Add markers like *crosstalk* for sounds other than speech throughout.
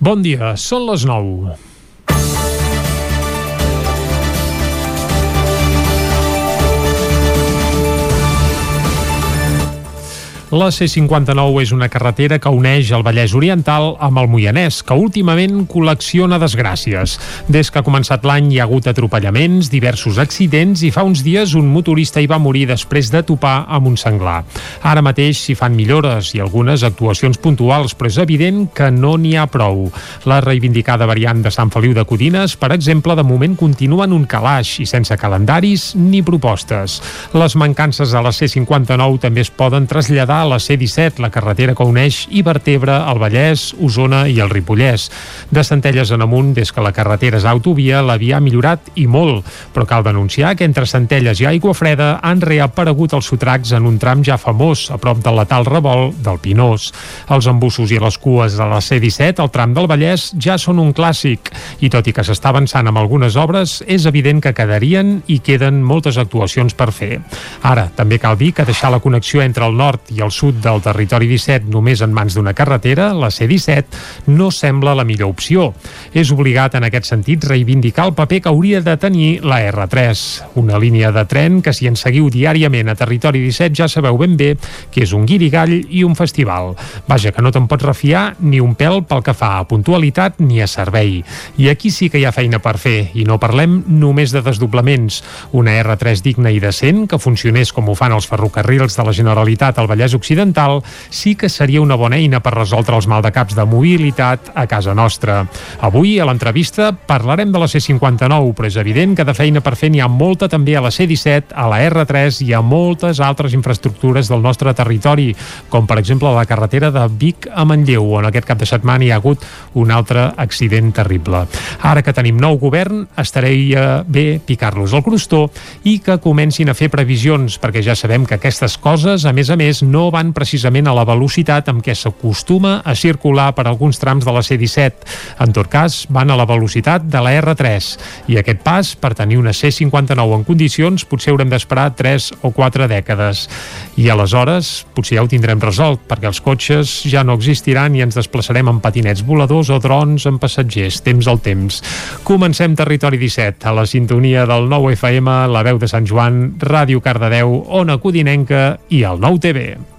Bon dia, són les 9. La C-59 és una carretera que uneix el Vallès Oriental amb el Moianès, que últimament col·lecciona desgràcies. Des que ha començat l'any hi ha hagut atropellaments, diversos accidents i fa uns dies un motorista hi va morir després de topar amb un senglar. Ara mateix s'hi fan millores i algunes actuacions puntuals, però és evident que no n'hi ha prou. La reivindicada variant de Sant Feliu de Codines, per exemple, de moment continua en un calaix i sense calendaris ni propostes. Les mancances a la C-59 també es poden traslladar a la C-17, la carretera que uneix i vertebra el Vallès, Osona i el Ripollès. De Centelles en amunt, des que la carretera és autovia, la via ha millorat i molt, però cal denunciar que entre Centelles i Aigua Freda han reaparegut els sotracs en un tram ja famós, a prop del letal revolt del Pinós. Els embussos i les cues de la C-17, el tram del Vallès, ja són un clàssic, i tot i que s'està avançant amb algunes obres, és evident que quedarien i queden moltes actuacions per fer. Ara, també cal dir que deixar la connexió entre el nord i el al sud del territori 17 només en mans d'una carretera, la C-17, no sembla la millor opció. És obligat en aquest sentit reivindicar el paper que hauria de tenir la R3, una línia de tren que si en seguiu diàriament a territori 17 ja sabeu ben bé que és un guirigall i un festival. Vaja, que no te'n pots refiar ni un pèl pel que fa a puntualitat ni a servei. I aquí sí que hi ha feina per fer, i no parlem només de desdoblaments. Una R3 digna i decent, que funcionés com ho fan els ferrocarrils de la Generalitat al Vallès Occidental, sí que seria una bona eina per resoldre els maldecaps de mobilitat a casa nostra. Avui, a l'entrevista, parlarem de la C-59, però és evident que de feina per fer n'hi ha molta també a la C-17, a la R3 i a moltes altres infraestructures del nostre territori, com per exemple la carretera de Vic a Manlleu, on aquest cap de setmana hi ha hagut un altre accident terrible. Ara que tenim nou govern, estaria bé picar-los al crostó i que comencin a fer previsions, perquè ja sabem que aquestes coses, a més a més, no van precisament a la velocitat amb què s'acostuma a circular per alguns trams de la C-17. En tot cas, van a la velocitat de la R3 i aquest pas, per tenir una C-59 en condicions, potser haurem d'esperar 3 o 4 dècades. I aleshores, potser ja ho tindrem resolt, perquè els cotxes ja no existiran i ens desplaçarem en patinets voladors o drons amb passatgers, temps al temps. Comencem Territori 17, a la sintonia del 9 FM, la veu de Sant Joan, Ràdio Cardedeu, Ona Codinenca i el 9 TV.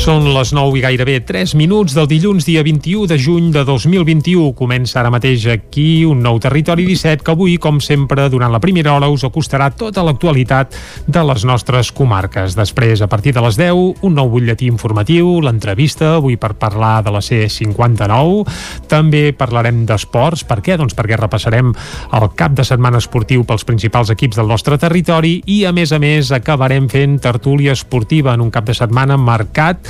Són les 9 i gairebé 3 minuts del dilluns, dia 21 de juny de 2021. Comença ara mateix aquí un nou Territori 17 que avui, com sempre, durant la primera hora us acostarà tota l'actualitat de les nostres comarques. Després, a partir de les 10, un nou butlletí informatiu, l'entrevista, avui per parlar de la C59. També parlarem d'esports. Per què? Doncs perquè repassarem el cap de setmana esportiu pels principals equips del nostre territori i, a més a més, acabarem fent tertúlia esportiva en un cap de setmana marcat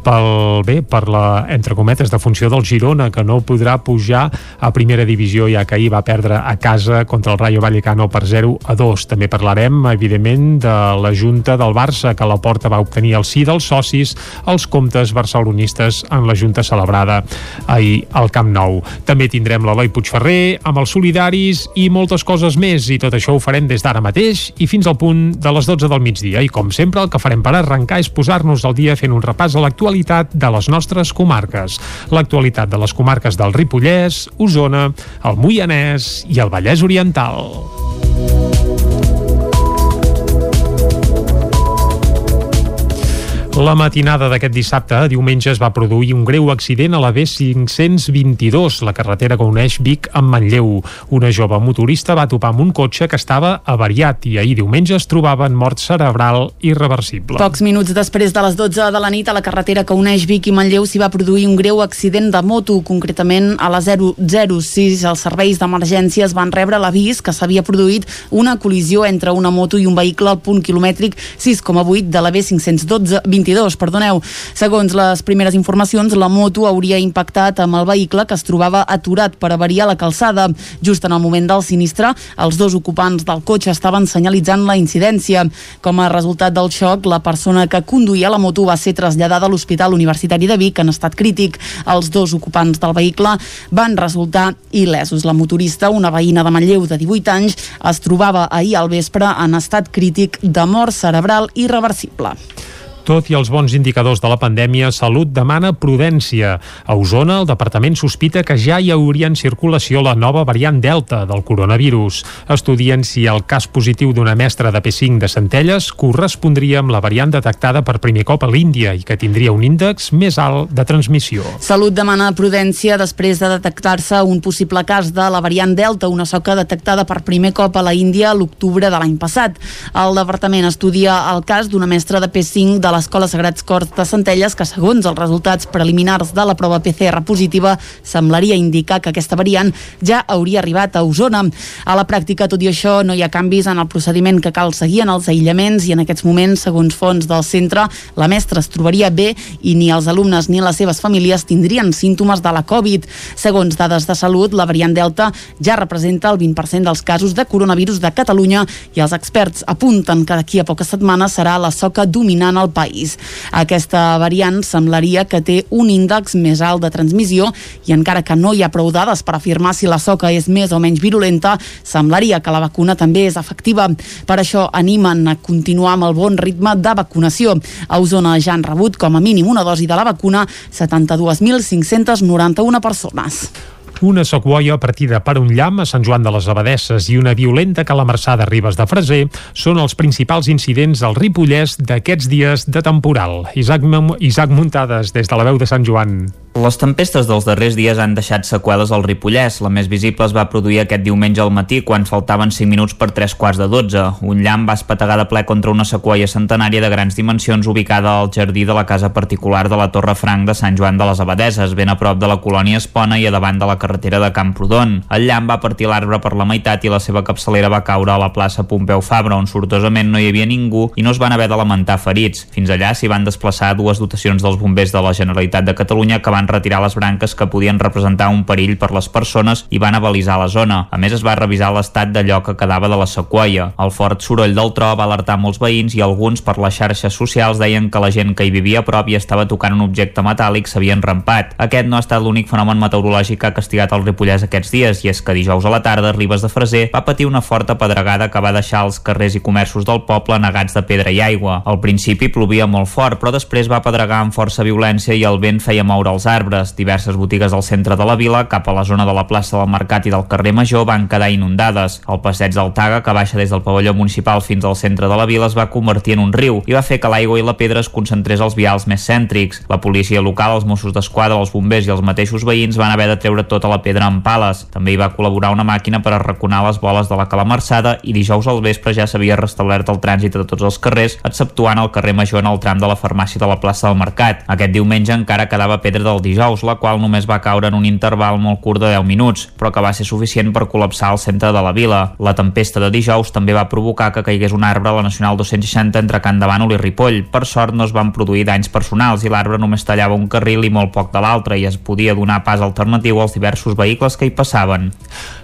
pel bé, per la, entre cometes, de funció del Girona, que no podrà pujar a primera divisió, ja que ahir va perdre a casa contra el Rayo Vallecano per 0 a 2. També parlarem, evidentment, de la Junta del Barça, que la porta va obtenir el sí dels socis els comptes barcelonistes en la Junta celebrada ahir al Camp Nou. També tindrem l'Eloi Puigferrer amb els solidaris i moltes coses més, i tot això ho farem des d'ara mateix i fins al punt de les 12 del migdia. I com sempre, el que farem per arrencar és posar-nos al dia fent un repàs a l'actualitat l'actualitat de les nostres comarques. L'actualitat de les comarques del Ripollès, Osona, el Moianès i el Vallès Oriental. La matinada d'aquest dissabte a diumenge es va produir un greu accident a la B522, la carretera que uneix Vic amb Manlleu. Una jove motorista va topar amb un cotxe que estava avariat i ahir diumenge es trobava en mort cerebral irreversible. Pocs minuts després de les 12 de la nit a la carretera que uneix Vic i Manlleu s'hi va produir un greu accident de moto, concretament a la 006. Els serveis d'emergències van rebre l'avís que s'havia produït una col·lisió entre una moto i un vehicle al punt quilomètric 6,8 de la B512 22, perdoneu. Segons les primeres informacions, la moto hauria impactat amb el vehicle que es trobava aturat per avariar la calçada. Just en el moment del sinistre, els dos ocupants del cotxe estaven senyalitzant la incidència. Com a resultat del xoc, la persona que conduïa la moto va ser traslladada a l'Hospital Universitari de Vic en estat crític. Els dos ocupants del vehicle van resultar il·lesos. La motorista, una veïna de Manlleu de 18 anys, es trobava ahir al vespre en estat crític de mort cerebral irreversible. Tot i els bons indicadors de la pandèmia, Salut demana prudència. A Osona, el departament sospita que ja hi hauria en circulació la nova variant Delta del coronavirus. Estudien si el cas positiu d'una mestra de P5 de Centelles correspondria amb la variant detectada per primer cop a l'Índia i que tindria un índex més alt de transmissió. Salut demana prudència després de detectar-se un possible cas de la variant Delta, una soca detectada per primer cop a la Índia l'octubre de l'any passat. El departament estudia el cas d'una mestra de P5 de l'Escola Sagrats Cors de Centelles que segons els resultats preliminars de la prova PCR positiva semblaria indicar que aquesta variant ja hauria arribat a Osona. A la pràctica, tot i això, no hi ha canvis en el procediment que cal seguir en els aïllaments i en aquests moments, segons fons del centre, la mestra es trobaria bé i ni els alumnes ni les seves famílies tindrien símptomes de la Covid. Segons dades de salut, la variant Delta ja representa el 20% dels casos de coronavirus de Catalunya i els experts apunten que d'aquí a poques setmanes serà la soca dominant al país país. Aquesta variant semblaria que té un índex més alt de transmissió i encara que no hi ha prou dades per afirmar si la soca és més o menys virulenta, semblaria que la vacuna també és efectiva. Per això animen a continuar amb el bon ritme de vacunació. A Osona ja han rebut com a mínim una dosi de la vacuna 72.591 persones. Una sequoia partida per un llamp a Sant Joan de les Abadesses i una violenta calamarsada a Ribes de Freser són els principals incidents al Ripollès d'aquests dies de temporal. Isaac, Isaac Muntades, des de la veu de Sant Joan. Les tempestes dels darrers dies han deixat seqüeles al Ripollès. La més visible es va produir aquest diumenge al matí quan faltaven 5 minuts per 3 quarts de 12. Un llamp va espetegar de ple contra una sequoia centenària de grans dimensions ubicada al jardí de la casa particular de la Torre Franc de Sant Joan de les Abadeses, ben a prop de la colònia Espona i a davant de la carretera de Camprodon. El llamp va partir l'arbre per la meitat i la seva capçalera va caure a la plaça Pompeu Fabra, on sortosament no hi havia ningú i no es van haver de lamentar ferits. Fins allà s'hi van desplaçar dues dotacions dels bombers de la Generalitat de Catalunya que van van retirar les branques que podien representar un perill per les persones i van avalisar la zona. A més, es va revisar l'estat d'allò que quedava de la sequoia. El fort soroll del tro va alertar molts veïns i alguns per les xarxes socials deien que la gent que hi vivia a prop i estava tocant un objecte metàl·lic s'havien rampat. Aquest no ha estat l'únic fenomen meteorològic que ha castigat el Ripollès aquests dies i és que dijous a la tarda Ribes de Freser va patir una forta pedregada que va deixar els carrers i comerços del poble negats de pedra i aigua. Al principi plovia molt fort, però després va pedregar amb força violència i el vent feia moure els arbres. Diverses botigues del centre de la vila, cap a la zona de la plaça del Mercat i del carrer Major, van quedar inundades. El passeig del Taga, que baixa des del pavelló municipal fins al centre de la vila, es va convertir en un riu i va fer que l'aigua i la pedra es concentrés als vials més cèntrics. La policia local, els Mossos d'Esquadra, els bombers i els mateixos veïns van haver de treure tota la pedra amb pales. També hi va col·laborar una màquina per arraconar les boles de la calamarsada i dijous al vespre ja s'havia restablert el trànsit de tots els carrers, exceptuant el carrer Major en el tram de la farmàcia de la plaça del Mercat. Aquest diumenge encara quedava pedra del dijous, la qual només va caure en un interval molt curt de 10 minuts, però que va ser suficient per col·lapsar el centre de la vila. La tempesta de dijous també va provocar que caigués un arbre a la Nacional 260 entre Can Davant i Ripoll. Per sort no es van produir danys personals i l'arbre només tallava un carril i molt poc de l'altre i es podia donar pas alternatiu als diversos vehicles que hi passaven.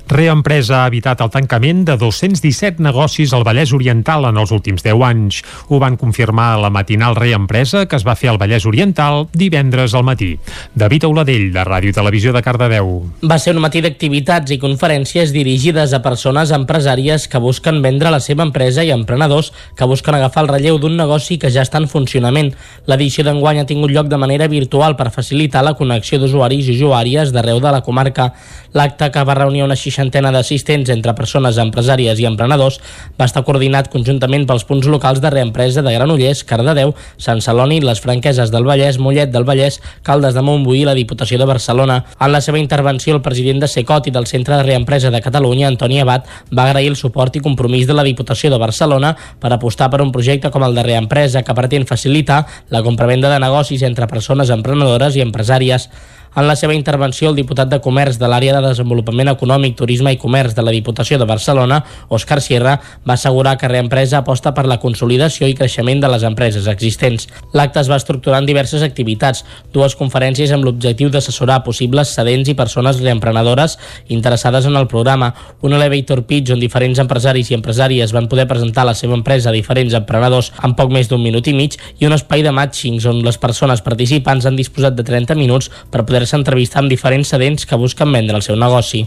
Reempresa ha evitat el tancament de 217 negocis al Vallès Oriental en els últims 10 anys. Ho van confirmar a la matinal Reempresa que es va fer al Vallès Oriental divendres al matí. David Auladell, de Ràdio Televisió de Cardedeu. Va ser un matí d'activitats i conferències dirigides a persones empresàries que busquen vendre la seva empresa i emprenedors que busquen agafar el relleu d'un negoci que ja està en funcionament. L'edició d'enguany ha tingut lloc de manera virtual per facilitar la connexió d'usuaris i usuàries d'arreu de la comarca. L'acte que va reunir una seixantena d'assistents entre persones empresàries i emprenedors va estar coordinat conjuntament pels punts locals de reempresa de Granollers, Cardedeu, Sant Celoni, les Franqueses del Vallès, Mollet del Vallès, Caldes de Montbuí i la Diputació de Barcelona. En la seva intervenció, el president de Secot i del Centre de Reempresa de Catalunya, Antoni Abad, va agrair el suport i compromís de la Diputació de Barcelona per apostar per un projecte com el de reempresa que pretén facilitar la compravenda de negocis entre persones emprenedores i empresàries. En la seva intervenció, el diputat de Comerç de l'àrea de Desenvolupament Econòmic, Turisme i Comerç de la Diputació de Barcelona, Òscar Sierra, va assegurar que Reempresa aposta per la consolidació i creixement de les empreses existents. L'acte es va estructurar en diverses activitats, dues conferències amb l'objectiu d'assessorar possibles cedents i persones reemprenedores interessades en el programa, un elevator pitch on diferents empresaris i empresàries van poder presentar la seva empresa a diferents emprenedors en poc més d'un minut i mig i un espai de matchings on les persones participants han disposat de 30 minuts per poder poder-se entrevistar amb diferents sedents que busquen vendre el seu negoci.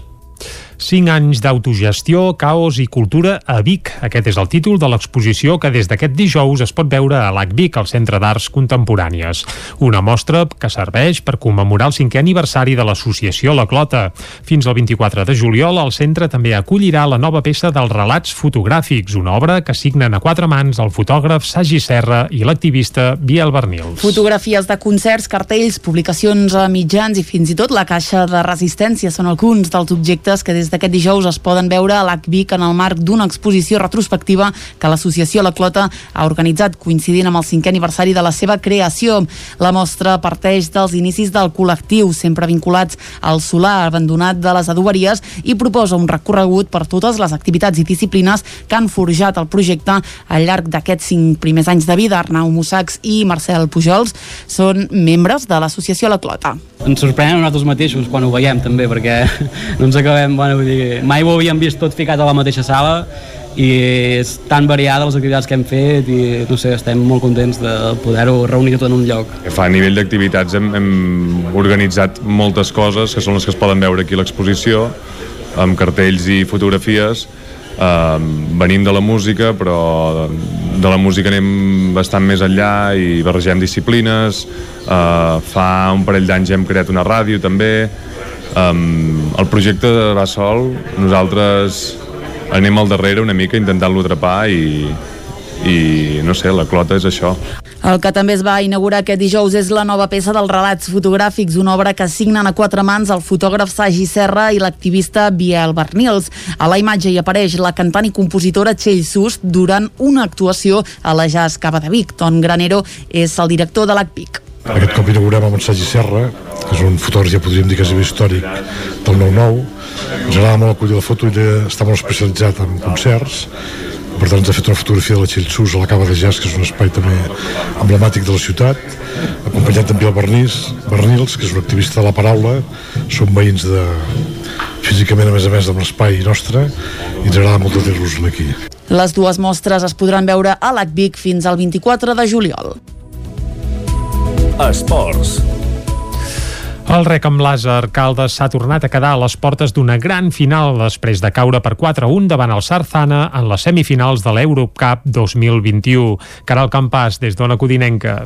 5 anys d'autogestió, caos i cultura a Vic. Aquest és el títol de l'exposició que des d'aquest dijous es pot veure a l'AC Vic, al Centre d'Arts Contemporànies. Una mostra que serveix per commemorar el cinquè aniversari de l'associació La Clota. Fins al 24 de juliol, el centre també acollirà la nova peça dels relats fotogràfics, una obra que signen a quatre mans el fotògraf Sagi Serra i l'activista Biel Bernils. Fotografies de concerts, cartells, publicacions a mitjans i fins i tot la caixa de resistència són alguns dels objectes que des d'aquest dijous es poden veure a l'ACVIC en el marc d'una exposició retrospectiva que l'associació La Clota ha organitzat coincidint amb el cinquè aniversari de la seva creació. La mostra parteix dels inicis del col·lectiu, sempre vinculats al solar abandonat de les adoberies i proposa un recorregut per totes les activitats i disciplines que han forjat el projecte al llarg d'aquests cinc primers anys de vida. Arnau Mussacs i Marcel Pujols són membres de l'associació La Clota. Ens sorprenem nosaltres mateixos quan ho veiem també, perquè *laughs* no ens acabem, bueno, vull dir, mai ho havíem vist tot ficat a la mateixa sala i és tan variada les activitats que hem fet i no sé, estem molt contents de poder-ho reunir tot en un lloc. Fa a nivell d'activitats hem, hem organitzat moltes coses que són les que es poden veure aquí a l'exposició amb cartells i fotografies. Uh, venim de la música però de la música anem bastant més enllà i barregem disciplines. Uh, fa un parell d'anys hem creat una ràdio també um, el projecte va sol nosaltres anem al darrere una mica intentant-lo atrapar i, i no sé, la clota és això. El que també es va inaugurar aquest dijous és la nova peça dels relats fotogràfics, una obra que signen a quatre mans el fotògraf Sagi Serra i l'activista Biel Bernils. A la imatge hi apareix la cantant i compositora Txell Sust durant una actuació a la Jazz Cava de Vic. Ton Granero és el director de l'ACPIC. Aquest cop inaugurem amb en Sagi Serra, que és un fotògraf, ja podríem dir que és històric del 9-9. Ens agrada molt acollir la foto i està molt especialitzat en concerts per tant ens ha fet una fotografia de la Xilxús a la Cava de Jazz, que és un espai també emblemàtic de la ciutat, acompanyat també el Bernís, Bernils, que és un activista de la paraula, són veïns de, físicament a més a més amb l'espai nostre i ens agrada molt tenir-los aquí. Les dues mostres es podran veure a l'ACVIC fins al 24 de juliol. Esports. El rec amb làser Caldes s'ha tornat a quedar a les portes d'una gran final després de caure per 4-1 davant el Sarzana en les semifinals de l'Eurocup 2021. Caral Campàs, des d'Ona Codinenca.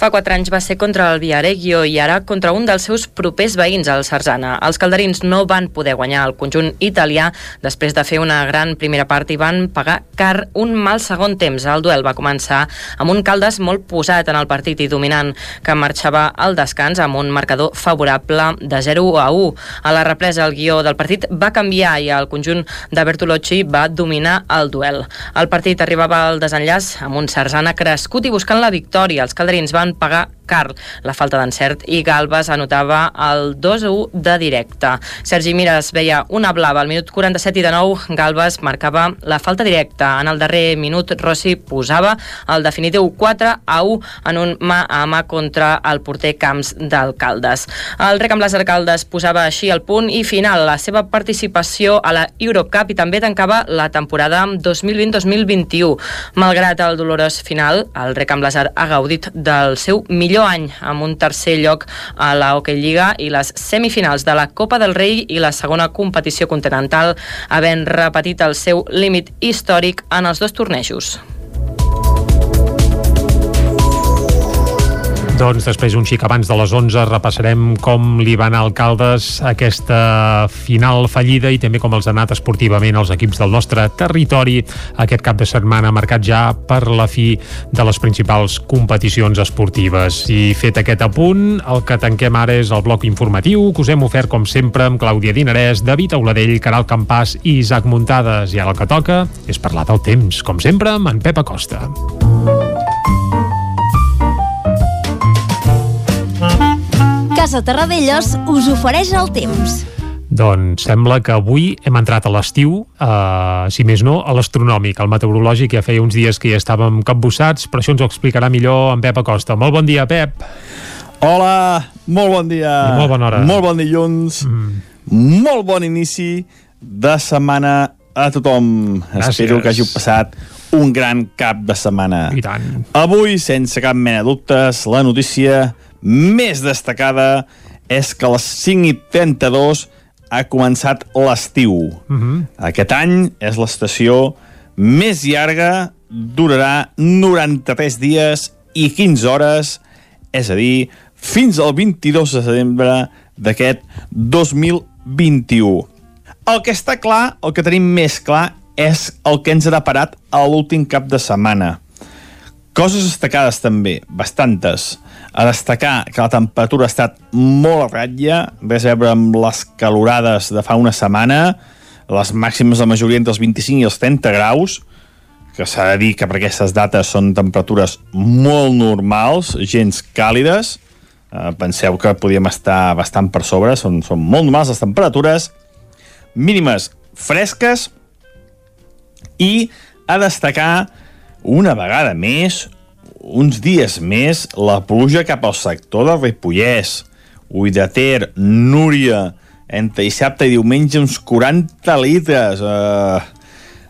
Fa quatre anys va ser contra el Viareggio i ara contra un dels seus propers veïns, el Sarzana. Els calderins no van poder guanyar el conjunt italià després de fer una gran primera part i van pagar car un mal segon temps. El duel va començar amb un Caldes molt posat en el partit i dominant, que marxava al descans amb un marcador favorable de 0 a 1. A la represa, el guió del partit va canviar i el conjunt de Bertolocci va dominar el duel. El partit arribava al desenllaç amb un Sarzana crescut i buscant la victòria. Els calderins van van pagar car la falta d'encert i Galbas anotava el 2-1 de directe. Sergi Mires veia una blava al minut 47 i de nou Galbas marcava la falta directa. En el darrer minut Rossi posava el definitiu 4 a 1 en un mà a mà contra el porter Camps d'Alcaldes. El rec amb les Arcaldes posava així el punt i final la seva participació a la Eurocup i també tancava la temporada 2020-2021. Malgrat el dolorós final, el rec amb les ha gaudit del seu millor any amb un tercer lloc a la Hockey Lliga i les semifinals de la Copa del Rei i la segona competició continental havent repetit el seu límit històric en els dos tornejos. Doncs després, un xic abans de les 11, repassarem com li van a Alcaldes aquesta final fallida i també com els ha anat esportivament els equips del nostre territori aquest cap de setmana marcat ja per la fi de les principals competicions esportives. I fet aquest apunt, el que tanquem ara és el bloc informatiu que us hem ofert com sempre amb Clàudia Dinarès, David Auladell, Caral Campàs i Isaac Muntades. I ara el que toca és parlar del temps, com sempre, amb en Pep Acosta. Casa Terradellos us ofereix el temps. Doncs sembla que avui hem entrat a l'estiu, eh, si més no, a l'astronòmic, al meteorològic, ja feia uns dies que ja estàvem capbussats, però això ens ho explicarà millor en Pep Acosta. Molt bon dia, Pep. Hola, molt bon dia. I molt bona hora. Molt bon dilluns. Mm. Molt bon inici de setmana a tothom. Gràcies. Espero que hàgiu passat un gran cap de setmana. I tant. Avui, sense cap mena de dubtes, la notícia més destacada és que a les 5 i 32 ha començat l'estiu. Uh -huh. Aquest any és l'estació més llarga, durarà 93 dies i 15 hores, és a dir, fins al 22 de setembre d'aquest 2021. El que està clar, el que tenim més clar, és el que ens ha deparat a l'últim cap de setmana. Coses destacades també, bastantes. A destacar que la temperatura ha estat molt a ratlla, res a veure amb les calorades de fa una setmana, les màximes de majoria entre els 25 i els 30 graus, que s'ha de dir que per aquestes dates són temperatures molt normals, gens càlides, uh, penseu que podíem estar bastant per sobre, són, són molt normals les temperatures, mínimes fresques, i a destacar una vegada més, uns dies més, la pluja cap al sector del Ripollès. Ull de Ter, Núria, entre dissabte i diumenge uns 40 litres. Uh,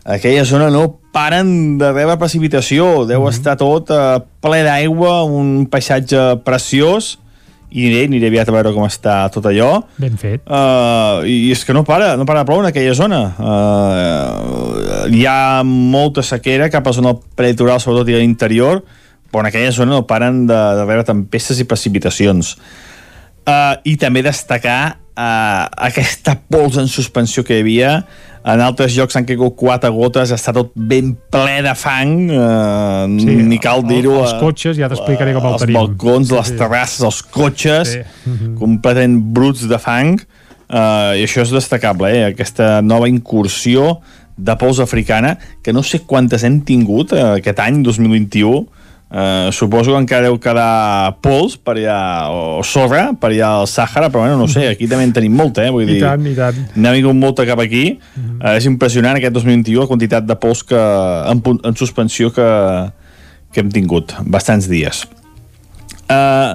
aquella zona no paren de rebre precipitació. Deu mm -hmm. estar tot uh, ple d'aigua, un paisatge preciós i aniré, aniré aviat a veure com està tot allò. Ben fet. Uh, I és que no para, no para de ploure en aquella zona. Uh, hi ha molta sequera cap a la zona prelitoral, sobretot i a l'interior, però en aquella zona no paren de, de rebre tempestes i precipitacions. Uh, I també destacar uh, aquesta pols en suspensió que hi havia. En altres llocs han caigut quatre gotes, està tot ben ple de fang, uh, sí, ni cal dir-ho. Els cotxes, ja t'explicaré com el els tenim. Els balcons, Sí, les sí. terrasses, els cotxes, Sí. Mhm. completament bruts de fang, uh, i això és destacable, eh? aquesta nova incursió de pols africana, que no sé quantes hem tingut uh, aquest any, 2021, Uh, suposo que encara deu quedar pols per allà, o sorra per allà al Sàhara, però bueno, no sé, aquí també en tenim molta, eh? Vull I dir, tant, i tant. n'ha vingut molta cap aquí. Uh, és impressionant aquest 2021 la quantitat de pols que, en, en suspensió que, que hem tingut, bastants dies. Uh,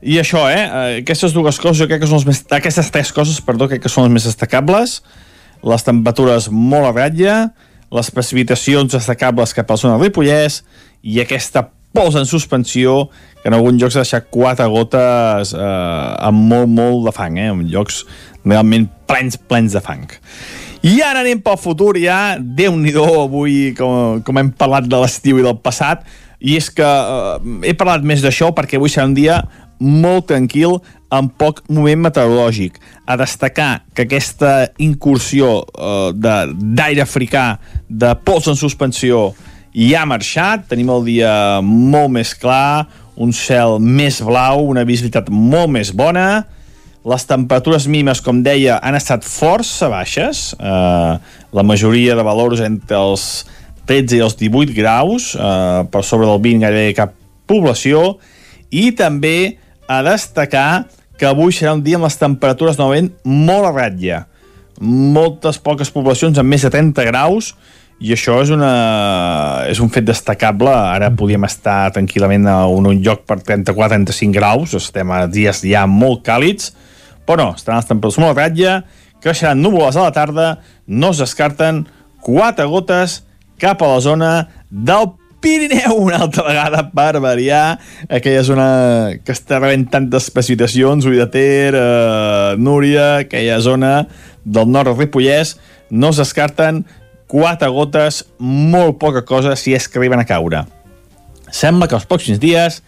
I això, eh? Aquestes dues coses, jo crec que són les més... Aquestes tres coses, perdó, crec que són les més destacables. Les temperatures molt a ratlla, les precipitacions destacables cap a la zona del Ripollès i aquesta pols en suspensió que en alguns llocs ha deixat quatre gotes eh, amb molt, molt de fang, eh? en llocs realment plens, plens de fang. I ara anem pel futur, ja, déu nhi avui, com, com hem parlat de l'estiu i del passat, i és que eh, he parlat més d'això perquè avui serà un dia molt tranquil, amb poc moment meteorològic. A destacar que aquesta incursió eh, d'aire africà, de pols en suspensió, ja ha marxat, tenim el dia molt més clar, un cel més blau, una visibilitat molt més bona, les temperatures mínimes, com deia, han estat força baixes, eh, la majoria de valors entre els 13 i els 18 graus, eh, per sobre del 20 gairebé cap població, i també a destacar que avui serà un dia amb les temperatures novament molt a ratlla. Moltes poques poblacions amb més de 30 graus, i això és, una, és un fet destacable. Ara podíem estar tranquil·lament a un, un lloc per 34-35 graus, estem a dies ja molt càlids, però no, estan les temperatures molt ratlla, creixeran núvoles a la tarda, no es descarten quatre gotes cap a la zona del Pirineu. Una altra vegada per variar aquella zona que està rebent tantes precipitacions, Ull de Ter, eh, Núria, aquella zona del nord del Ripollès, no es descarten quatre gotes, molt poca cosa si és que arriben a caure. Sembla que els pròxims dies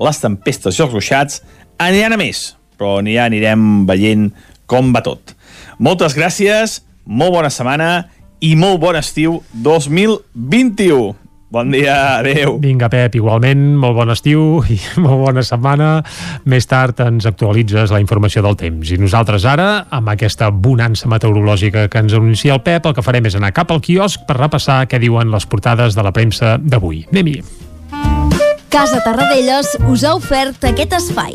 les tempestes i els ruixats aniran a més, però ja anirem veient com va tot. Moltes gràcies, molt bona setmana i molt bon estiu 2021. Bon dia, adeu. Vinga, Pep, igualment, molt bon estiu i *laughs* molt bona setmana. Més tard ens actualitzes la informació del temps. I nosaltres ara, amb aquesta bonança meteorològica que ens anuncia el Pep, el que farem és anar cap al quiosc per repassar què diuen les portades de la premsa d'avui. Anem-hi. Casa Tarradellas us ha ofert aquest espai.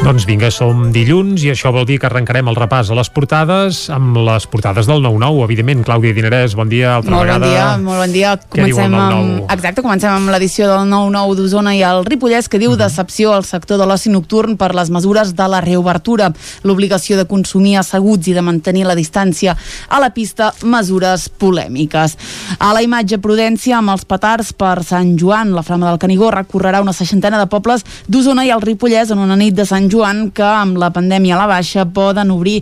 Doncs vinga, som dilluns i això vol dir que arrencarem el repàs a les portades amb les portades del 9-9, evidentment. Clàudia Dinarès, bon dia, altra molt vegada. bon dia, molt bon dia. Diu Comencem 9-9? amb, exacte, comencem amb l'edició del 9-9 d'Osona i el Ripollès que Mhm. diu decepció al sector de l'oci nocturn per les mesures de la reobertura, l'obligació de consumir asseguts i de mantenir la distància a la pista, mesures polèmiques. A la imatge Prudència amb els petards per Sant Joan, la Flama del Canigó recorrerà una seixantena de pobles d'Osona i el Ripollès en una nit de Sant Joan que amb la pandèmia a la baixa poden obrir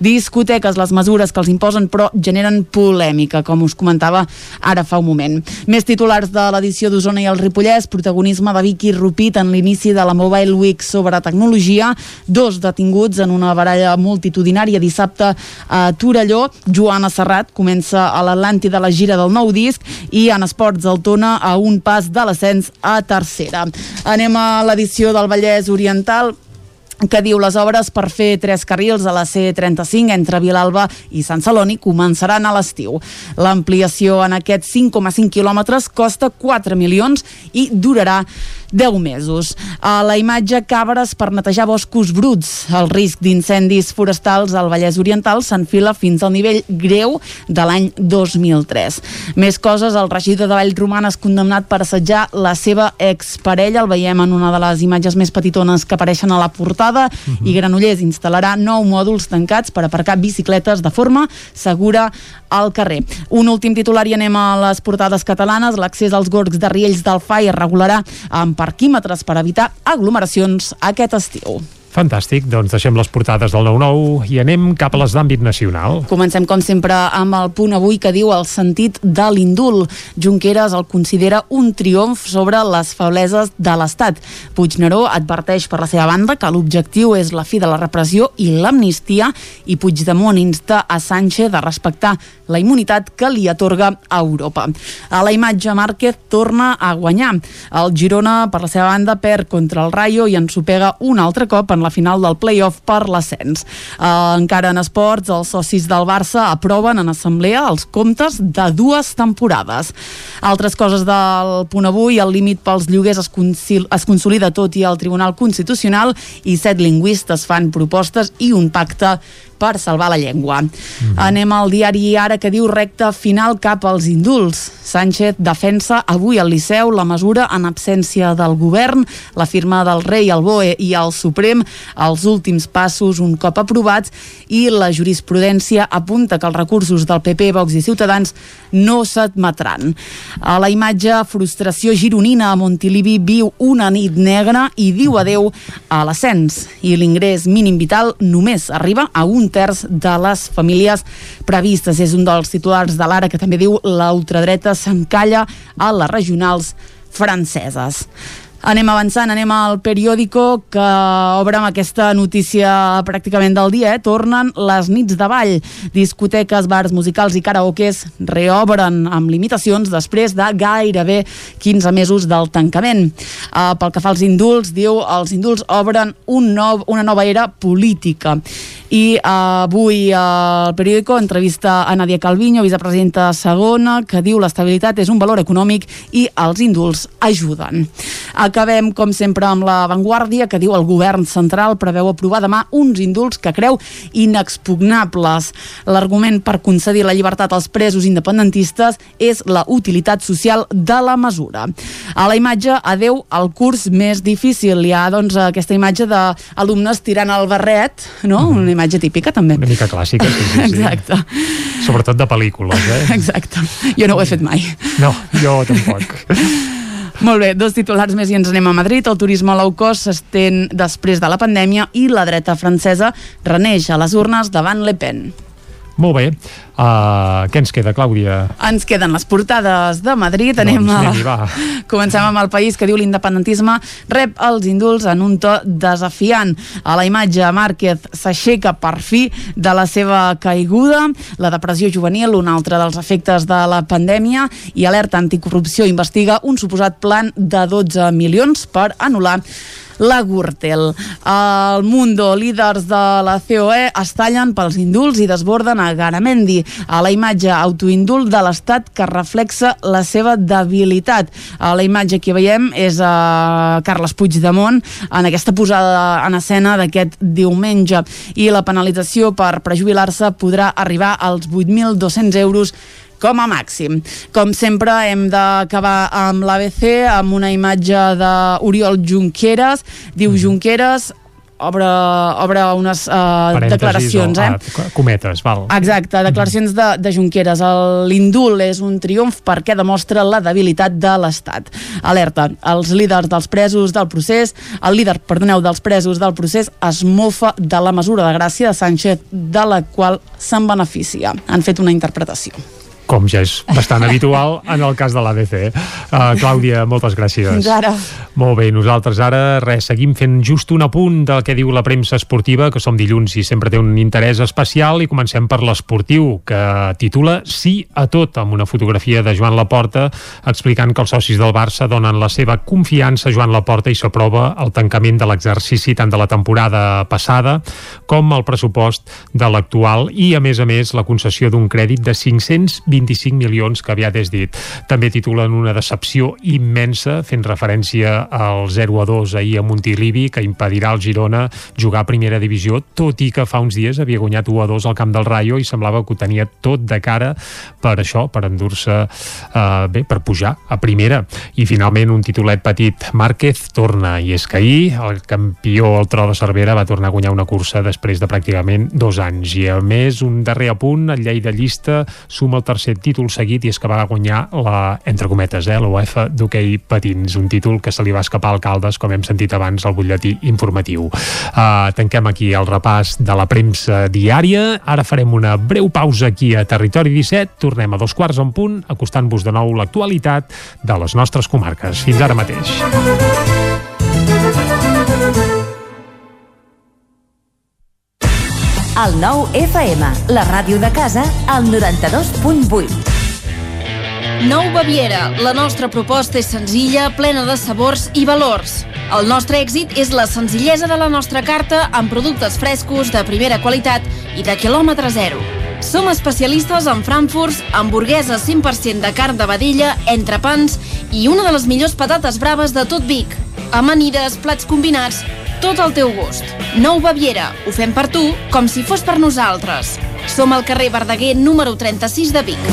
discoteques, les mesures que els imposen però generen polèmica, com us comentava ara fa un moment. Més titulars de l'edició d'Osona i el Ripollès, protagonisme de Vicky Rupit en l'inici de la Mobile Week sobre tecnologia, dos detinguts en una baralla multitudinària dissabte a Torelló, Joana Serrat comença a l'Atlanti de la gira del nou disc i en esports el Tona a un pas de l'ascens a tercera. Anem a l'edició del Vallès Oriental, que diu les obres per fer tres carrils a la C35 entre Vilalba i Sant Celoni començaran a l'estiu. L'ampliació en aquests 5,5 quilòmetres costa 4 milions i durarà 10 mesos. A la imatge cabres per netejar boscos bruts. El risc d'incendis forestals al Vallès Oriental s'enfila fins al nivell greu de l'any 2003. Més coses, el regidor de Vallromanes condemnat per assetjar la seva exparella. El veiem en una de les imatges més petitones que apareixen a la portada i Granollers instal·larà nou mòduls tancats per aparcar bicicletes de forma segura al carrer. Un últim titular i anem a les portades catalanes. L'accés als gorgs de Riells del FAI es regularà amb parquímetres per evitar aglomeracions aquest estiu. Fantàstic, doncs deixem les portades del 9-9 i anem cap a les d'àmbit nacional. Comencem, com sempre, amb el punt avui que diu el sentit de l'indult. Junqueras el considera un triomf sobre les febleses de l'Estat. Puigneró adverteix per la seva banda que l'objectiu és la fi de la repressió i l'amnistia i Puigdemont insta a Sánchez a respectar la immunitat que li atorga a Europa. A la imatge, Márquez torna a guanyar. El Girona, per la seva banda, perd contra el Rayo i ensopega un altre cop en la final del play-off per l'ascens. Uh, encara en esports, els socis del Barça aproven en assemblea els comptes de dues temporades. Altres coses del punt avui, el límit pels lloguers es, es consolida tot i al Tribunal Constitucional i set lingüistes fan propostes i un pacte per salvar la llengua. Mm -hmm. Anem al diari Ara que diu recta final cap als indults. Sánchez defensa avui al Liceu la mesura en absència del govern, la firma del rei, el BOE i el Suprem, els últims passos un cop aprovats i la jurisprudència apunta que els recursos del PP, Vox i Ciutadans no s'admetran. A la imatge, frustració gironina a Montilivi viu una nit negra i diu adeu a l'ascens i l'ingrés mínim vital només arriba a un terç de les famílies previstes. És un dels titulars de l'Ara que també diu la ultradreta s'encalla a les regionals franceses. Anem avançant, anem al periòdico que obre amb aquesta notícia pràcticament del dia. Eh? Tornen les nits de ball. Discoteques, bars musicals i karaokes reobren amb limitacions després de gairebé 15 mesos del tancament. Uh, pel que fa als indults, diu els indults obren un nou, una nova era política. I uh, avui uh, el periòdico entrevista a Nadia Calviño, vicepresidenta segona, que diu l'estabilitat és un valor econòmic i els indults ajuden. Acabem, com sempre, amb la Vanguardia, que diu el govern central preveu aprovar demà uns indults que creu inexpugnables. L'argument per concedir la llibertat als presos independentistes és la utilitat social de la mesura. A la imatge, adeu al curs més difícil. Hi ha doncs, aquesta imatge d'alumnes tirant el barret, no? Una imatge típica, també. Una mica clàssica, sí, sí, sí. Exacte. Sobretot de pel·lícules, eh? Exacte. Jo no ho he fet mai. No, jo tampoc. *laughs* Molt bé, dos titulars més i ens anem a Madrid. El turisme low cost s'estén després de la pandèmia i la dreta francesa reneix a les urnes davant Le Pen. Molt bé. Uh, què ens queda, Clàudia? Ens queden les portades de Madrid. Anem Doncs a... anem-hi, va. *laughs* Comencem amb el país que diu l'independentisme rep els indults en un to desafiant. A la imatge, Márquez s'aixeca per fi de la seva caiguda, la depressió juvenil, un altre dels efectes de la pandèmia, i Alerta Anticorrupció investiga un suposat plan de 12 milions per anul·lar la Gürtel. El Mundo, líders de la COE, es tallen pels indults i desborden a Garamendi. A la imatge autoindult de l'Estat que reflexa la seva debilitat. A la imatge que veiem és a Carles Puigdemont en aquesta posada en escena d'aquest diumenge. I la penalització per prejubilar-se podrà arribar als 8.200 euros com a màxim. Com sempre hem d'acabar amb l'ABC amb una imatge d'Oriol Junqueras. Diu Junqueras obre, obre unes uh, declaracions, o, eh? ah, cometes, val. Exacte, declaracions de, de Junqueras. L'indult és un triomf perquè demostra la debilitat de l'Estat. Alerta, els líders dels presos del procés, el líder, perdoneu, dels presos del procés es mofa de la mesura de gràcia de Sánchez de la qual se'n beneficia. Han fet una interpretació. Com ja és bastant habitual en el cas de l'ABC. Uh, Clàudia, moltes gràcies. Fins ara. Molt bé, nosaltres ara res, seguim fent just un apunt del que diu la premsa esportiva, que som dilluns i sempre té un interès especial, i comencem per l'esportiu, que titula Sí a tot, amb una fotografia de Joan Laporta explicant que els socis del Barça donen la seva confiança a Joan Laporta i s'aprova el tancament de l'exercici tant de la temporada passada com el pressupost de l'actual i, a més a més, la concessió d'un crèdit de 525 milions que aviat és dit. També titulen una decepció immensa, fent referència al 0 a 2 ahir a Montilivi, que impedirà al Girona jugar a primera divisió, tot i que fa uns dies havia guanyat 1 a 2 al camp del Rayo i semblava que ho tenia tot de cara per això, per endur-se eh, bé, per pujar a primera. I finalment un titulet petit, Márquez torna, i és que ahir el campió, el Tro de Cervera, va tornar a guanyar una cursa després de pràcticament dos anys. I a més, un darrer apunt, el llei de llista suma el tercer títol seguit i és que va guanyar la, entre cometes, eh, la UEFA d'hoquei patins, un títol que se li va escapar al Caldes, com hem sentit abans al butlletí informatiu. Uh, tanquem aquí el repàs de la premsa diària. Ara farem una breu pausa aquí a Territori 17. Tornem a dos quarts en punt, acostant-vos de nou l'actualitat de les nostres comarques. Fins ara mateix. El nou FM, la ràdio de casa, al 92.8. Nou Baviera. La nostra proposta és senzilla, plena de sabors i valors. El nostre èxit és la senzillesa de la nostra carta amb productes frescos, de primera qualitat i de quilòmetre zero. Som especialistes en frankfurts, hamburgueses 100% de carn de vedella, entrepans i una de les millors patates braves de tot Vic. Amanides, plats combinats, tot al teu gust. Nou Baviera. Ho fem per tu com si fos per nosaltres. Som al carrer Verdaguer número 36 de Vic.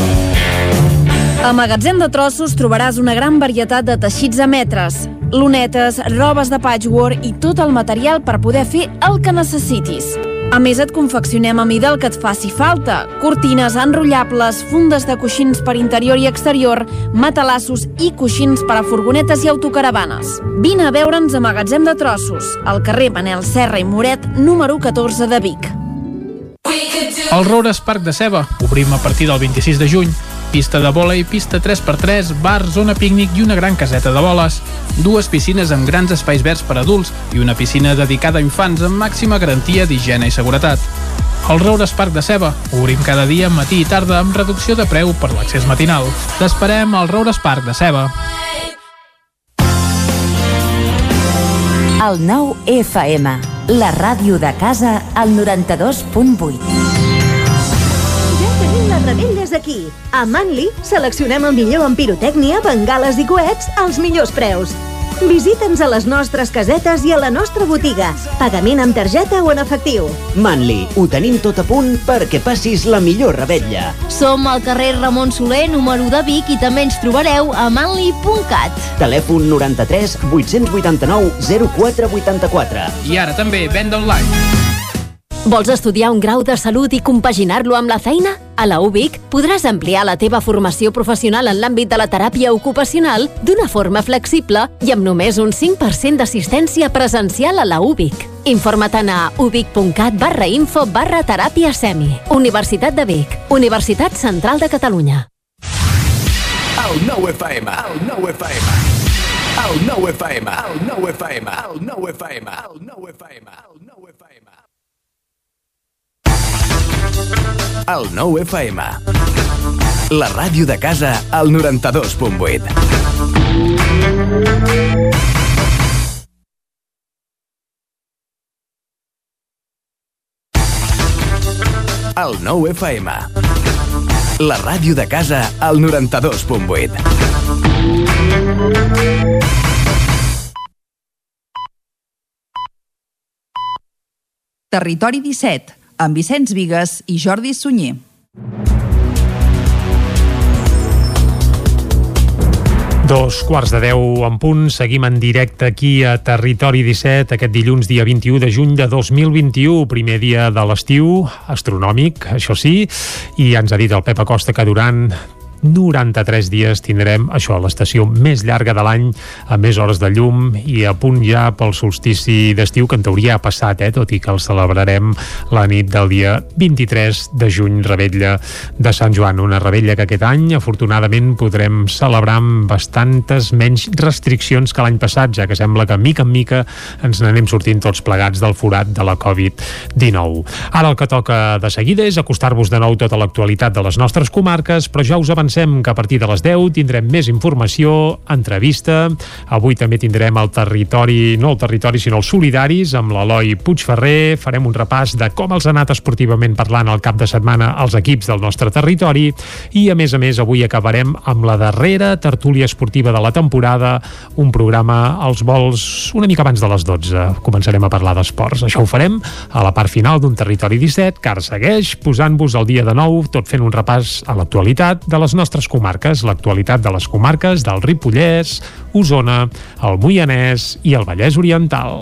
A Magatzem de Trossos trobaràs una gran varietat de teixits a metres, lunetes, robes de patchwork i tot el material per poder fer el que necessitis. A més, et confeccionem a mida el que et faci falta. Cortines enrotllables, fundes de coixins per interior i exterior, matalassos i coixins per a furgonetes i autocaravanes. Vine a veure'ns a Magatzem de Trossos, al carrer Manel Serra i Moret, número 14 de Vic. El Roures Parc de Ceba. Obrim a partir del 26 de juny. Pista de vòlei, pista 3x3, bar, zona pícnic i una gran caseta de boles. Dues piscines amb grans espais verds per adults i una piscina dedicada a infants amb màxima garantia d'higiene i seguretat. El Roures Parc de Ceba. Obrim cada dia, matí i tarda, amb reducció de preu per l'accés matinal. T'esperem al Roures Parc de Ceba. El nou FM, la ràdio de casa, al 92.8. Les rebelles aquí. A Manli seleccionem el millor en pirotècnia, bengales i coets als millors preus. Visita'ns a les nostres casetes i a la nostra botiga. Pagament amb targeta o en efectiu. Manli, ho tenim tot a punt perquè passis la millor rebetlla. Som al carrer Ramon Soler, número de Vic, i també ens trobareu a manli.cat. Telèfon 93 889 0484. I ara també venda online. Vols estudiar un grau de salut i compaginar-lo amb la feina? A la UBIC podràs ampliar la teva formació professional en l'àmbit de la teràpia ocupacional d'una forma flexible i amb només un 5% d'assistència presencial a la UBIC. Informa't a ubic.cat barra info barra teràpia semi. Universitat de Vic. Universitat Central de Catalunya. El nou FM, el nou FM. El nou FM, el nou FM, el nou FM, el nou FM. El nou FM. La ràdio de casa al 92.8. El nou FM. La ràdio de casa al 92.8. Territori 17, amb Vicenç Vigues i Jordi Sunyer. Dos quarts de deu en punt, seguim en directe aquí a Territori 17, aquest dilluns dia 21 de juny de 2021, primer dia de l'estiu, astronòmic, això sí, i ens ha dit el Pep Acosta que durant 93 dies tindrem això, l'estació més llarga de l'any, amb més hores de llum i a punt ja pel solstici d'estiu, que en teoria ha passat, eh, tot i que el celebrarem la nit del dia 23 de juny, rebetlla de Sant Joan. Una rebetlla que aquest any, afortunadament, podrem celebrar amb bastantes menys restriccions que l'any passat, ja que sembla que mica en mica ens n'anem sortint tots plegats del forat de la Covid-19. Ara el que toca de seguida és acostar-vos de nou tota l'actualitat de les nostres comarques, però ja us avancem que a partir de les 10 tindrem més informació, entrevista. Avui també tindrem el territori, no el territori, sinó els solidaris, amb l'Eloi Puigferrer. Farem un repàs de com els ha anat esportivament parlant al cap de setmana els equips del nostre territori. I, a més a més, avui acabarem amb la darrera tertúlia esportiva de la temporada, un programa als vols una mica abans de les 12. Començarem a parlar d'esports. Això ho farem a la part final d'un territori 17, que ara segueix posant-vos el dia de nou, tot fent un repàs a l'actualitat de les nostres comarques, l'actualitat de les comarques del Ripollès, Osona, el Moianès i el Vallès Oriental.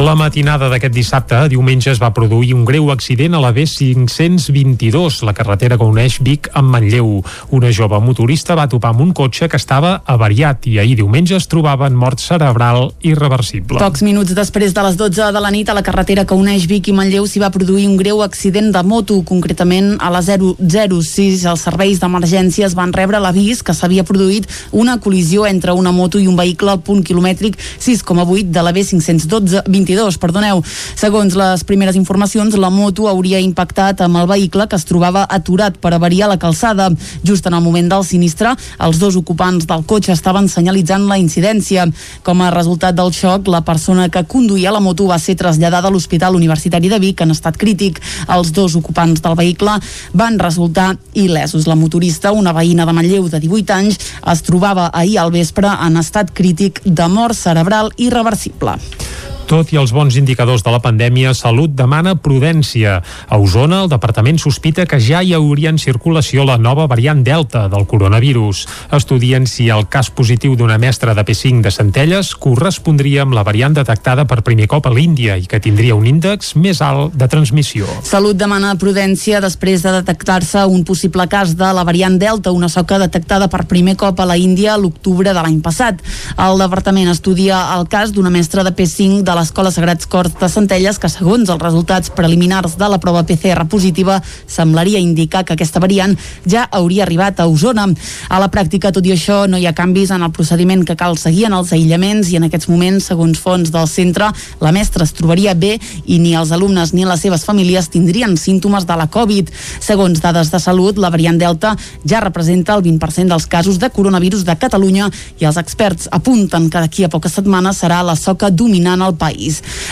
La matinada d'aquest dissabte, diumenge, es va produir un greu accident a la B522, la carretera que uneix Vic amb Manlleu. Una jove motorista va topar amb un cotxe que estava avariat i ahir diumenge es trobava en mort cerebral irreversible. Pocs minuts després de les 12 de la nit a la carretera que uneix Vic i Manlleu s'hi va produir un greu accident de moto, concretament a la 006. Els serveis d'emergències van rebre l'avís que s'havia produït una col·lisió entre una moto i un vehicle al punt quilomètric 6,8 de la B512 22, perdoneu. Segons les primeres informacions, la moto hauria impactat amb el vehicle que es trobava aturat per avariar la calçada. Just en el moment del sinistre, els dos ocupants del cotxe estaven senyalitzant la incidència. Com a resultat del xoc, la persona que conduïa la moto va ser traslladada a l'Hospital Universitari de Vic en estat crític. Els dos ocupants del vehicle van resultar il·lesos. La motorista, una veïna de Manlleu de 18 anys, es trobava ahir al vespre en estat crític de mort cerebral irreversible. Tot i els bons indicadors de la pandèmia, Salut demana prudència. A Osona, el departament sospita que ja hi hauria en circulació la nova variant Delta del coronavirus. Estudien si el cas positiu d'una mestra de P5 de Centelles correspondria amb la variant detectada per primer cop a l'Índia i que tindria un índex més alt de transmissió. Salut demana prudència després de detectar-se un possible cas de la variant Delta, una soca detectada per primer cop a la Índia l'octubre de l'any passat. El departament estudia el cas d'una mestra de P5 de l'Escola Sagrats Cors de Centelles que segons els resultats preliminars de la prova PCR positiva semblaria indicar que aquesta variant ja hauria arribat a Osona. A la pràctica, tot i això, no hi ha canvis en el procediment que cal seguir en els aïllaments i en aquests moments, segons fons del centre, la mestra es trobaria bé i ni els alumnes ni les seves famílies tindrien símptomes de la Covid. Segons dades de salut, la variant Delta ja representa el 20% dels casos de coronavirus de Catalunya i els experts apunten que d'aquí a poques setmanes serà la soca dominant al país.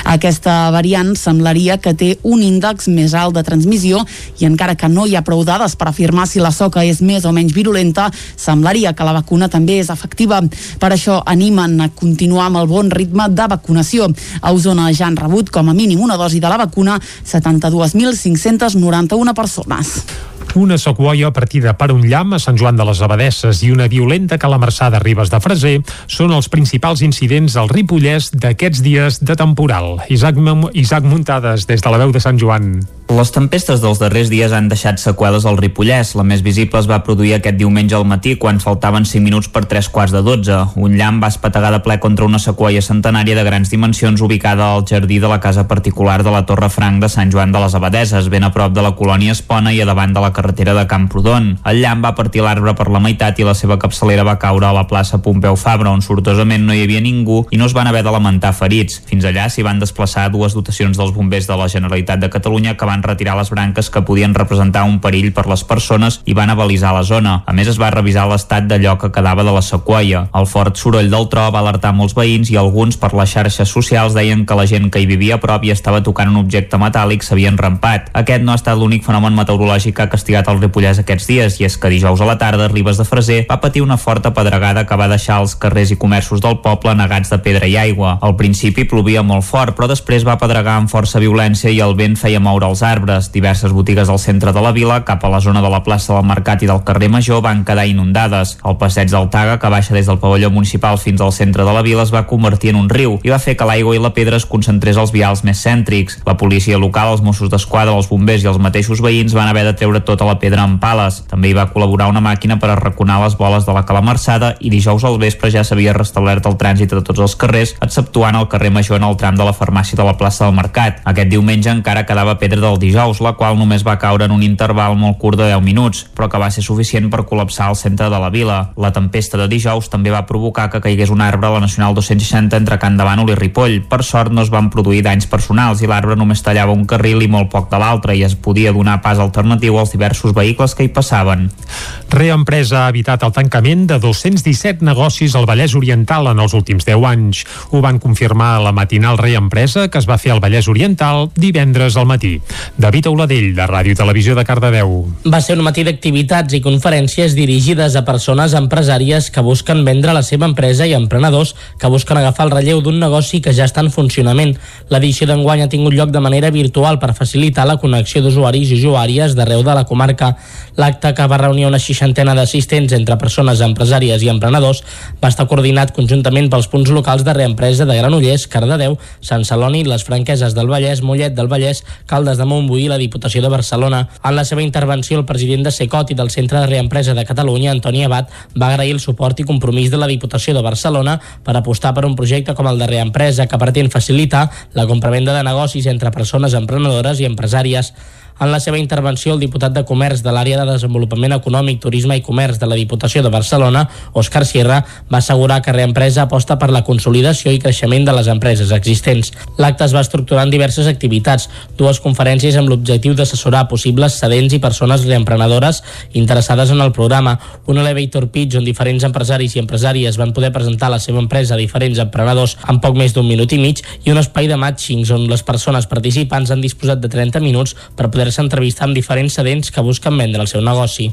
Aquesta variant semblaria que té un índex més alt de transmissió i encara que no hi ha prou dades per afirmar si la soca és més o menys virulenta, semblaria que la vacuna també és efectiva. Per això animen a continuar amb el bon ritme de vacunació. A Osona ja han rebut com a mínim una dosi de la vacuna 72.591 persones. Una sequoia partida per un llamp a Sant Joan de les Abadesses i una violenta calamarsada a Ribes de Freser són els principals incidents al Ripollès d'aquests dies de temporal. Isaac, Isaac Muntades, des de la veu de Sant Joan. Les tempestes dels darrers dies han deixat seqüeles al Ripollès. La més visible es va produir aquest diumenge al matí quan faltaven 5 minuts per 3 quarts de 12. Un llamp va espetegar de ple contra una sequoia centenària de grans dimensions ubicada al jardí de la casa particular de la Torre Franc de Sant Joan de les Abadeses, ben a prop de la colònia Espona i a davant de la carretera de Camprodon. El llamp va partir l'arbre per la meitat i la seva capçalera va caure a la plaça Pompeu Fabra, on sortosament no hi havia ningú i no es van haver de lamentar ferits. Fins allà s'hi van desplaçar dues dotacions dels bombers de la Generalitat de Catalunya que van van retirar les branques que podien representar un perill per les persones i van avalisar la zona. A més, es va revisar l'estat d'allò que quedava de la sequoia. El fort soroll del tro va alertar molts veïns i alguns per les xarxes socials deien que la gent que hi vivia a prop i estava tocant un objecte metàl·lic s'havien rampat. Aquest no ha estat l'únic fenomen meteorològic que ha castigat el Ripollès aquests dies i és que dijous a la tarda Ribes de Freser va patir una forta pedregada que va deixar els carrers i comerços del poble negats de pedra i aigua. Al principi plovia molt fort, però després va pedregar amb força violència i el vent feia moure els arbres. Diverses botigues del centre de la vila, cap a la zona de la plaça del Mercat i del carrer Major, van quedar inundades. El passeig del Taga, que baixa des del pavelló municipal fins al centre de la vila, es va convertir en un riu i va fer que l'aigua i la pedra es concentrés als vials més cèntrics. La policia local, els Mossos d'Esquadra, els bombers i els mateixos veïns van haver de treure tota la pedra amb pales. També hi va col·laborar una màquina per arraconar les boles de la calamarsada i dijous al vespre ja s'havia restablert el trànsit de tots els carrers, exceptuant el carrer Major en el tram de la farmàcia de la plaça del Mercat. Aquest diumenge encara quedava pedra del dijous, la qual només va caure en un interval molt curt de 10 minuts, però que va ser suficient per col·lapsar el centre de la vila. La tempesta de dijous també va provocar que caigués un arbre a la Nacional 260 entre Can de Bànol i Ripoll. Per sort no es van produir danys personals i l'arbre només tallava un carril i molt poc de l'altre i es podia donar pas alternatiu als diversos vehicles que hi passaven. Reempresa ha evitat el tancament de 217 negocis al Vallès Oriental en els últims 10 anys. Ho van confirmar a la matinal Reempresa que es va fer al Vallès Oriental divendres al matí. David Auladell, de Ràdio Televisió de Cardedeu. Va ser un matí d'activitats i conferències dirigides a persones empresàries que busquen vendre la seva empresa i emprenedors que busquen agafar el relleu d'un negoci que ja està en funcionament. L'edició d'enguany ha tingut lloc de manera virtual per facilitar la connexió d'usuaris i usuàries d'arreu de la comarca. L'acte que va reunir una seixantena d'assistents entre persones empresàries i emprenedors va estar coordinat conjuntament pels punts locals de reempresa de Granollers, Cardedeu, Sant Celoni, les Franqueses del Vallès, Mollet del Vallès, Caldes de Montbui i la Diputació de Barcelona. En la seva intervenció, el president de Secot i del Centre de Reempresa de Catalunya, Antoni Abad, va agrair el suport i compromís de la Diputació de Barcelona per apostar per un projecte com el de reempresa que pretén facilitar la compravenda de negocis entre persones emprenedores i empresàries. En la seva intervenció, el diputat de Comerç de l'àrea de Desenvolupament Econòmic, Turisme i Comerç de la Diputació de Barcelona, Òscar Sierra, va assegurar que Reempresa aposta per la consolidació i creixement de les empreses existents. L'acte es va estructurar en diverses activitats, dues conferències amb l'objectiu d'assessorar possibles cedents i persones reemprenedores interessades en el programa, un elevator pitch on diferents empresaris i empresàries van poder presentar la seva empresa a diferents emprenedors en poc més d'un minut i mig i un espai de matchings on les persones participants han disposat de 30 minuts per poder-se entrevistar amb diferents cedents que busquen vendre el seu negoci.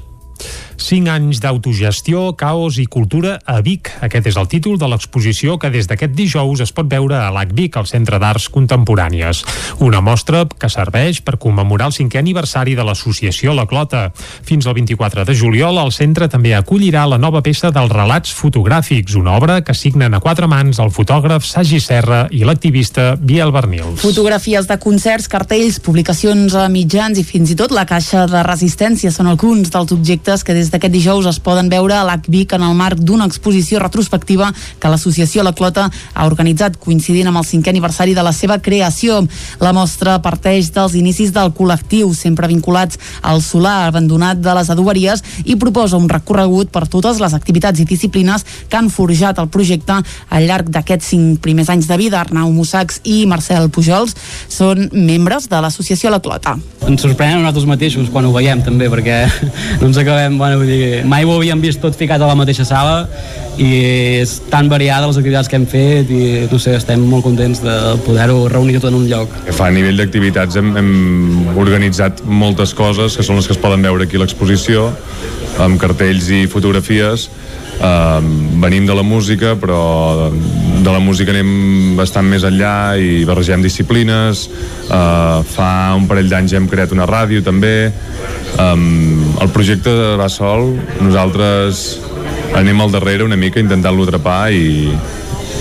5 anys d'autogestió, caos i cultura a Vic. Aquest és el títol de l'exposició que des d'aquest dijous es pot veure a l'ACVIC, al Centre d'Arts Contemporànies. Una mostra que serveix per commemorar el cinquè aniversari de l'associació La Clota. Fins al 24 de juliol, el centre també acollirà la nova peça dels relats fotogràfics, una obra que signen a quatre mans el fotògraf Sagi Serra i l'activista Biel Bernils. Fotografies de concerts, cartells, publicacions a mitjans i fins i tot la caixa de resistència són alguns dels objectes que des d'aquest dijous es poden veure a l'ACVIC en el marc d'una exposició retrospectiva que l'associació La Clota ha organitzat coincidint amb el cinquè aniversari de la seva creació. La mostra parteix dels inicis del col·lectiu, sempre vinculats al solar abandonat de les adoberies i proposa un recorregut per totes les activitats i disciplines que han forjat el projecte al llarg d'aquests cinc primers anys de vida. Arnau Mussacs i Marcel Pujols són membres de l'associació La Clota. Ens sorprenem a nosaltres mateixos quan ho veiem també, perquè no ens acabem, bueno, vull dir, mai ho havíem vist tot ficat a la mateixa sala i és tan variada les activitats que hem fet i no sé, estem molt contents de poder-ho reunir tot en un lloc. A nivell d'activitats hem, hem organitzat moltes coses que són les que es poden veure aquí a l'exposició amb cartells i fotografies Uh, venim de la música, però de la música anem bastant més enllà i barregem disciplines. Uh, fa un parell d'anys hem creat una ràdio també. Um, el projecte va sol, nosaltres anem al darrere una mica intentant-lo atrapar i,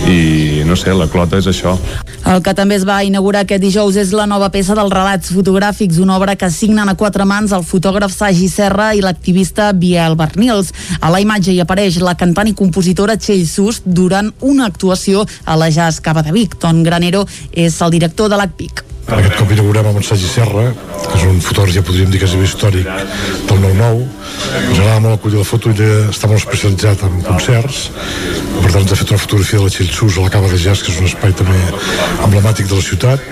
i no sé, la clota és això. El que també es va inaugurar aquest dijous és la nova peça dels relats fotogràfics, una obra que signen a quatre mans el fotògraf Sagi Serra i l'activista Biel Bernils. A la imatge hi apareix la cantant i compositora Txell Sust durant una actuació a la Jazz Cava de Vic. Ton Granero és el director de l'ACPIC. Aquest cop inaugurem amb en Sergi Serra, que és un fotògraf, ja podríem dir que és històric del 9-9. Ens agrada molt acollir la foto i està molt especialitzat en concerts. Per tant, ens ha fet una fotografia de la Xilxús a la Cava de Jazz, que és un espai també emblemàtic de la ciutat,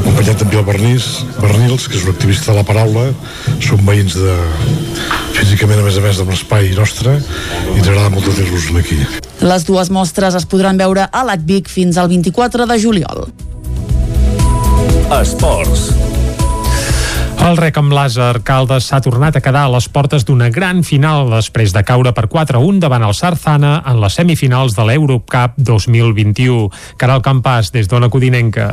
acompanyat també el Bernís, Bernils, que és un activista de la paraula. Som veïns de, físicament, a més a més, de l'espai nostre, i ens agrada molt tenir-los aquí. Les dues mostres es podran veure a l'ACVIC fins al 24 de juliol. Esports. El rec amb làser Caldes s'ha tornat a quedar a les portes d'una gran final després de caure per 4-1 davant el Sarzana en les semifinals de l'Eurocup 2021. Caral Campàs, des d'Ona Codinenca.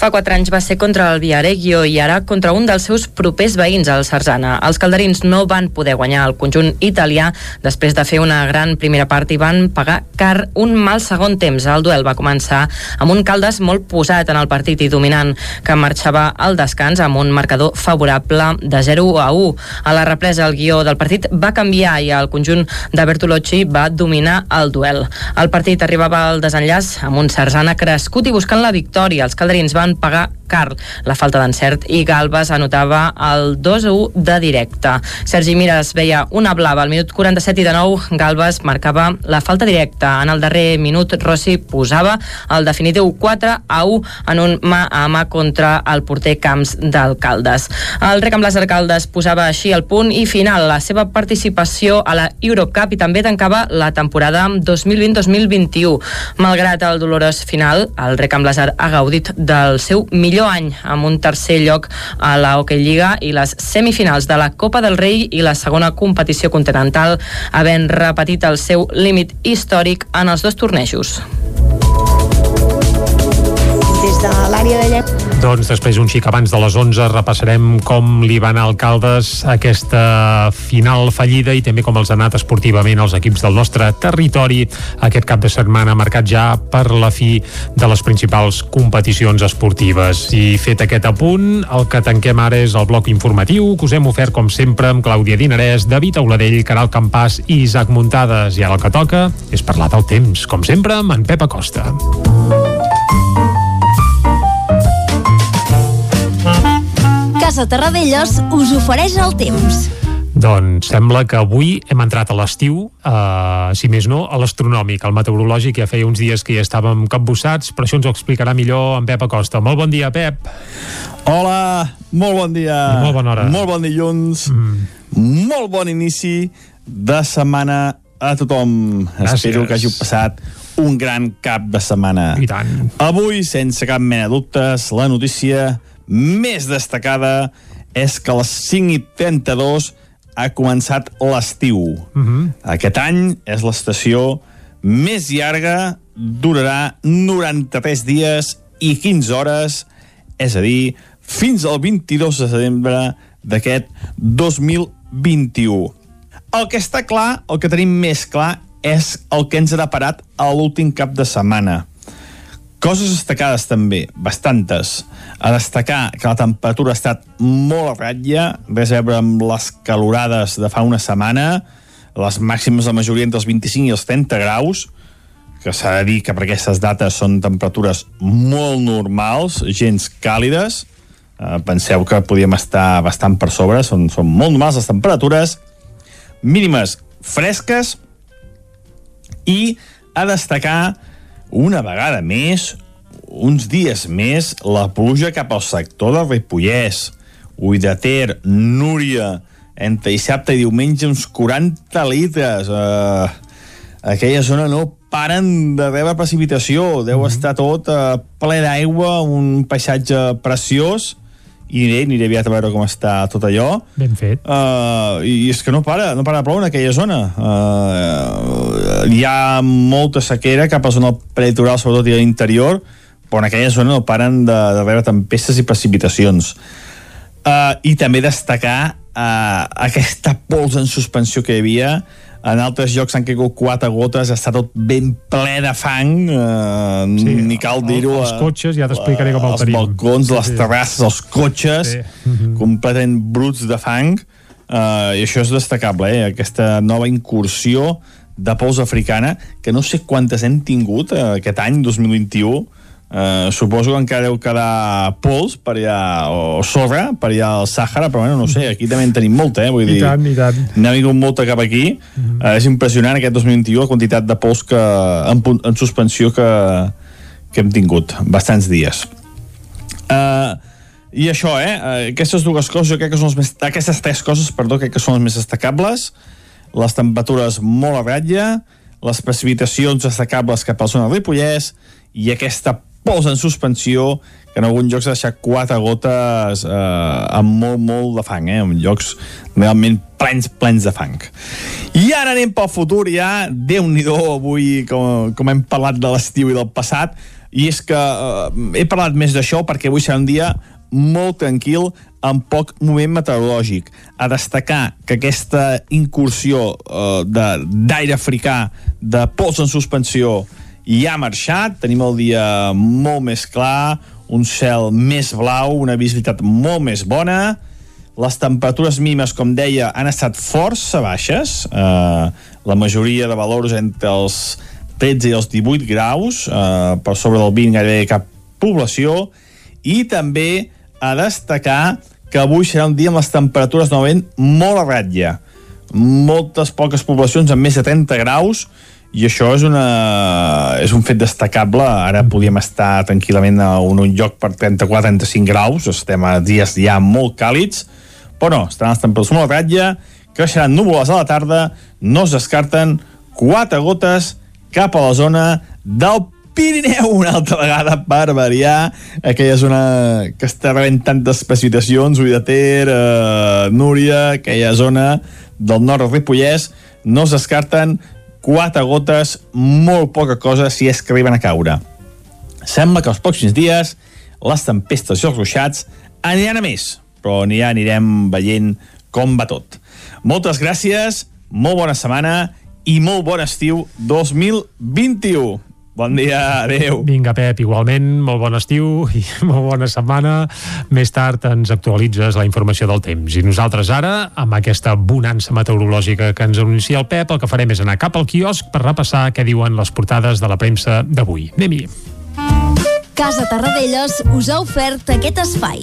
Fa quatre anys va ser contra el Viareggio i ara contra un dels seus propers veïns, el Sarzana. Els calderins no van poder guanyar el conjunt italià després de fer una gran primera part i van pagar car un mal segon temps. El duel va començar amb un Caldes molt posat en el partit i dominant, que marxava al descans amb un marcador favorable de 0 a 1. A la represa, el guió del partit va canviar i el conjunt de Bertolocci va dominar el duel. El partit arribava al desenllaç amb un Sarzana crescut i buscant la victòria. Els calderins van pagar car la falta d'encert i Galbas anotava el 2 a 1 de directe. Sergi Mires veia una blava al minut 47 i de nou Galbas marcava la falta directa. En el darrer minut Rossi posava el definitiu 4 a 1 en un mà a mà contra el porter Camps d'Alcaldes. El rec amb les Alcaldes posava així el punt i final la seva participació a la Eurocup i també tancava la temporada 2020-2021. Malgrat el dolorós final, el rec amb l'Azar ha gaudit del seu millor any amb un tercer lloc a la Hockey Lliga i les semifinals de la Copa del Rei i la segona competició continental havent repetit el seu límit històric en els dos tornejos. L'àrea de Llep Doncs després, un xic abans de les 11, repassarem com li van a Alcaldes aquesta final fallida i també com els ha anat esportivament els equips del nostre territori aquest cap de setmana marcat ja per la fi de les principals competicions esportives. I fet aquest apunt, el que tanquem ara és el bloc informatiu que us hem ofert com sempre amb Clàudia Dinarès, David Auladell, Caral Campàs i Isaac Muntades. I ara el que toca és parlar del temps, com sempre, amb en Pep Acosta. Casa Terradellos us ofereix el temps. Doncs sembla que avui hem entrat a l'estiu, eh, si més no, a l'astronòmic, al meteorològic, ja feia uns dies que ja estàvem capbussats, però això ens ho explicarà millor en Pep Acosta. Molt bon dia, Pep. Hola, molt bon dia. I molt bona hora. Molt bon dilluns. Mm. Molt bon inici de setmana a tothom. Gràcies. Espero que hàgiu passat un gran cap de setmana. I tant. Avui, sense cap mena de dubtes, la notícia més destacada és que a les 5 i 32 ha començat l'estiu. Mm -hmm. Aquest any és l'estació més llarga, durarà 93 dies i 15 hores, és a dir, fins al 22 de setembre d'aquest 2021. El que està clar, el que tenim més clar, és el que ens ha deparat a l'últim cap de setmana. Coses destacades també, bastantes. A destacar que la temperatura ha estat molt a ratlla, res a veure amb les calorades de fa una setmana, les màximes la majoria entre els 25 i els 30 graus, que s'ha de dir que per aquestes dates són temperatures molt normals, gens càlides, eh, penseu que podíem estar bastant per sobre, són, són molt normals les temperatures, mínimes fresques, i a destacar una vegada més, uns dies més, la pluja cap al sector del Ripollès. Ull de Ter, Núria, entre dissabte i diumenge uns 40 litres. Uh, aquella zona no paren de rebre precipitació. Deu mm -hmm. estar tot uh, ple d'aigua, un paisatge preciós i aniré, aniré aviat a veure com està tot allò. Ben fet. Uh, I és que no para, no para de ploure en aquella zona. Uh, hi ha molta sequera cap a zona prelitoral, sobretot i a l'interior, però en aquella zona no paren de, de rebre tempestes i precipitacions. Uh, I també destacar uh, aquesta pols en suspensió que hi havia en altres llocs han caigut quatre gotes, està tot ben ple de fang, eh, sí, ni cal dir-ho. Els cotxes, ja t'explicaré com el tenim. Els balcons, les Sí. terrasses, els cotxes, Sí. sí. *laughs* completament bruts de fang, eh, i això és destacable, eh? aquesta nova incursió de pols africana, que no sé quantes hem tingut eh, aquest any, 2021, Uh, suposo que encara deu quedar pols per allà, o sorra per allà al Sàhara, però bueno, no sé, aquí també en tenim molta, eh? Vull I dir, tant, i tant. n'ha vingut molta cap aquí. Mm -hmm. uh, és impressionant aquest 2021 la quantitat de pols que, en, en suspensió que, que hem tingut, bastants dies. Uh, I això, eh? Aquestes dues coses, jo crec que són les més... Aquestes tres coses, perdó, crec que són les més destacables. Les temperatures molt a ratlla, les precipitacions destacables cap a la zona del Ripollès i aquesta pols en suspensió que en alguns llocs ha deixat quatre gotes eh, amb molt, molt de fang, eh? en llocs realment plens, plens de fang. I ara anem pel futur, ja, déu nhi avui, com, com hem parlat de l'estiu i del passat, i és que eh, he parlat més d'això perquè avui serà un dia molt tranquil, amb poc moment meteorològic. A destacar que aquesta incursió eh, d'aire africà, de pols en suspensió, ja ha marxat, tenim el dia molt més clar, un cel més blau, una visibilitat molt més bona, les temperatures mínimes, com deia, han estat força baixes, eh, la majoria de valors entre els 13 i els 18 graus, eh, per sobre del 20 gairebé cap població, i també a destacar que avui serà un dia amb les temperatures novament molt a ratlla. Moltes poques poblacions amb més de 30 graus, i això és, una, és un fet destacable. Ara podíem estar tranquil·lament a un, un lloc per 34-35 graus, estem a dies ja molt càlids, però no, estaran les temperatures molt ratlla, creixeran núvoles a la tarda, no es descarten quatre gotes cap a la zona del Pirineu. *laughs* Una altra vegada per variar aquella zona que està rebent tantes precipitacions, Ull de Ter, eh, Núria, aquella zona del nord del Ripollès, no es descarten quatre gotes, molt poca cosa si és que arriben a caure. Sembla que els pròxims dies les tempestes i els ruixats aniran a més, però ja anirem veient com va tot. Moltes gràcies, molt bona setmana i molt bon estiu 2021. Bon dia, adeu. Vinga, Pep, igualment, molt bon estiu i *laughs* molt bona setmana. Més tard ens actualitzes la informació del temps. I nosaltres ara, amb aquesta bonança meteorològica que ens anuncia el Pep, el que farem és anar cap al quiosc per repassar què diuen les portades de la premsa d'avui. Anem-hi. Casa Tarradellas us ha ofert aquest espai.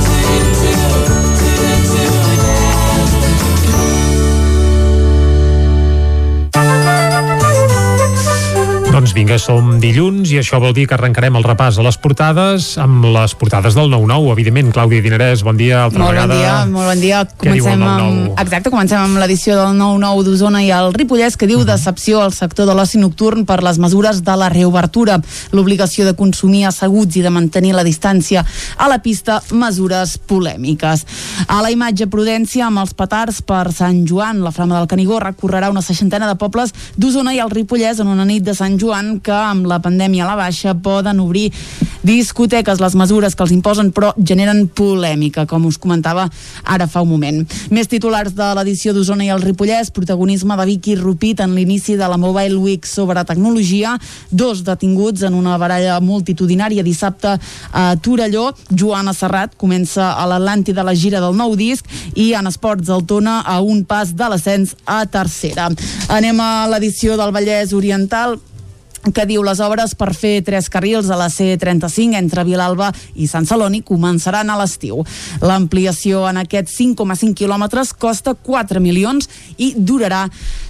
Doncs vinga, som dilluns i això vol dir que arrencarem el repàs a les portades amb les portades del 9-9, evidentment. Clàudia Dinarès, bon dia, altra Molt vegada. bon dia, molt bon dia. Comencem 9-9? amb, exacte, comencem amb l'edició del 9-9 d'Osona i el Ripollès que diu decepció al sector de l'oci nocturn per les mesures de la reobertura, l'obligació de consumir asseguts i de mantenir la distància a la pista, mesures polèmiques. A la imatge Prudència amb els petards per Sant Joan, la Flama del Canigó recorrerà una seixantena de pobles d'Osona i el Ripollès en una nit de Sant Joan que amb la pandèmia a la baixa poden obrir discoteques, les mesures que els imposen però generen polèmica, com us comentava ara fa un moment. Més titulars de l'edició d'Osona i el Ripollès, protagonisme de Vicky Rupit en l'inici de la Mobile Week sobre tecnologia, dos detinguts en una baralla multitudinària dissabte a Torelló, Joana Serrat comença a l'Atlàntida la gira del nou disc i en esports el Tona a un pas de l'ascens a tercera. Anem a l'edició del Vallès Oriental que diu les obres per fer tres carrils a la C35 entre Vilalba i Sant Celoni començaran a l'estiu. L'ampliació en aquests 5,5 quilòmetres costa 4 milions i durarà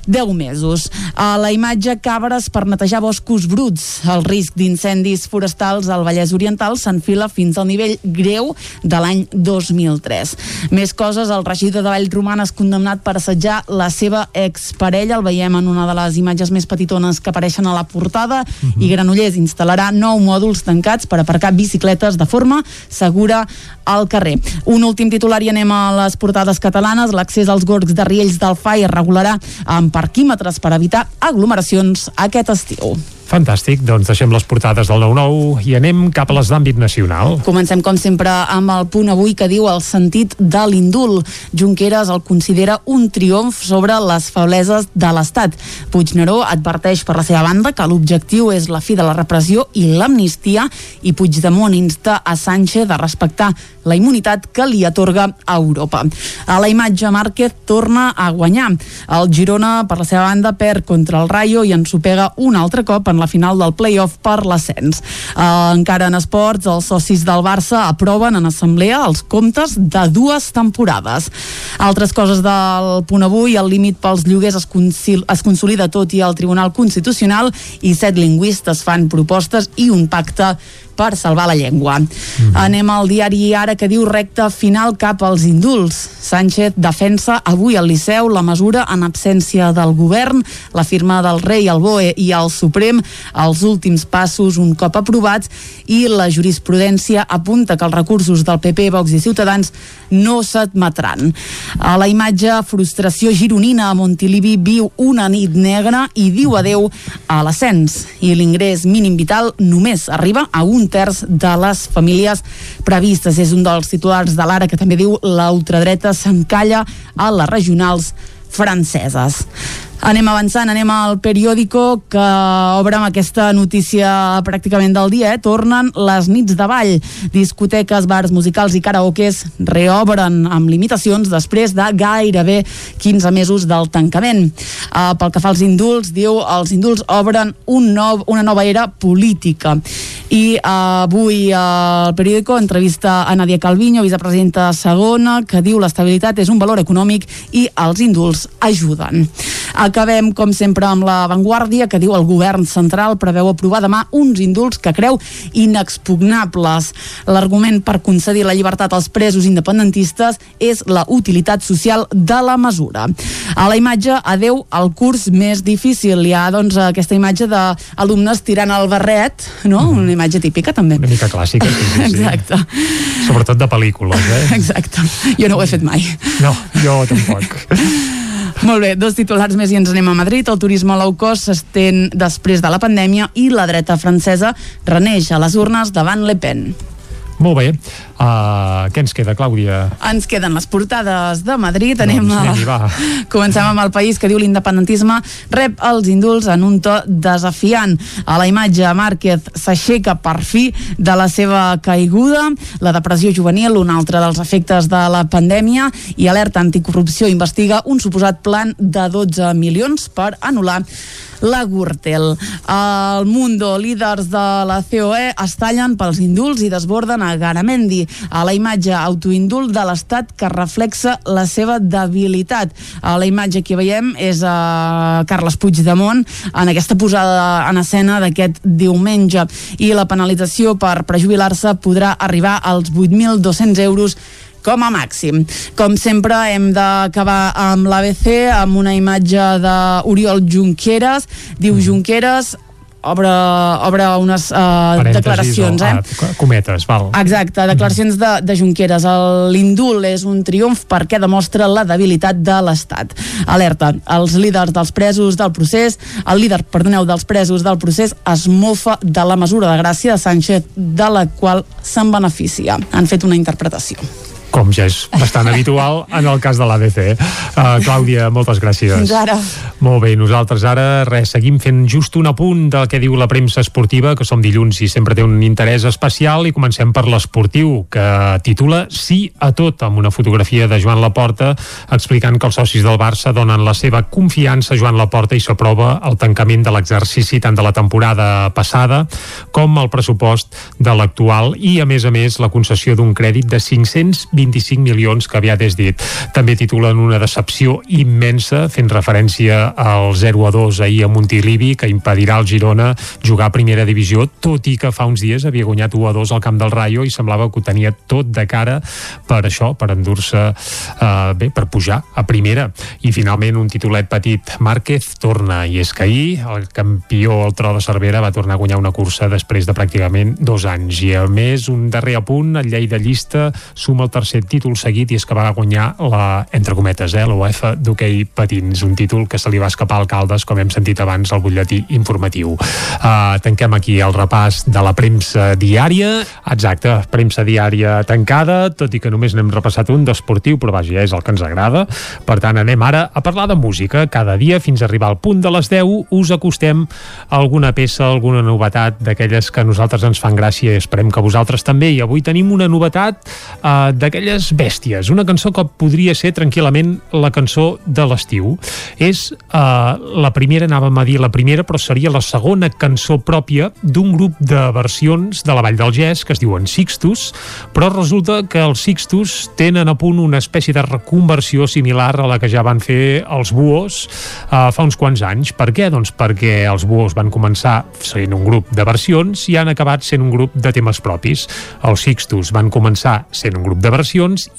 10 mesos. A la imatge, cabres per netejar boscos bruts. El risc d'incendis forestals al Vallès Oriental s'enfila fins al nivell greu de l'any 2003. Més coses, el regidor de Vallroman és condemnat per assetjar la seva exparella. El veiem en una de les imatges més petitones que apareixen a la portada uh -huh. i Granollers instal·larà nou mòduls tancats per aparcar bicicletes de forma segura al carrer. Un últim titular i anem a les portades catalanes. L'accés als gorgs de Riells del FAI es regularà amb parquímetres per evitar aglomeracions aquest estiu. Fantàstic, doncs deixem les portades del 9-9 i anem cap a les d'àmbit nacional. Comencem, com sempre, amb el punt avui que diu el sentit de l'indult. Junqueras el considera un triomf sobre les febleses de l'Estat. Puigneró adverteix per la seva banda que l'objectiu és la fi de la repressió i l'amnistia i Puigdemont insta a Sánchez a respectar la immunitat que li atorga a Europa. A la imatge, Márquez torna a guanyar. El Girona, per la seva banda, perd contra el Rayo i ensopega un altre cop en la final del play-off per l'ascens. Uh, encara en esports, els socis del Barça aproven en assemblea els comptes de dues temporades. Altres coses del punt avui, el límit pels lloguers es, es consolida tot i el Tribunal Constitucional i set lingüistes fan propostes i un pacte per salvar la llengua. Mm -hmm. Anem al diari Ara que diu recta final cap als indults. Sánchez defensa avui al Liceu la mesura en absència del govern, la firma del rei, el BOE i el Suprem, els últims passos un cop aprovats i la jurisprudència apunta que els recursos del PP, Vox i Ciutadans no s'admetran. A la imatge, frustració gironina a Montilivi viu una nit negra i diu adeu a l'ascens i l'ingrés mínim vital només arriba a un terç de les famílies previstes. És un dels titulars de l'Ara que també diu la ultradreta s'encalla a les regionals franceses. Anem avançant, anem al periòdico que obre amb aquesta notícia pràcticament del dia, eh? tornen les nits de ball. Discoteques, bars musicals i karaokes reobren amb limitacions després de gairebé 15 mesos del tancament. Uh, pel que fa als indults, diu els indults obren un nou, una nova era política. I uh, avui uh, el periòdico entrevista a Nadia Calviño, vicepresidenta segona, que diu l'estabilitat és un valor econòmic i els indults ajuden. Acabem, com sempre, amb la Vanguardia, que diu el govern central preveu aprovar demà uns indults que creu inexpugnables. L'argument per concedir la llibertat als presos independentistes és la utilitat social de la mesura. A la imatge, adeu al curs més difícil. Hi ha, doncs, aquesta imatge d'alumnes tirant el barret, no? Mhm. Una imatge típica, també. Una mica clàssica, sí. Exacte. Sobretot de pel·lícules, eh? Exacte. Jo no ho he fet mai. No, jo tampoc. *laughs* Molt bé, dos titulars més i ens anem a Madrid. El turisme low cost s'estén després de la pandèmia i la dreta francesa reneix a les urnes davant Le Pen. Molt bé. Uh, què ens queda, Clàudia? Ens queden les portades de Madrid. Anem Doncs a... *laughs* Comencem amb el país que diu l'independentisme rep els indults en un to desafiant. A la imatge, Márquez s'aixeca per fi de la seva caiguda. La depressió juvenil, un altre dels efectes de la pandèmia, i alerta anticorrupció investiga un suposat plan de 12 milions per anul·lar la Gürtel. El Mundo, líders de la COE, es tallen pels indults i desborden a Garamendi. A la imatge, autoindult de l'Estat que reflexa la seva debilitat. A la imatge que veiem és a Carles Puigdemont en aquesta posada en escena d'aquest diumenge. I la penalització per prejubilar-se podrà arribar als 8.200 euros com a màxim. Com sempre hem d'acabar amb l'ABC amb una imatge d'Oriol Junqueras. Diu Junqueras obre, obre unes uh, declaracions, o- eh? Ah, cometes, val. Exacte, declaracions de, de Junqueras. L'indult és un triomf perquè demostra la debilitat de l'Estat. Alerta, els líders dels presos del procés, el líder, perdoneu, dels presos del procés es mofa de la mesura de gràcia de Sánchez de la qual se'n beneficia. Han fet una interpretació. Com ja és bastant habitual en el cas de l'ABC. Uh, Clàudia, moltes gràcies. Fins ara. Molt bé, nosaltres ara res, seguim fent just un apunt del que diu la premsa esportiva, que som dilluns i sempre té un interès especial, i comencem per l'esportiu, que titula Sí a tot, amb una fotografia de Joan Laporta explicant que els socis del Barça donen la seva confiança a Joan Laporta i s'aprova el tancament de l'exercici tant de la temporada passada com el pressupost de l'actual i, a més a més, la concessió d'un crèdit de 525 milions que aviat és dit. També titulen una decepció immensa, fent referència al 0 a 2 ahir a Montilivi, que impedirà al Girona jugar a primera divisió, tot i que fa uns dies havia guanyat 1 a 2 al camp del Rayo i semblava que ho tenia tot de cara per això, per endur-se eh, bé, per pujar a primera. I finalment un titulet petit, Márquez torna, i és que ahir el campió el Tro de Cervera va tornar a guanyar una cursa després de pràcticament dos anys. I a més, un darrer apunt, el llei de llista suma el tercer títol seguit i és que va guanyar la, entre cometes, eh, l'UEFA d'hoquei patins, un títol que se li va escapar al Caldes, com hem sentit abans al butlletí informatiu. Uh, tanquem aquí el repàs de la premsa diària. Exacte, premsa diària tancada, tot i que només n'hem repassat un d'esportiu, però vaja, és el que ens agrada. Per tant, anem ara a parlar de música. Cada dia, fins a arribar al punt de les 10, us acostem alguna peça, alguna novetat d'aquelles que a nosaltres ens fan gràcia i esperem que vosaltres també. I avui tenim una novetat uh, d'aquelles bèsties, una cançó que podria ser tranquil·lament la cançó de l'estiu. És uh, la primera, anàvem a dir la primera, però seria la segona cançó pròpia d'un grup de versions de la Vall del Gès que es diuen Sixtus, però resulta que els Sixtus tenen a punt una espècie de reconversió similar a la que ja van fer els Buos uh, fa uns quants anys. Per què? Doncs perquè els Buos van començar sent un grup de versions i han acabat sent un grup de temes propis. Els Sixtus van començar sent un grup de versions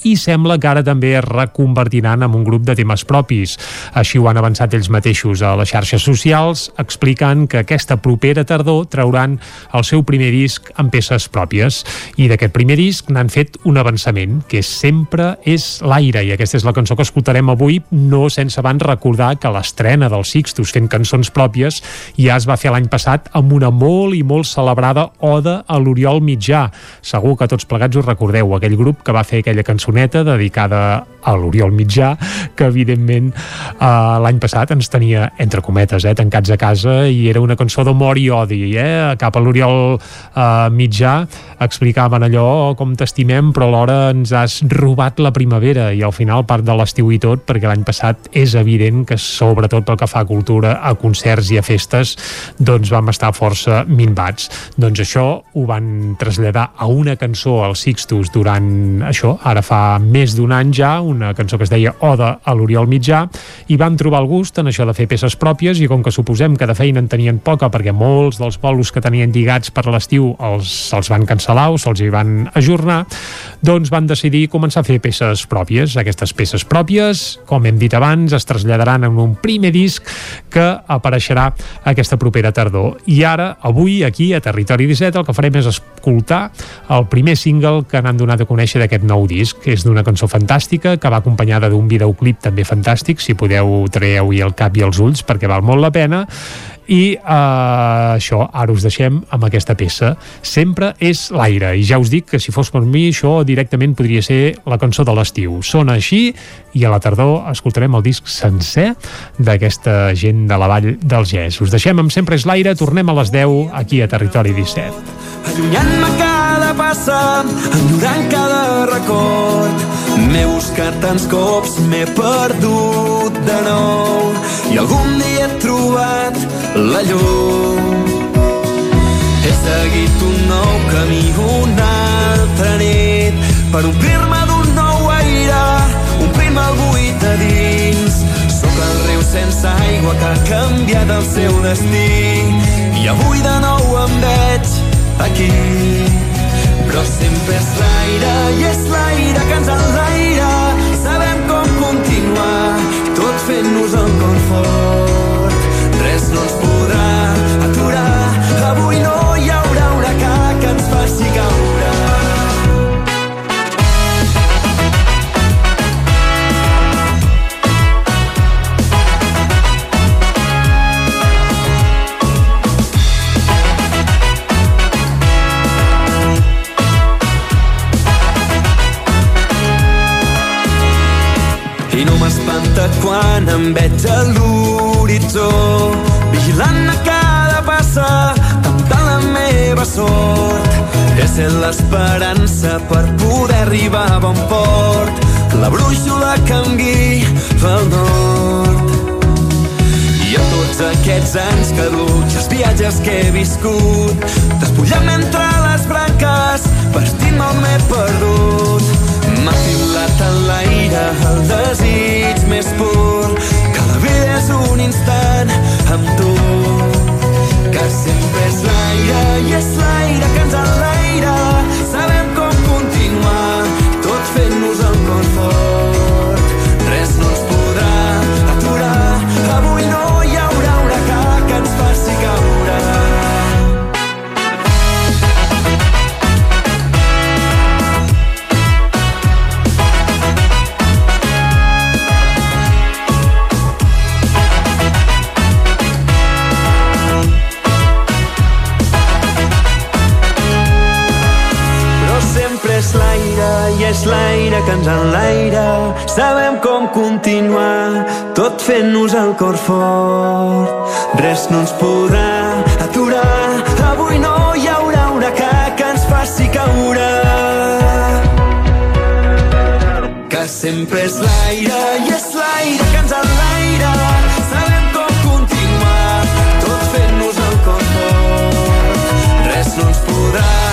i sembla que ara també es reconvertiran en un grup de temes propis. Així ho han avançat ells mateixos a les xarxes socials, explicant que aquesta propera tardor trauran el seu primer disc amb peces pròpies. I d'aquest primer disc n'han fet un avançament, que sempre és l'aire, i aquesta és la cançó que escoltarem avui, no sense abans recordar que l'estrena dels Sixtus fent cançons pròpies ja es va fer l'any passat amb una molt i molt celebrada oda a l'Oriol Mitjà. Segur que tots plegats us recordeu, aquell grup que va fer aquella cançoneta dedicada a l'Oriol Mitjà, que evidentment eh, l'any passat ens tenia, entre cometes, eh, tancats a casa i era una cançó d'amor i odi, eh? cap a l'Oriol eh, Mitjà explicaven allò com t'estimem però alhora ens has robat la primavera i al final part de l'estiu i tot perquè l'any passat és evident que sobretot pel que fa a cultura, a concerts i a festes doncs vam estar força minvats doncs això ho van traslladar a una cançó als Sixtus durant això, ara fa més d'un any ja una cançó que es deia Oda a l'Oriol Mitjà i van trobar el gust en això de fer peces pròpies i com que suposem que de feina en tenien poca perquè molts dels bolos que tenien lligats per l'estiu els, els van cancel·lar o se'ls hi van ajornar doncs van decidir començar a fer peces pròpies. Aquestes peces pròpies, com hem dit abans, es traslladaran en un primer disc que apareixerà aquesta propera tardor. I ara, avui, aquí, a Territori 17, el que farem és escoltar el primer single que n'han donat a conèixer d'aquest nou disc. És d'una cançó fantàstica que va acompanyada d'un videoclip també fantàstic, si podeu traieu-hi el cap i els ulls perquè val molt la pena i uh, això, ara us deixem amb aquesta peça. Sempre és l'aire, i ja us dic que si fos per mi això directament podria ser la cançó de l'estiu, sona així i a la tardor escoltarem el disc sencer d'aquesta gent de la Vall del Gès. Us deixem amb sempre és l'aire, tornem a les 10 aquí a Territori 17 Allunyant-me cada passa, enyorant cada record. M'he buscat tants cops, m'he perdut de nou. I algun dia trobat la llum. He seguit un nou camí una altra nit per omplir-me d'un nou aire, omplir-me el buit a dins. Sóc el riu sense aigua que ha canviat el seu destí i avui de nou em veig aquí però sempre és l'aire i és l'aire que ens enlaira sabem com continuar tot fent-nos el cor fort res no ens podrà aturar. Avui no hi haurà huracà que ens faci caure M'espanta quan em veig a l'horitzó vigilant a cada passa temptant la meva sort. He set l'esperança per poder arribar a bon port. La brúixola que em guia al nord. I a tots aquests anys caduts els viatges que he viscut despullant entre les branques vestint-me on m'he perdut l'aire el desig més pur que la vida és un instant amb tu. Que sempre és l'aire i és l'aire que ens enlaira sabem és l'aire que ens enlaira. Sabem com continuar tot fent-nos el cor fort. Res no ens podrà aturar. Avui no hi haurà huracà que ens faci caure. Que sempre és l'aire i és l'aire que ens enlaira. Sabem com continuar tot fent-nos cor fort. Res no ens podrà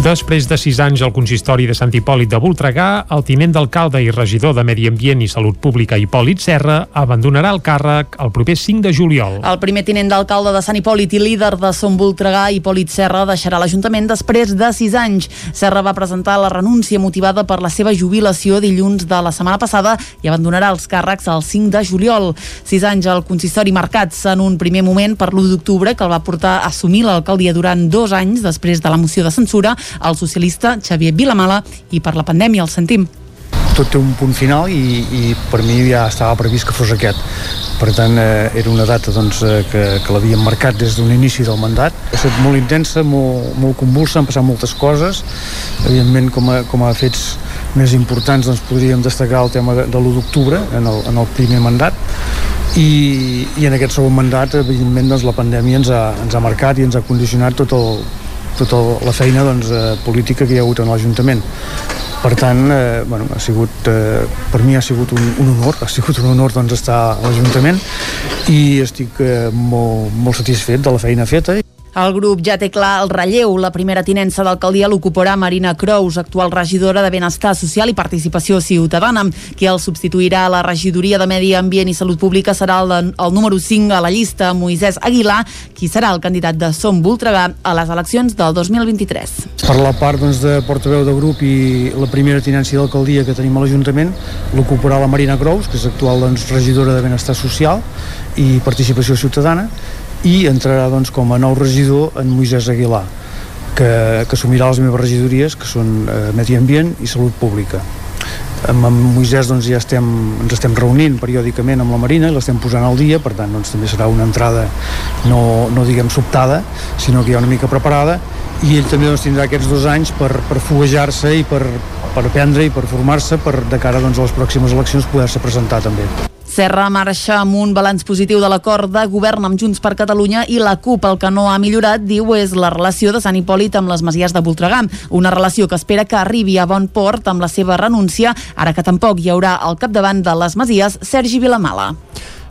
Després de sis anys al consistori de Sant Hipòlit de Voltregà, el tinent d'alcalde i regidor de Medi Ambient i Salut Pública Hipòlit Serra abandonarà el càrrec el proper 5 de juliol. El primer tinent d'alcalde de Sant Hipòlit i líder de Som Voltregà, Hipòlit Serra, deixarà l'Ajuntament després de sis anys. Serra va presentar la renúncia motivada per la seva jubilació dilluns de la setmana passada i abandonarà els càrrecs el 5 de juliol. Sis anys al consistori marcats en un primer moment per l'1 d'octubre que el va portar a assumir l'alcaldia durant dos anys després de la moció de censura el socialista Xavier Vilamala i per la pandèmia el sentim tot té un punt final i, i per mi ja estava previst que fos aquest. Per tant, eh, era una data doncs, eh, que, que l'havíem marcat des d'un inici del mandat. Ha estat molt intensa, molt, molt convulsa, han passat moltes coses. Evidentment, com a, com a fets més importants doncs, podríem destacar el tema de, de l'1 d'octubre en, el, en el primer mandat i, i en aquest segon mandat evidentment doncs, la pandèmia ens ha, ens ha marcat i ens ha condicionat tot el, tota la feina doncs, eh, política que hi ha hagut en l'Ajuntament. Per tant, eh, bueno, ha sigut, eh, per mi ha sigut un, un honor, ha sigut un honor doncs, estar a l'Ajuntament i estic eh, molt, molt satisfet de la feina feta. El grup ja té clar el relleu. La primera tinença d'alcaldia l'ocuparà Marina Crous, actual regidora de Benestar Social i Participació Ciutadana. Qui el substituirà a la regidoria de Medi Ambient i Salut Pública serà el, el número 5 a la llista, Moisès Aguilar, qui serà el candidat de Som Voltregà a les eleccions del 2023. Per la part doncs, de portaveu de grup i la primera tinència d'alcaldia que tenim a l'Ajuntament l'ocuparà la Marina Crous, que és actual doncs, regidora de Benestar Social i Participació Ciutadana, i entrarà doncs, com a nou regidor en Moisès Aguilar que, que assumirà les meves regidories que són eh, Medi Ambient i Salut Pública amb en Moisès doncs, ja estem, ens estem reunint periòdicament amb la Marina i l'estem posant al dia, per tant doncs, també serà una entrada no, no diguem sobtada sinó que ja una mica preparada i ell també doncs, tindrà aquests dos anys per, per foguejar-se i per, per aprendre i per formar-se per de cara doncs, a les pròximes eleccions poder-se presentar també. Serra marxa amb un balanç positiu de l'acord de govern amb Junts per Catalunya i la CUP. El que no ha millorat, diu, és la relació de Sant Hipòlit amb les Masies de Voltregà. Una relació que espera que arribi a bon port amb la seva renúncia, ara que tampoc hi haurà al capdavant de les Masies Sergi Vilamala.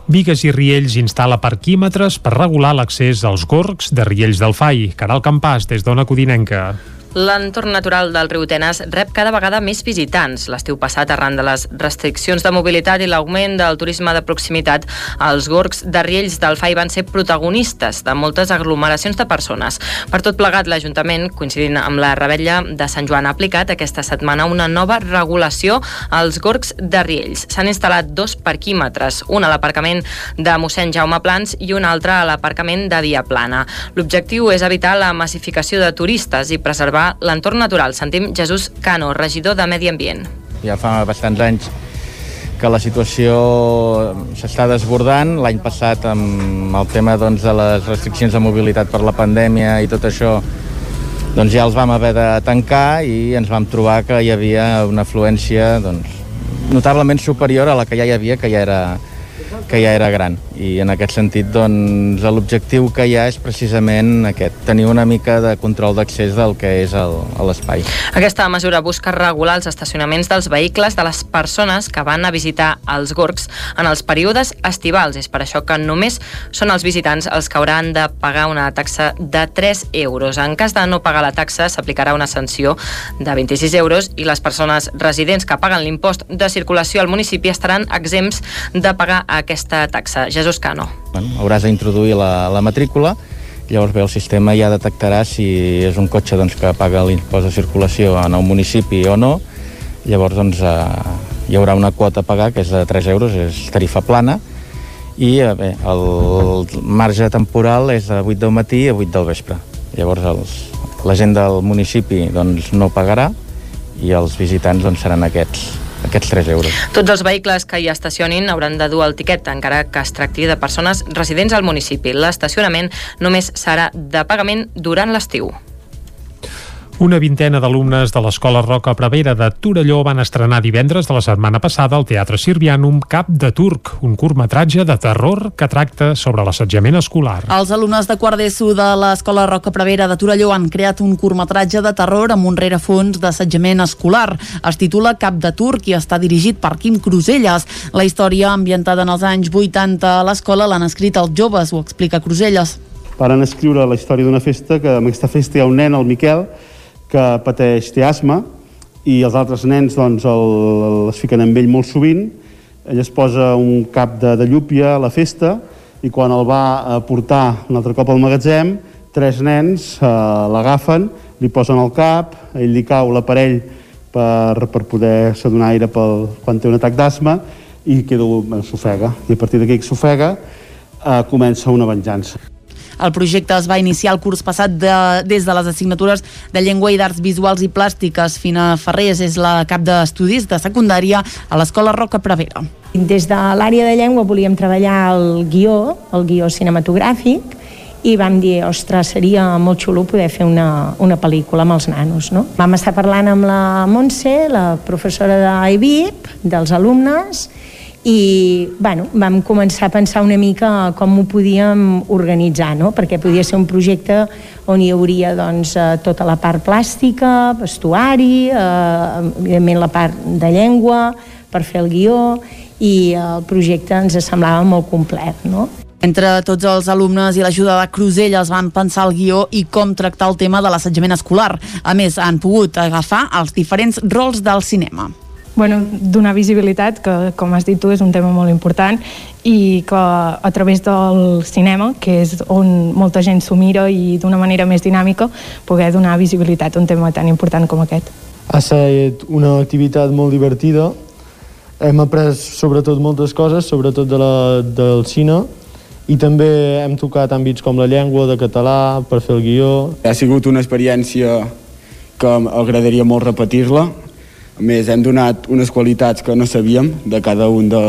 Vigues i Riells instal·la parquímetres per regular l'accés als gorgs de Riells del Fai. Caral Campàs, des d'Ona Codinenca. L'entorn natural del riu Tenes rep cada vegada més visitants. L'estiu passat, arran de les restriccions de mobilitat i l'augment del turisme de proximitat, els gorgs de Riells del FAI van ser protagonistes de moltes aglomeracions de persones. Per tot plegat, l'Ajuntament, coincidint amb la rebella de Sant Joan, ha aplicat aquesta setmana una nova regulació als gorgs de Riells. S'han instal·lat dos parquímetres, un a l'aparcament de mossèn Jaume Plans i un altre a l'aparcament de Via Plana. L'objectiu és evitar la massificació de turistes i preservar l'entorn natural. Sentim Jesús Cano, regidor de Medi Ambient. Ja fa bastants anys que la situació s'està desbordant. L'any passat, amb el tema doncs, de les restriccions de mobilitat per la pandèmia i tot això, doncs ja els vam haver de tancar i ens vam trobar que hi havia una afluència doncs, notablement superior a la que ja hi havia, que ja era, que ja era gran. I en aquest sentit, doncs, l'objectiu que hi ha és precisament aquest, tenir una mica de control d'accés del que és l'espai. Aquesta mesura busca regular els estacionaments dels vehicles de les persones que van a visitar els gorgs en els períodes estivals. És per això que només són els visitants els que hauran de pagar una taxa de 3 euros. En cas de no pagar la taxa, s'aplicarà una sanció de 26 euros i les persones residents que paguen l'impost de circulació al municipi estaran exempts de pagar aquesta taxa. Jesús Cano. Bueno, hauràs d'introduir la, la matrícula llavors bé, el sistema ja detectarà si és un cotxe doncs, que paga l'impost de circulació en el municipi o no llavors doncs, eh, hi haurà una quota a pagar que és de 3 euros, és tarifa plana i eh, bé, el marge temporal és de 8 del matí a 8 del vespre llavors els, la gent del municipi doncs, no pagarà i els visitants doncs, seran aquests aquests 3 euros. Tots els vehicles que hi estacionin hauran de dur el tiquet, encara que es tracti de persones residents al municipi. L'estacionament només serà de pagament durant l'estiu. Una vintena d'alumnes de l'Escola Roca Prevera de Torelló van estrenar divendres de la setmana passada al Teatre Sirvianum Cap de Turc, un curtmetratge de terror que tracta sobre l'assetjament escolar. Els alumnes de quart d'ESO de l'Escola Roca Prevera de Torelló han creat un curtmetratge de terror amb un rerefons d'assetjament escolar. Es titula Cap de Turc i està dirigit per Quim Cruselles. La història, ambientada en els anys 80 a l'escola, l'han escrit els joves, ho explica Cruselles. Varen escriure la història d'una festa, que en aquesta festa hi ha un nen, el Miquel, que pateix té asma i els altres nens doncs, el, es fiquen amb ell molt sovint. Ell es posa un cap de, de llúpia a la festa i quan el va a portar un altre cop al magatzem, tres nens eh, l'agafen, li posen el cap, ell li cau l'aparell per, per poder-se donar aire pel, quan té un atac d'asma i queda s'ofega. I a partir d'aquí que s'ofega eh, comença una venjança. El projecte es va iniciar el curs passat de, des de les assignatures de Llengua i d'Arts Visuals i Plàstiques. Fina Ferrés és la cap d'estudis de secundària a l'Escola Roca Prevera. Des de l'àrea de llengua volíem treballar el guió, el guió cinematogràfic, i vam dir, ostres, seria molt xulo poder fer una, una pel·lícula amb els nanos, no? Vam estar parlant amb la Montse, la professora d'IBIP, dels alumnes, i bueno, vam començar a pensar una mica com ho podíem organitzar, no? perquè podia ser un projecte on hi hauria doncs, eh, tota la part plàstica, vestuari, eh, evidentment la part de llengua per fer el guió i el projecte ens semblava molt complet. No? Entre tots els alumnes i l'ajuda de Cruselles van pensar el guió i com tractar el tema de l'assetjament escolar. A més, han pogut agafar els diferents rols del cinema bueno, donar visibilitat, que com has dit tu és un tema molt important, i que a través del cinema, que és on molta gent s'ho mira i d'una manera més dinàmica, poder donar visibilitat a un tema tan important com aquest. Ha estat una activitat molt divertida, hem après sobretot moltes coses, sobretot de la, del cine, i també hem tocat àmbits com la llengua, de català, per fer el guió. Ha sigut una experiència que agradaria molt repetir-la, a més, hem donat unes qualitats que no sabíem de cada un de,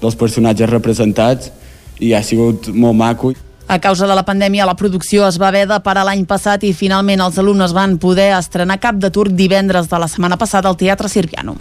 dels personatges representats i ha sigut molt maco. A causa de la pandèmia, la producció es va haver de parar l'any passat i finalment els alumnes van poder estrenar Cap de Turc divendres de la setmana passada al Teatre Sirviano.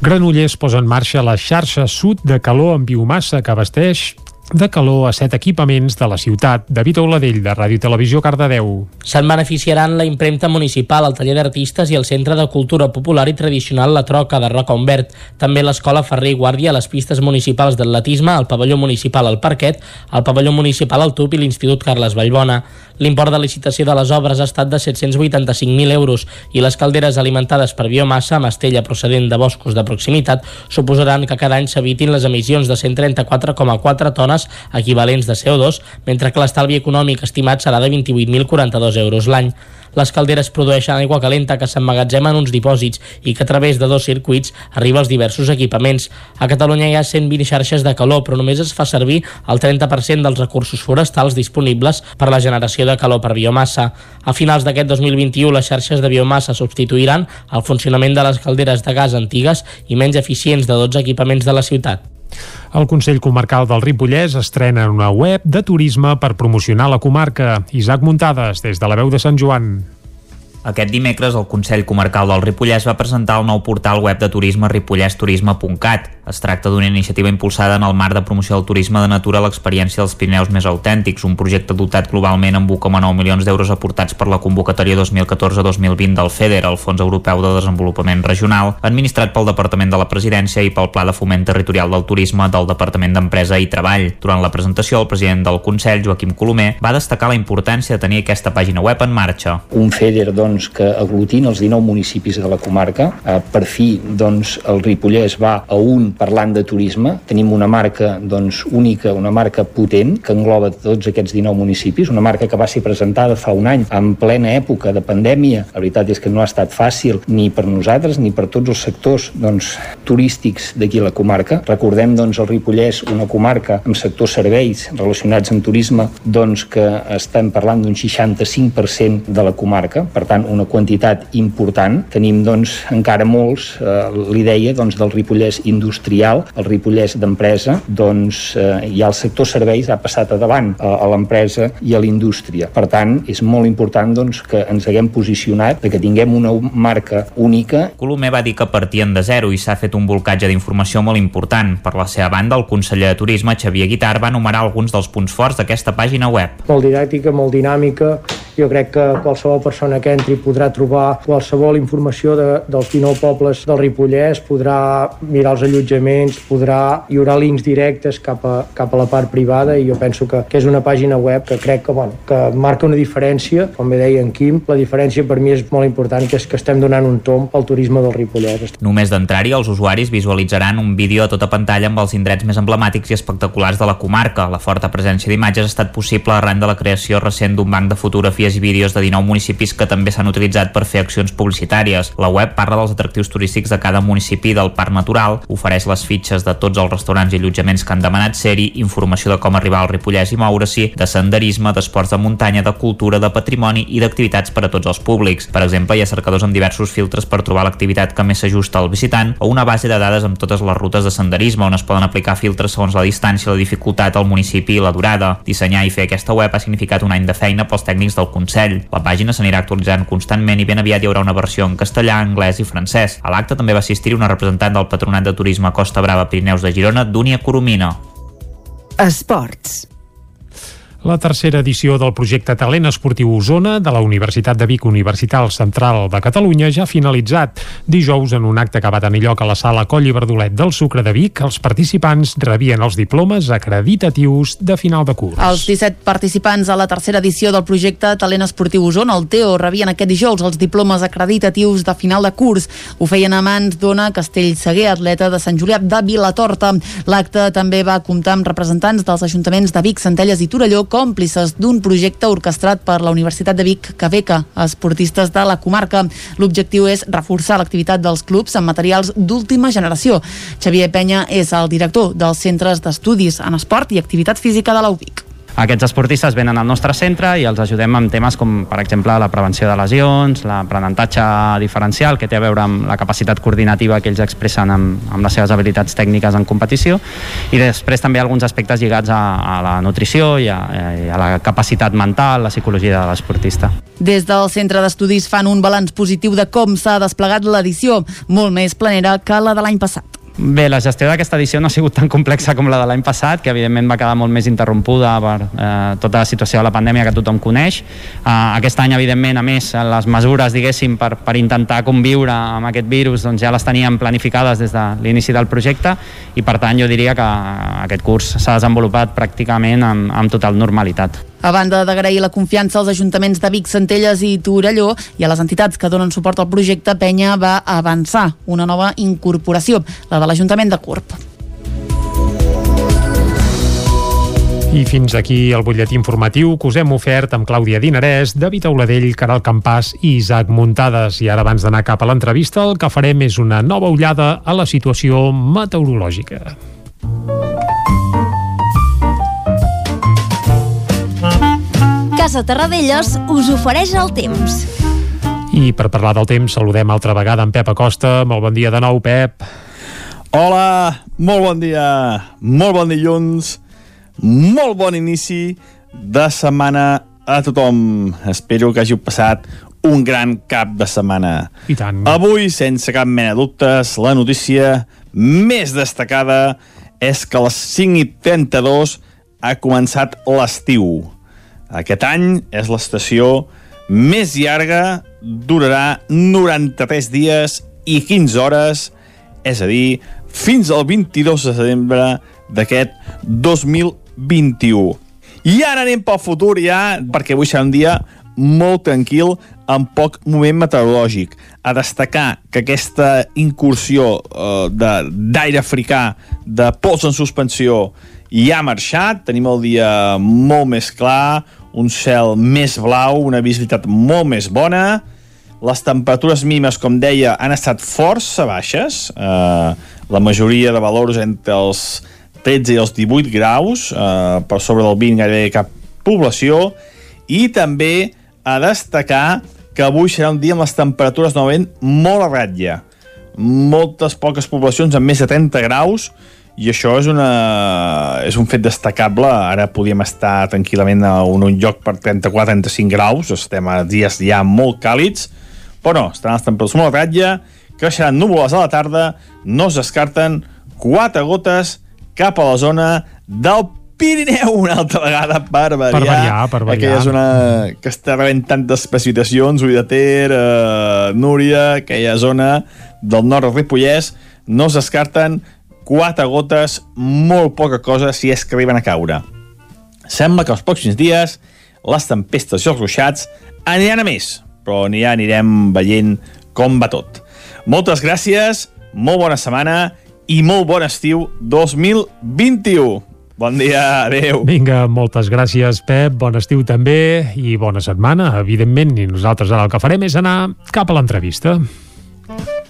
Granollers posa en marxa la xarxa sud de calor amb biomassa que abasteix de calor a set equipaments de la ciutat. David Oladell, de Ràdio Televisió, Cardedeu. Se'n beneficiaran la impremta municipal, el taller d'artistes i el Centre de Cultura Popular i Tradicional La Troca de Roca Umbert. També l'Escola Ferrer i Guàrdia, les pistes municipals d'atletisme, el pavelló municipal al Parquet, el pavelló municipal al Tup i l'Institut Carles Vallbona. L'import de licitació de les obres ha estat de 785.000 euros i les calderes alimentades per biomassa amb estella procedent de boscos de proximitat suposaran que cada any s'evitin les emissions de 134,4 tones equivalents de CO2, mentre que l'estalvi econòmic estimat serà de 28.042 euros l'any. Les calderes produeixen aigua calenta que s'emmagatzema en uns dipòsits i que a través de dos circuits arriba als diversos equipaments. A Catalunya hi ha 120 xarxes de calor, però només es fa servir el 30% dels recursos forestals disponibles per a la generació de calor per biomassa. A finals d'aquest 2021, les xarxes de biomassa substituiran el funcionament de les calderes de gas antigues i menys eficients de 12 equipaments de la ciutat. El Consell Comarcal del Ripollès estrena una web de turisme per promocionar la comarca. Isaac Muntades, des de la veu de Sant Joan. Aquest dimecres el Consell Comarcal del Ripollès va presentar el nou portal web de turisme ripollèsturisme.cat. Es tracta d'una iniciativa impulsada en el marc de promoció del turisme de natura a l'experiència dels Pirineus més autèntics, un projecte dotat globalment amb 1,9 milions d'euros aportats per la convocatòria 2014-2020 del FEDER, el Fons Europeu de Desenvolupament Regional, administrat pel Departament de la Presidència i pel Pla de Foment Territorial del Turisme del Departament d'Empresa i Treball. Durant la presentació, el president del Consell, Joaquim Colomer, va destacar la importància de tenir aquesta pàgina web en marxa. Un FEDER, doncs, que aglutina els 19 municipis de la comarca. Per fi, doncs, el Ripollès va a un parlant de turisme. Tenim una marca doncs, única, una marca potent, que engloba tots aquests 19 municipis, una marca que va ser presentada fa un any en plena època de pandèmia. La veritat és que no ha estat fàcil ni per nosaltres ni per tots els sectors doncs, turístics d'aquí a la comarca. Recordem doncs, el Ripollès, una comarca amb sectors serveis relacionats amb turisme, doncs, que estem parlant d'un 65% de la comarca, per tant, una quantitat important. Tenim, doncs, encara molts, eh, li deia, doncs, del Ripollès industrial, el Ripollès d'empresa, doncs, eh, ja el sector serveis ha passat a davant a, a l'empresa i a la indústria. Per tant, és molt important doncs, que ens haguem posicionat, de que tinguem una marca única. Colomer va dir que partien de zero i s'ha fet un volcatge d'informació molt important. Per la seva banda, el conseller de Turisme, Xavier Guitar, va enumerar alguns dels punts forts d'aquesta pàgina web. Molt didàctica, molt dinàmica, jo crec que qualsevol persona que entri podrà trobar qualsevol informació de, dels 19 pobles del Ripollès, podrà mirar els allotjaments, podrà, hi haurà links directes cap a, cap a la part privada i jo penso que, que és una pàgina web que crec que, bueno, que marca una diferència, com bé deia en Quim, la diferència per mi és molt important, que és que estem donant un tomb al turisme del Ripollès. Només d'entrar-hi, els usuaris visualitzaran un vídeo a tota pantalla amb els indrets més emblemàtics i espectaculars de la comarca. La forta presència d'imatges ha estat possible arran de la creació recent d'un banc de fotografies i vídeos de 19 municipis que també s'han utilitzat per fer accions publicitàries. La web parla dels atractius turístics de cada municipi del Parc Natural, ofereix les fitxes de tots els restaurants i allotjaments que han demanat ser-hi, informació de com arribar al Ripollès i moure-s'hi, de senderisme, d'esports de muntanya, de cultura, de patrimoni i d'activitats per a tots els públics. Per exemple, hi ha cercadors amb diversos filtres per trobar l'activitat que més s'ajusta al visitant o una base de dades amb totes les rutes de senderisme on es poden aplicar filtres segons la distància, la dificultat, el municipi i la durada. Dissenyar i fer aquesta web ha significat un any de feina pels tècnics del Consell. La pàgina s'anirà actualitzant constantment i ben aviat hi haurà una versió en castellà, anglès i francès. A l'acte també va assistir una representant del Patronat de Turisme Costa Brava Pirineus de Girona, Dúnia Coromina. Esports. La tercera edició del projecte Talent Esportiu Osona de la Universitat de Vic Universitat Central de Catalunya ja ha finalitzat. Dijous, en un acte que va tenir lloc a la sala Coll i Verdolet del Sucre de Vic, els participants rebien els diplomes acreditatius de final de curs. Els 17 participants a la tercera edició del projecte Talent Esportiu Osona, el TEO, rebien aquest dijous els diplomes acreditatius de final de curs. Ho feien a mans d'Ona Castellseguer, atleta de Sant Julià de Vilatorta. L'acte també va comptar amb representants dels ajuntaments de Vic, Centelles i Torelló, còmplices d'un projecte orquestrat per la Universitat de Vic que beca esportistes de la comarca. L'objectiu és reforçar l'activitat dels clubs amb materials d'última generació. Xavier Penya és el director dels centres d'estudis en esport i activitat física de la UBIC. Aquests esportistes venen al nostre centre i els ajudem amb temes com, per exemple, la prevenció de lesions, l'aprenentatge diferencial, que té a veure amb la capacitat coordinativa que ells expressen amb, amb les seves habilitats tècniques en competició, i després també alguns aspectes lligats a, a la nutrició i a, i a la capacitat mental, la psicologia de l'esportista. Des del Centre d'Estudis fan un balanç positiu de com s'ha desplegat l'edició, molt més planera que la de l'any passat. Bé, la gestió d'aquesta edició no ha sigut tan complexa com la de l'any passat, que evidentment va quedar molt més interrompuda per eh, tota la situació de la pandèmia que tothom coneix. Eh, aquest any, evidentment, a més, les mesures, diguéssim, per, per intentar conviure amb aquest virus doncs ja les teníem planificades des de l'inici del projecte i, per tant, jo diria que aquest curs s'ha desenvolupat pràcticament amb, amb total normalitat. A banda d'agrair la confiança als ajuntaments de Vic, Centelles i Torelló i a les entitats que donen suport al projecte, Penya va avançar una nova incorporació, la de l'Ajuntament de Corp. I fins aquí el butlletí informatiu que us hem ofert amb Clàudia Dinarès, David Auladell, Caral Campàs i Isaac Muntades. I ara, abans d'anar cap a l'entrevista, el que farem és una nova ullada a la situació meteorològica. Casa Terradellos us ofereix el temps. I per parlar del temps saludem altra vegada en Pep Acosta. Molt bon dia de nou, Pep. Hola, molt bon dia, molt bon dilluns, molt bon inici de setmana a tothom. Espero que hàgiu passat un gran cap de setmana. I tant. Avui, sense cap mena de dubtes, la notícia més destacada és que a les 5 i 32 ha començat l'estiu. Aquest any és l'estació més llarga, durarà 93 dies i 15 hores, és a dir, fins al 22 de setembre d'aquest 2021. I ara anem pel futur ja, perquè avui serà un dia molt tranquil, amb poc moment meteorològic. A destacar que aquesta incursió eh, d'aire africà, de pols en suspensió, ja ha marxat, tenim el dia molt més clar, un cel més blau, una visibilitat molt més bona, les temperatures mínimes, com deia, han estat força baixes, eh, la majoria de valors entre els 13 i els 18 graus, eh, per sobre del 20 gairebé cap població, i també a destacar que avui serà un dia amb les temperatures novament molt a ratlla. Moltes poques poblacions amb més de 30 graus, i això és, una, és un fet destacable. Ara podíem estar tranquil·lament a un, un lloc per 34-35 graus, estem a dies ja molt càlids, però no, estaran les temperatures molt a ratlla, creixeran núvoles a la tarda, no es descarten quatre gotes cap a la zona del Pirineu una altra vegada per variar. Per variar, per variar. Aquella zona que està rebent tantes precipitacions, Ull de Ter, eh, Núria, aquella zona del nord del Ripollès, no es descarten quatre gotes, molt poca cosa si és que arriben a caure. Sembla que els pròxims dies les tempestes i els ruixats aniran a més, però ja anirem veient com va tot. Moltes gràcies, molt bona setmana i molt bon estiu 2021. Bon dia, adeu. Vinga, moltes gràcies, Pep. Bon estiu també i bona setmana, evidentment. I nosaltres ara el que farem és anar cap a l'entrevista.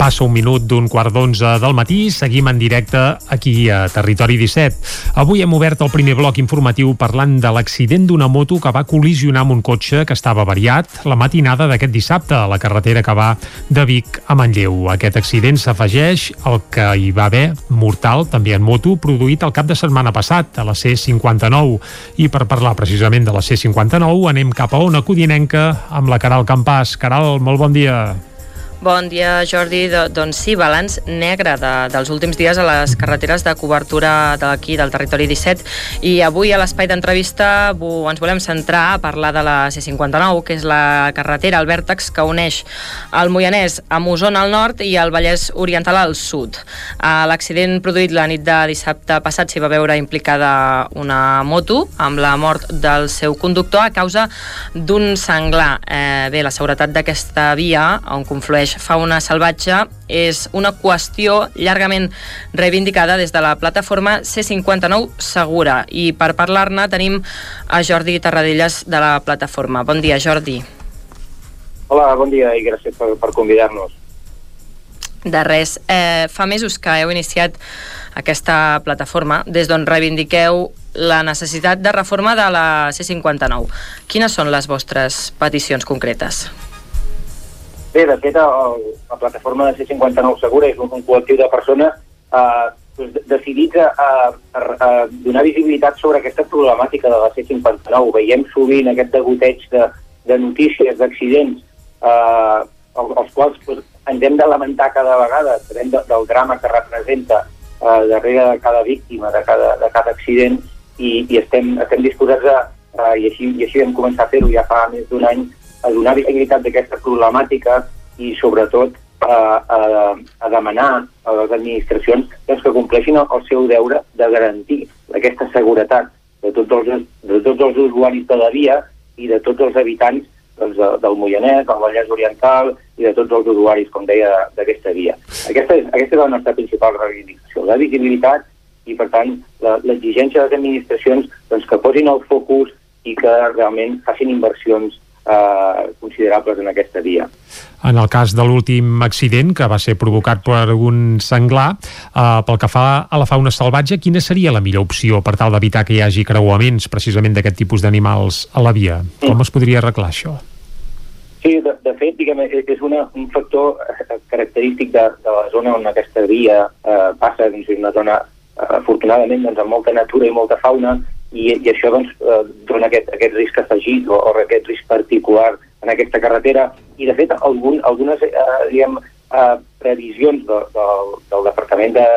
Passa un minut d'un quart d'onze del matí, seguim en directe aquí a Territori 17. Avui hem obert el primer bloc informatiu parlant de l'accident d'una moto que va col·lisionar amb un cotxe que estava variat la matinada d'aquest dissabte a la carretera que va de Vic a Manlleu. Aquest accident s'afegeix al que hi va haver mortal, també en moto, produït el cap de setmana passat a la C59. I per parlar precisament de la C59 anem cap a Ona Codinenca amb la Caral Campàs. Caral, molt bon dia. Bon dia, Jordi. Do, doncs sí, balanç negre de, dels últims dies a les carreteres de cobertura d'aquí, del territori 17. I avui a l'espai d'entrevista ens volem centrar a parlar de la C59, que és la carretera, el vèrtex que uneix el Moianès amb Osona al nord i el Vallès Oriental al sud. L'accident produït la nit de dissabte passat s'hi va veure implicada una moto amb la mort del seu conductor a causa d'un senglar. Eh, bé, la seguretat d'aquesta via, on conflueix protegeix fauna salvatge és una qüestió llargament reivindicada des de la plataforma C59 Segura. I per parlar-ne tenim a Jordi Tarradellas de la plataforma. Bon dia, Jordi. Hola, bon dia i gràcies per, per convidar-nos. De res. Eh, fa mesos que heu iniciat aquesta plataforma, des d'on reivindiqueu la necessitat de reforma de la C59. Quines són les vostres peticions concretes? Bé, de fet, el, la plataforma de C59 Segura és un, un col·lectiu de persones eh, doncs, decidits a, a, a donar visibilitat sobre aquesta problemàtica de la C59. Veiem sovint aquest degoteig de, de notícies, d'accidents, eh, els, quals doncs, ens hem de lamentar cada vegada, sabem de, del drama que representa eh, darrere de cada víctima, de cada, de cada accident, i, i estem, estem disposats a, eh, i, així, i així vam començar a fer-ho ja fa més d'un any, a donar visibilitat d'aquesta problemàtica i sobretot a, a, a demanar a les administracions doncs, que compleixin el, el seu deure de garantir aquesta seguretat de tots els, de tots els usuaris de la via i de tots els habitants doncs, de, del Moianès, del Vallès Oriental i de tots els usuaris, com deia, d'aquesta via. Aquesta és, aquesta és la nostra principal reivindicació, la visibilitat i, per tant, l'exigència de les administracions doncs, que posin el focus i que realment facin inversions eh, considerables en aquesta via. En el cas de l'últim accident, que va ser provocat per un senglar, eh, pel que fa a la fauna salvatge, quina seria la millor opció per tal d'evitar que hi hagi creuaments precisament d'aquest tipus d'animals a la via? Com es podria arreglar això? Sí, de, de fet, diguem, és una, un factor eh, característic de, de la zona on aquesta via eh, passa, doncs, una zona, eh, afortunadament, doncs, amb molta natura i molta fauna, i, i això doncs, eh, dona aquest, aquest risc afegit o, o aquest risc particular en aquesta carretera. I, de fet, algun, algunes eh, diguem, eh, previsions de, de, del Departament de,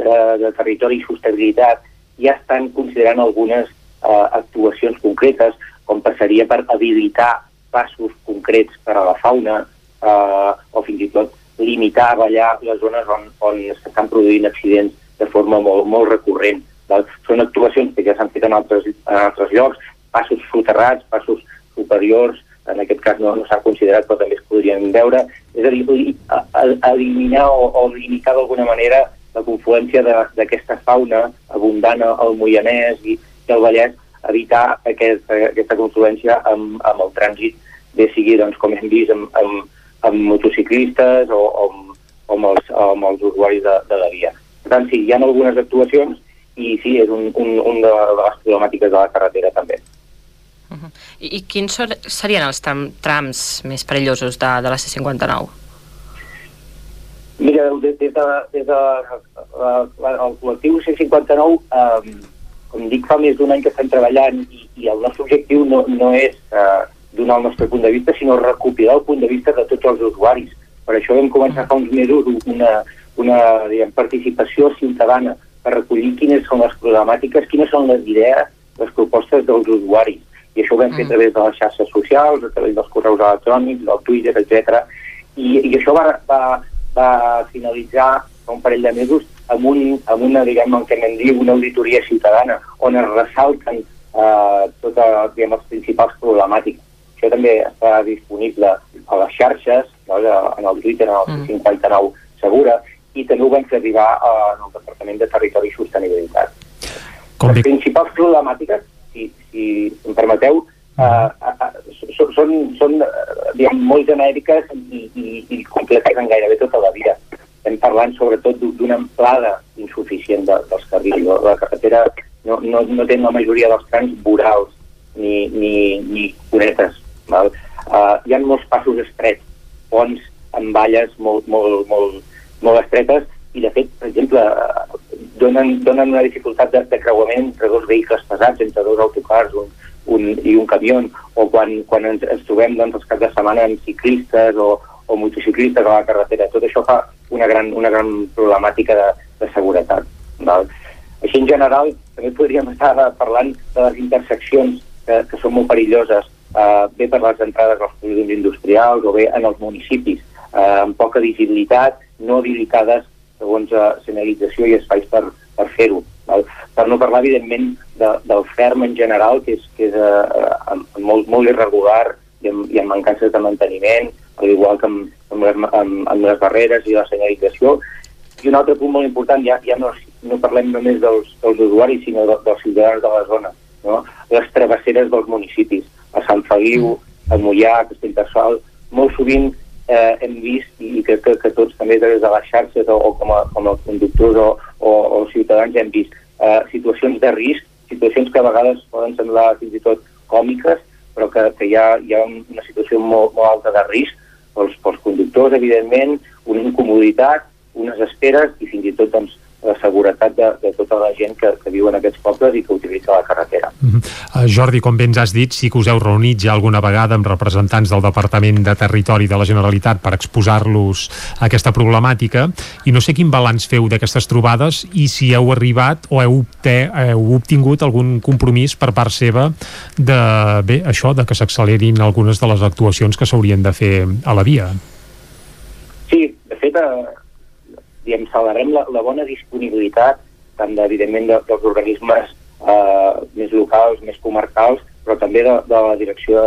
de, de Territori i Sostenibilitat ja estan considerant algunes eh, actuacions concretes, com passaria per habilitar passos concrets per a la fauna eh, o fins i tot limitar allà les zones on, on s'estan produint accidents de forma molt, molt recurrent. Val? Són actuacions que ja s'han fet en altres, en altres llocs, passos soterrats, passos superiors, en aquest cas no, no s'ha considerat però també es podrien veure, és a dir, eliminar o, o limitar d'alguna manera la confluència d'aquesta fauna abundant al Moianès i, i al Vallès evitar aquest, aquesta confluència amb, amb el trànsit, bé sigui, doncs, com hem vist, amb, amb, amb motociclistes o, o, o, amb, els, o amb els usuaris de, de la via. Per tant, sí, hi ha algunes actuacions i sí, és un, un, un de les problemàtiques de la carretera també. Uh -huh. I, I quins serien els tram, trams més perillosos de, de la C-59? Mira, des de, des de la, la, el col·lectiu C-59 eh, com dic, fa més d'un any que estem treballant i, i el nostre objectiu no, no és eh, donar el nostre punt de vista, sinó recopilar el punt de vista de tots els usuaris. Per això vam començar fa uns mesos una, una diguem, participació ciutadana per recollir quines són les problemàtiques, quines són les idees, les propostes dels usuaris. I això ho vam fer a mm. través de les xarxes socials, a través dels correus electrònics, del Twitter, etc. I, I això va, va, va finalitzar un parell de mesos amb, un, amb una, diguem, el que n'en diu, una auditoria ciutadana, on es ressalten eh, totes diguem, les principals problemàtiques. Això també està disponible a les xarxes, no, en el Twitter, en el mm. 59 Segura, i també ho vam fer arribar eh, al Departament de Territori i Sostenibilitat. Com les principals problemàtiques, si, si em permeteu, eh, uh, són, són diguem, molt genèriques i, i, i completes en gairebé tota la vida estem parlant sobretot d'una amplada insuficient de, dels carrils. La carretera no, no, no té la majoria dels trams vorals ni, ni, ni cunetes. Val? Uh, hi ha molts passos estrets, ponts amb valles molt, molt, molt, molt estretes i, de fet, per exemple, donen, donen una dificultat de, de creuament entre dos vehicles pesats, entre dos autocars un, un, i un camió, o quan, quan ens, ens trobem doncs, els caps de setmana amb ciclistes o, o motociclistes a la carretera. Tot això fa una gran, una gran problemàtica de, de seguretat. Val? Així, en general, també podríem estar parlant de les interseccions que, que són molt perilloses, eh, bé per les entrades als polígons industrials o bé en els municipis, eh, amb poca visibilitat, no habilitades segons eh, senyalització i espais per, per fer-ho. Per no parlar, evidentment, de, del ferm en general, que és, que és eh, molt, molt irregular i amb, i amb mancances de manteniment, al igual que amb, amb, les, amb, amb les barreres i la senyalització. I un altre punt molt important, ja, ja no, no parlem només dels, dels usuaris, sinó de, dels ciutadans de la zona, no? les travesseres dels municipis, a Sant Feliu, a Mollà, a Castellterçol, molt sovint eh, hem vist i crec que, que tots també des de les xarxes o, o com, a, com a conductors o, o, o ciutadans hem vist eh, situacions de risc, situacions que a vegades poden semblar fins i tot còmiques, però que, que hi, ha, hi ha una situació molt, molt alta de risc pels, pels conductors, evidentment, una incomoditat, unes esperes i fins i tot doncs, la seguretat de, de tota la gent que, que viu en aquests pobles i que utilitza la carretera. Mm -hmm. Jordi, com bé ens has dit, sí que us heu reunit ja alguna vegada amb representants del Departament de Territori de la Generalitat per exposar-los a aquesta problemàtica i no sé quin balanç feu d'aquestes trobades i si heu arribat o heu, te, heu obtingut algun compromís per part seva de, bé, això, de que s'accelerin algunes de les actuacions que s'haurien de fer a la via. Sí, de fet, eh, diguem, celebrem la, la bona disponibilitat tant evidentment de, dels organismes eh, més locals, més comarcals, però també de, de la Direcció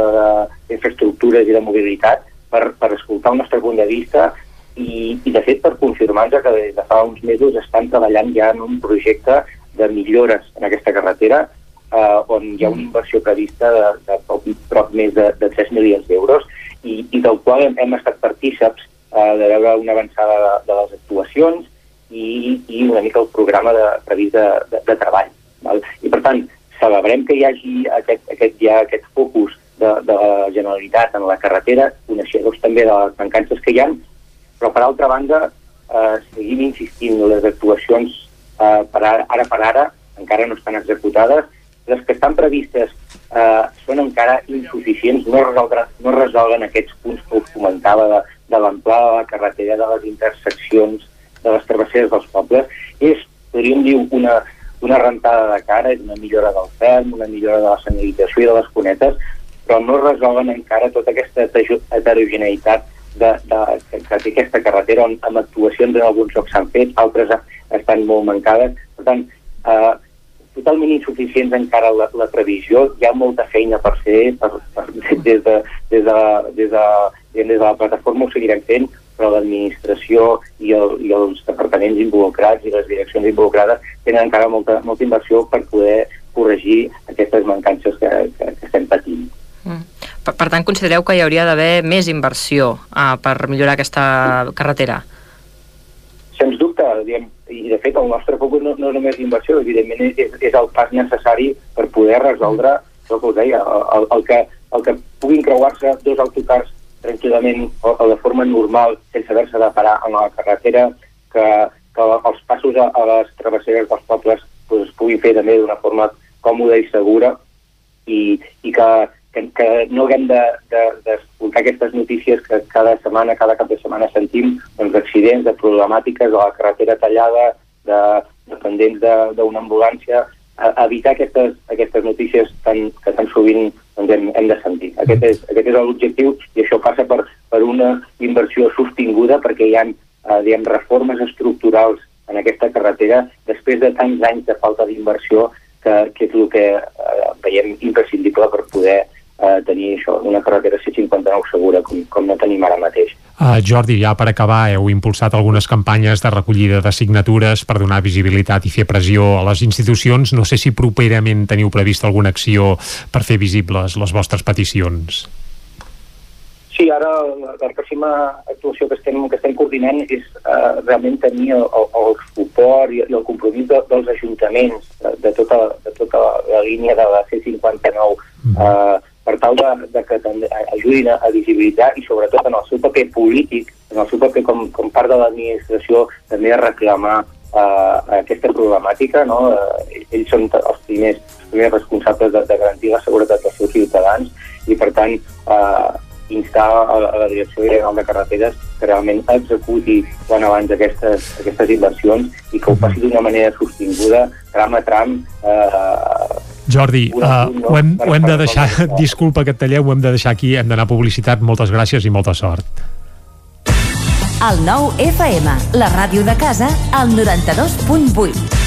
d'Infraestructures i de Mobilitat per, per escoltar el nostre punt de vista i, i de fet per confirmar-nos que des de fa uns mesos estan treballant ja en un projecte de millores en aquesta carretera eh, on hi ha una inversió prevista de, de prop, prop més de, de 3 milions d'euros i, i del qual hem, hem estat partíceps eh, de veure una avançada de, de les actuacions i, i una mica el programa de, previst de, de, de treball. Val? I per tant, celebrem que hi hagi aquest, aquest, ja aquest focus de, de la Generalitat en la carretera, coneixedors també de les mancances que hi ha, però per altra banda eh, seguim insistint les actuacions eh, per ara, ara per ara encara no estan executades les que estan previstes eh, són encara insuficients, no, resoldran, no resolen aquests punts que us comentava de, de l'amplada de la carretera, de les interseccions, de les travesseres dels pobles. És, podríem dir, una, una rentada de cara, és una millora del ferm, una millora de la senyalització i de les cunetes, però no resolen encara tota aquesta heterogeneïtat de, de, que, que té aquesta carretera on amb actuacions en alguns llocs s'han fet, altres estan molt mancades. Per tant, eh, totalment insuficients encara la, la previsió, hi ha molta feina per fer per, per, des, de, des, de, des, de, des de la plataforma ho seguirem fent, però l'administració i, el, i els departaments involucrats i les direccions involucrades tenen encara molta, molta inversió per poder corregir aquestes mancances que, que, que estem patint. Mm. Per, per tant, considereu que hi hauria d'haver més inversió uh, per millorar aquesta carretera? Sens dubte, diguem, i de fet el nostre focus no, no és només inversió, evidentment és, és el pas necessari per poder resoldre el que us deia, el, el, que, el que puguin creuar-se dos autocars tranquil·lament o, o de forma normal sense haver-se de parar en la carretera, que, que els passos a, a les travesseres dels pobles pues, es puguin fer també d'una forma còmoda i segura i, i que, que, que no haguem d'escoltar de, de, aquestes notícies que cada setmana, cada cap de setmana sentim doncs, d'accidents, de problemàtiques, de la carretera tallada, de dependents d'una ambulància, a, evitar aquestes, aquestes notícies tan, que tan sovint doncs, hem, hem de sentir. Aquest és, aquest és l'objectiu i això passa per, per una inversió sostinguda perquè hi ha eh, diguem, reformes estructurals en aquesta carretera després de tants anys de falta d'inversió que, que és el que eh, veiem imprescindible per poder eh, tenir això, una carretera C59 segura com, com no tenim ara mateix. Uh, Jordi, ja per acabar, heu impulsat algunes campanyes de recollida de signatures per donar visibilitat i fer pressió a les institucions. No sé si properament teniu previst alguna acció per fer visibles les vostres peticions. Sí, ara la, pròxima actuació que estem, que estem coordinant és uh, realment tenir el, el, el suport i, i el compromís de, dels ajuntaments de, de, tota, de tota la línia de la C59 mm. uh, per tal de, de que també ajudin a, a visibilitzar i sobretot en el seu paper polític, en el seu paper com, com part de l'administració, també a reclamar uh, aquesta problemàtica. No? Uh, ells són els primers, els primers responsables de, de garantir la seguretat dels seus ciutadans i, per tant, uh, instar a, a la Direcció General de Carreteres que realment executi quan abans aquestes, aquestes inversions i que ho faci d'una manera sostinguda, tram a tram, eh, Jordi, uh, ho, hem, ho hem de deixar, *laughs* disculpa que et talleu, ho hem de deixar aquí, hem d'anar a publicitat, moltes gràcies i molta sort. El nou FM, la ràdio de casa, al 92.8.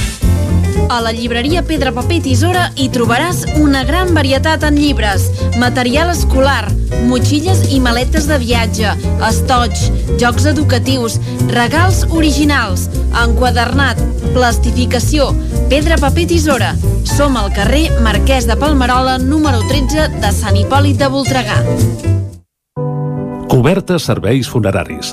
A la llibreria Pedra Paper Tisora hi trobaràs una gran varietat en llibres, material escolar, motxilles i maletes de viatge, estoig, jocs educatius, regals originals, enquadernat, plastificació, Pedra Paper Tisora. Som al carrer Marquès de Palmerola, número 13 de Sant Hipòlit de Voltregà. Cobertes serveis funeraris.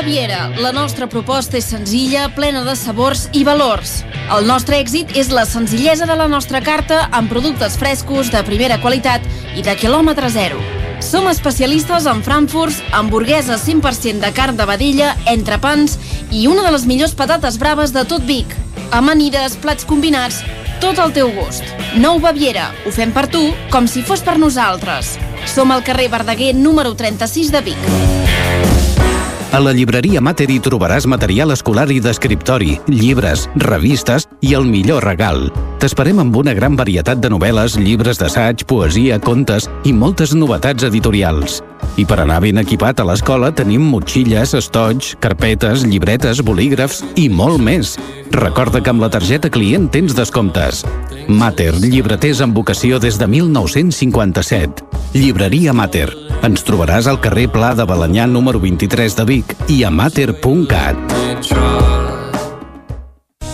Baviera. La nostra proposta és senzilla, plena de sabors i valors. El nostre èxit és la senzillesa de la nostra carta amb productes frescos, de primera qualitat i de quilòmetre zero. Som especialistes en frankfurts, hamburgueses 100% de carn de vedella, entrepans i una de les millors patates braves de tot Vic. Amanides, plats combinats, tot al teu gust. Nou Baviera. Ho fem per tu, com si fos per nosaltres. Som al carrer Verdaguer número 36 de Vic. A la llibreria Mater hi trobaràs material escolar i d'escriptori, llibres, revistes i el millor regal. T'esperem amb una gran varietat de novel·les, llibres d'assaig, poesia, contes i moltes novetats editorials. I per anar ben equipat a l'escola tenim motxilles, estoig, carpetes, llibretes, bolígrafs i molt més. Recorda que amb la targeta client tens descomptes. Mater, llibreters amb vocació des de 1957. Llibreria Mater. Ens trobaràs al carrer Pla de Balanyà número 23 de Vic i a mater.cat.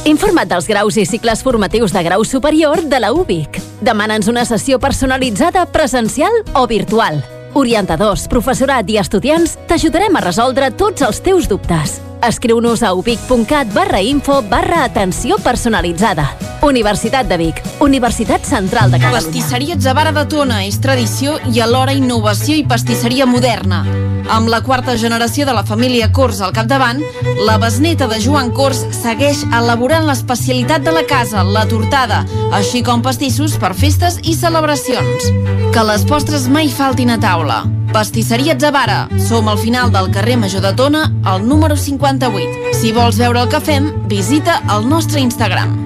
Informa't dels graus i cicles formatius de grau superior de la UBIC. Demana'ns una sessió personalitzada presencial o virtual. Orientadors, professorat i estudiants t'ajudarem a resoldre tots els teus dubtes. Escriu-nos a ubic.cat barra info barra atenció personalitzada. Universitat de Vic, Universitat Central de Catalunya. Pastisseria Zavara de Tona és tradició i alhora innovació i pastisseria moderna. Amb la quarta generació de la família Cors al capdavant, la besneta de Joan Cors segueix elaborant l'especialitat de la casa, la tortada, així com pastissos per festes i celebracions. Que les postres mai faltin a taula. Pastisseria Zavara. Som al final del carrer Major de Tona, al número 58. Si vols veure el que fem, visita el nostre Instagram.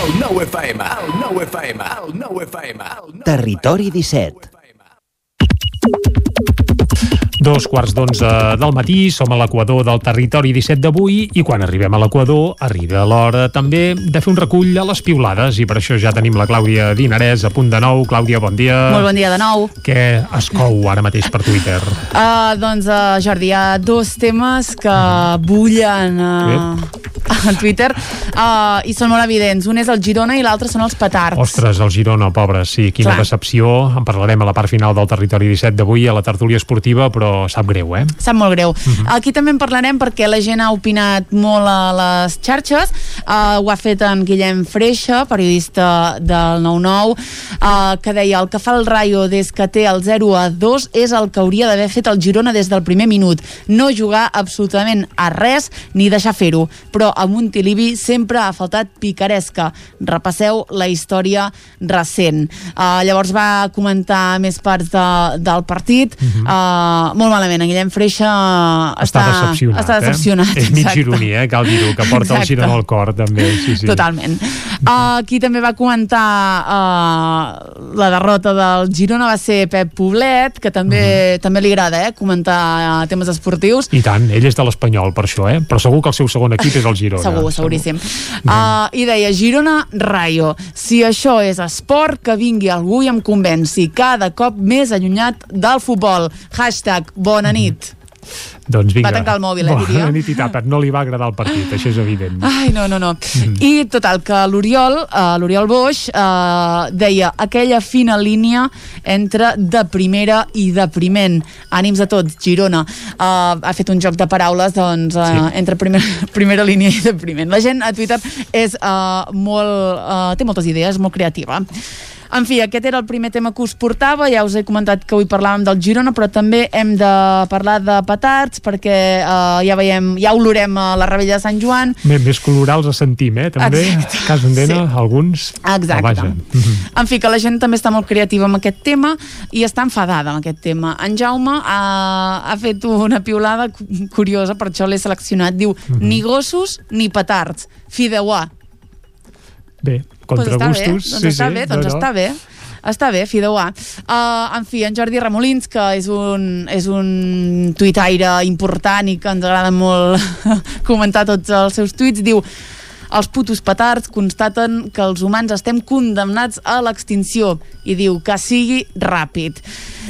El nou FM, el nou FM, el nou FM. Territori 17. Dos quarts d'onze del matí, som a l'equador del territori 17 d'avui i quan arribem a l'equador arriba l'hora també de fer un recull a les piulades i per això ja tenim la Clàudia Dinarès a punt de nou. Clàudia, bon dia. Molt bon dia de nou. Què es cou ara mateix per Twitter? Uh, doncs, uh, Jordi, hi ha dos temes que bullen uh, *laughs* a Twitter uh, i són molt evidents. Un és el Girona i l'altre són els petards. Ostres, el Girona, pobre, sí, quina Clar. decepció. En parlarem a la part final del territori 17 d'avui a la tertúlia esportiva, però sap greu, eh? Sap molt greu. Uh -huh. Aquí també en parlarem perquè la gent ha opinat molt a les xarxes. Uh, ho ha fet en Guillem Freixa, periodista del 9-9, uh, que deia el que fa el Rayo des que té el 0 a 2 és el que hauria d'haver fet el Girona des del primer minut. No jugar absolutament a res ni deixar fer-ho. Però a Montilivi sempre ha faltat picaresca. Repasseu la història recent. Uh, llavors va comentar més parts de, del partit. Uh -huh. uh, molt malament, en Guillem Freixa Està, decepcionat, està decepcionat, eh? És mig gironí, eh? Cal dir-ho, que porta el Exacte. Girona al cor, també. Sí, sí. Totalment. Uh, qui també va comentar uh, la derrota del Girona va ser Pep Poblet, que també, Mhm. també li agrada eh, comentar uh, temes esportius. I tant, ell és de l'Espanyol per això, eh? Però segur que el seu segon equip és el Girona. Segur, seguríssim. Uh, I deia, Girona, Rayo. Si això és esport, que vingui algú i em convenci. Cada cop més allunyat del futbol. Hashtag, bona nit. Doncs vinga. Va tancar el mòbil, eh, diria. Bona nit i tapa't. No li va agradar el partit, això és evident. *laughs* Ai, no, no, no. Mhm. I total, que l'Oriol, uh, l'Oriol Boix, uh, deia aquella fina línia entre de primera i depriment. Ànims a tots, Girona. Uh, ha fet un joc de paraules, doncs, uh, Sí. entre primera, *laughs* primera línia i depriment. La gent a Twitter és uh, molt... Uh, té moltes idees, molt creativa. En fi, aquest era el primer tema que us portava, ja us he comentat que avui parlàvem del Girona, però també hem de parlar de petards, perquè uh, ja veiem, ja olorem a la Rebella de Sant Joan. Bé, més colorals a sentim, eh, també, Exacte. cas d'endena, Sí. alguns... Exacte. Vaja. En fi, que la gent també està molt creativa amb aquest tema i està enfadada amb aquest tema. En Jaume ha, ha fet una piulada cu- curiosa, per això l'he seleccionat. Diu, ni gossos ni petards, fideuà. Bé, contra pues està gustos. Bé, doncs està bé, doncs està bé. Està bé, fideuà. Uh, en fi, en Jordi Ramolins, que és un, és un tuitaire important i que ens agrada molt *laughs* comentar tots els seus tuits, diu els putos petards constaten que els humans estem condemnats a l'extinció i diu que sigui ràpid.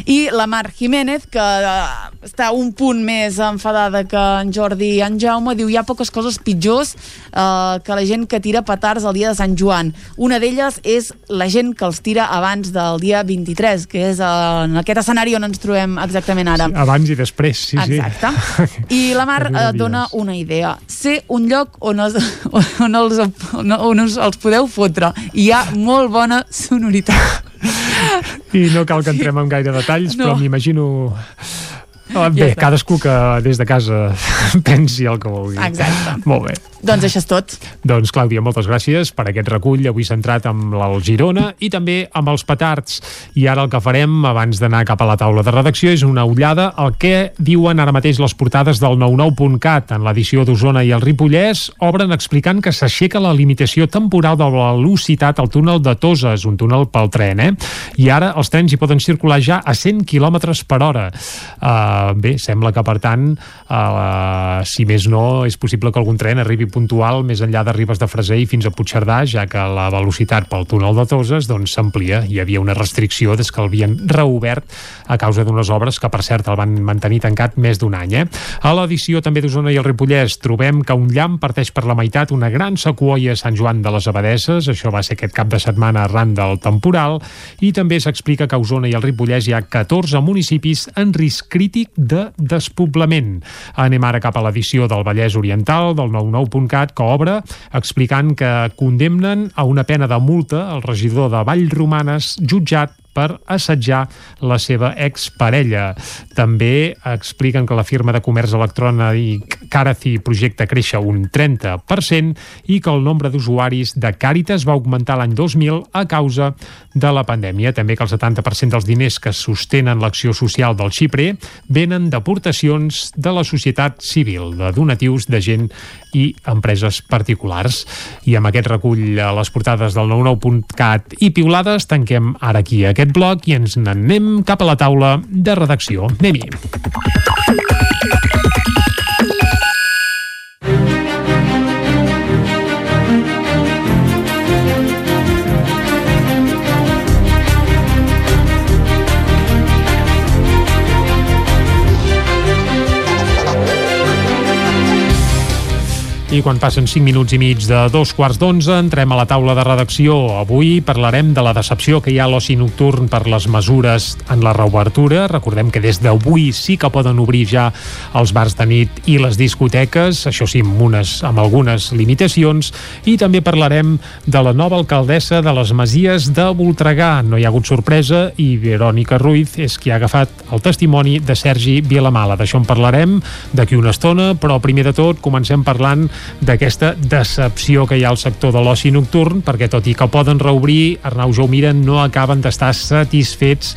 I la Mar Jiménez, que uh, està un punt més enfadada que en Jordi i en Jaume, diu hi ha poques coses pitjors uh, que la gent que tira petards el dia de Sant Joan. Una d'elles és la gent que els tira abans del dia 23, que és uh, en aquest escenari on ens trobem exactament ara. Abans i després, sí, Exacte. sí. *laughs* I la Mar eh, dona una idea. Ser un lloc on, es, *laughs* on, els, on, on us, els podeu fotre. Hi ha molt bona sonoritat. I no cal que entrem en gaire detalls, No. però m'imagino... Ah, Bé, està. cadascú que des de casa *laughs* pensi el que vulgui. Exacte. Molt bé. doncs això és tot. Doncs, Clàudia, moltes gràcies per aquest recull, avui centrat amb el Girona i també amb els petards. I ara el que farem, abans d'anar cap a la taula de redacció, és una ullada al que diuen ara mateix les portades del 99.cat. En l'edició d'Osona i el Ripollès obren explicant que s'aixeca la limitació temporal de velocitat al túnel de Toses, un túnel pel tren, eh? I ara els trens hi poden circular ja a 100 km per hora. Uh, bé, sembla que, per tant, uh, si més no, és possible que algun tren arribi puntual més enllà de Ribes de Freser i fins a Puigcerdà, ja que la velocitat pel túnel de Toses doncs, s'amplia. Hi havia una restricció des que el havien reobert a causa d'unes obres que, per cert, el van mantenir tancat més d'un any. Eh? A l'edició també d'Osona i el Ripollès trobem que un llamp parteix per la meitat una gran sequoia a Sant Joan de les Abadesses, això va ser aquest cap de setmana arran del temporal, i també s'explica que a Osona i el Ripollès hi ha 14 municipis en risc crític de despoblament. Anem ara cap a l'edició del Vallès Oriental, del 99.cat, que obre explicant que condemnen a una pena de multa el regidor de Vallromanes jutjat per assetjar la seva exparella. També expliquen que la firma de comerç electrònic Carathi projecta créixer un 30% i que el nombre d'usuaris de Càritas va augmentar l'any 2000 a causa de la pandèmia. També que el 70% dels diners que sostenen l'acció social del Xipre venen d'aportacions de la societat civil, de donatius de gent i empreses particulars. I amb aquest recull a les portades del 99.cat i piulades tanquem ara aquí aquest bloc i ens n'anem cap a la taula de redacció. Anem-hi. I quan passen 5 minuts i mig de dos quarts d'onze, entrem a la taula de redacció. Avui parlarem de la decepció que hi ha a l'oci nocturn per les mesures en la reobertura. Recordem que des d'avui sí que poden obrir ja els bars de nit i les discoteques, això sí, amb, unes, amb algunes limitacions. I també parlarem de la nova alcaldessa de les Masies de Voltregà. No hi ha hagut sorpresa i Verònica Ruiz és qui ha agafat el testimoni de Sergi Vilamala. D'això en parlarem d'aquí una estona, però primer de tot comencem parlant d'aquesta decepció que hi ha al sector de l'oci nocturn, perquè tot i que poden reobrir, Arnau Jaumira no acaben d'estar satisfets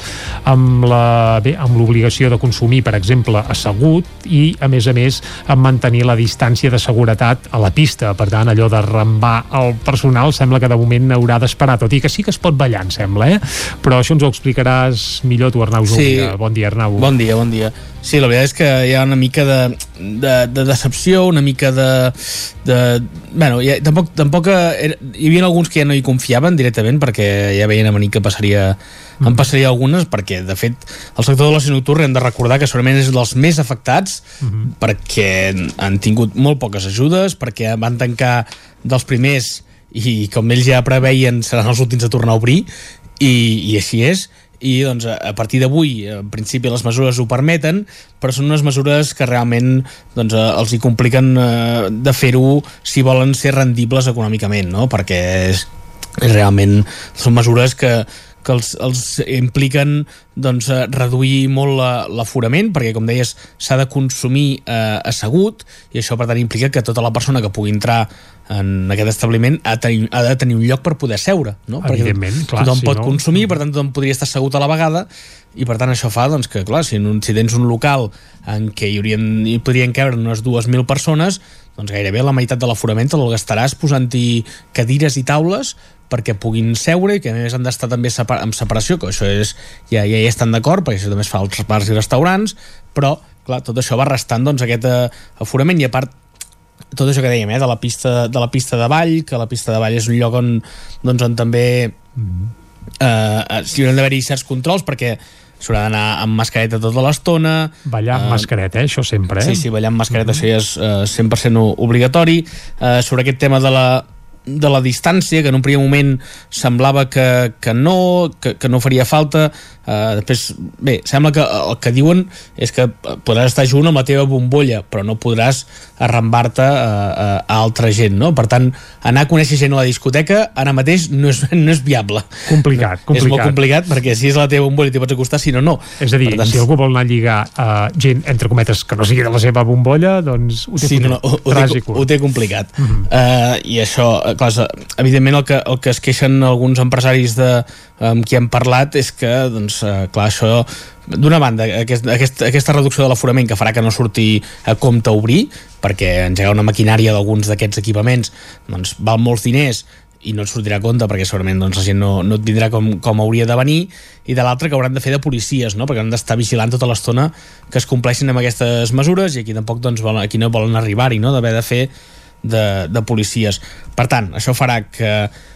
amb la bé, amb l'obligació de consumir, per exemple, assegut i, a més a més, amb mantenir la distància de seguretat a la pista. Per tant, allò de rambar el personal sembla que de moment haurà d'esperar, tot i que sí que es pot ballar, em sembla, eh? Però això ens ho explicaràs millor tu, Arnau Jaumira. Sí. Bon dia, Arnau. Bon dia, bon dia. Sí, la veritat és que hi ha una mica de, de, de decepció, una mica de... de bueno, ja, tampoc, tampoc era, hi havia alguns que ja no hi confiaven directament perquè ja veien a venir que passaria mm. en passaria algunes perquè de fet el sector de l'oci nocturn hem de recordar que segurament és dels més afectats mm -hmm. perquè han tingut molt poques ajudes perquè van tancar dels primers i com ells ja preveien seran els últims a tornar a obrir i, i així és i doncs, a partir d'avui en principi les mesures ho permeten però són unes mesures que realment doncs, eh, els hi compliquen eh, de fer-ho si volen ser rendibles econòmicament no? perquè és, realment són mesures que, que els, els impliquen doncs, reduir molt la- l'aforament, perquè, com deies, s'ha de consumir eh, assegut, i això, per tant, implica que tota la persona que pugui entrar en aquest establiment ha, tenir, ha de tenir un lloc per poder seure, no? Evidentment, perquè clar, tothom si pot no- consumir, per tant, tothom podria estar assegut a la vegada, i per tant això fa doncs, que, clar, si, un, si tens un local en què hi, haurien, hi podrien cabre unes 2.000 persones, doncs gairebé la meitat de l'aforament el gastaràs posant-hi cadires i taules perquè puguin seure i que a més han d'estar també separ amb separació, que això és, ja, ja hi estan d'acord, perquè això també es fa als bars i restaurants, però clar, tot això va restant doncs, aquest eh, aforament i a part tot això que dèiem, eh, de la pista de la pista de ball, que la pista de ball és un lloc on, doncs, on també eh, s'hi hauran d'haver-hi certs controls perquè s'haurà d'anar amb mascareta tota l'estona Ballar amb mascareta, eh? això sempre, eh? Sí, sí, ballar amb mascareta, això ja és eh, 100% o- obligatori. Eh, sobre aquest tema de la, de la distància, que en un primer moment semblava que, que no, que, que no faria falta, eh, després, bé, sembla que el que diuen és que podràs estar junt amb la teva bombolla, però no podràs arrambar-te a, a, a altra gent, no? Per tant, anar a conèixer gent a la discoteca ara mateix no és, no és viable. Complicat, És molt complicat. complicat, perquè si és la teva bombolla t'hi pots acostar, si no, no. És a dir, Per tant, si algú vol anar a lligar a gent, entre cometes, que no sigui de la seva bombolla, doncs ho té sí, no, no, ho, ho, té, ho té complicat uh -huh. uh, i això, eh, clar, evidentment el que, el que es queixen alguns empresaris de, amb qui hem parlat és que doncs, uh, clar, això d'una banda, aquest, aquest, aquesta reducció de l'aforament que farà que no surti a compte obrir perquè engegar una maquinària d'alguns d'aquests equipaments doncs, val molts diners i no et sortirà a compte perquè segurament doncs, la gent no, no et tindrà com, com hauria de venir i de l'altra que hauran de fer de policies no? perquè han d'estar vigilant tota l'estona que es compleixin amb aquestes mesures i aquí tampoc doncs, volen, aquí no volen arribar-hi no? d'haver de fer de, de policies. Per tant, això farà que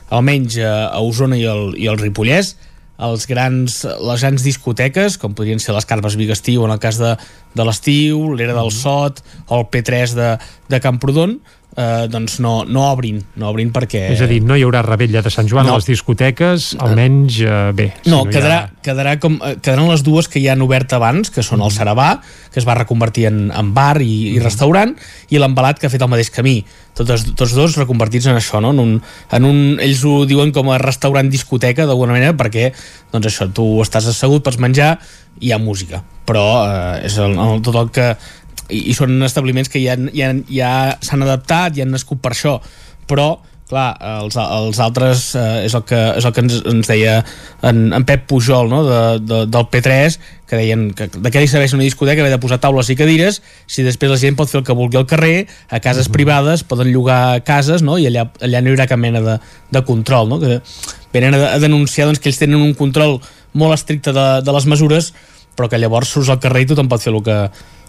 almenys a, a Osona i el, i el Ripollès els grans, les grans discoteques, com podrien ser les Carpes Bigastiu en el cas de, de l'Estiu, l'Era del Sot o el P3 de, de Camprodon, eh, doncs no, no obrin, no obrin perquè... És a dir, no hi haurà rebella de Sant Joan No. a les discoteques, almenys, eh, bé. si No, hi quedarà, ha- quedarà com, eh, quedaran les dues que hi han obert abans, que són el Sarabà, que es va reconvertir en, en bar i, i restaurant, i l'Embalat, que ha fet el mateix camí. Tots, tots dos reconvertits en això, no? En un, en un, ells ho diuen com a restaurant-discoteca, d'alguna manera, perquè doncs això, tu estàs assegut, pots menjar i hi ha música. Però eh, és el, el, tot el que... I, i són establiments que ja, ja, ja s'han adaptat, ja han nascut per això, però clar, els, els altres eh, és, el que, és el que ens, ens deia en, en Pep Pujol no? de, de, del P3 que deien que de què li serveix una discoteca haver de posar taules i cadires si després la gent pot fer el que vulgui al carrer a cases privades, poden llogar cases no? i allà, allà no hi haurà cap mena de, de control no? que venen a, a denunciar doncs, que ells tenen un control molt estricte de, de les mesures però que llavors surts al carrer i tothom pot fer el que,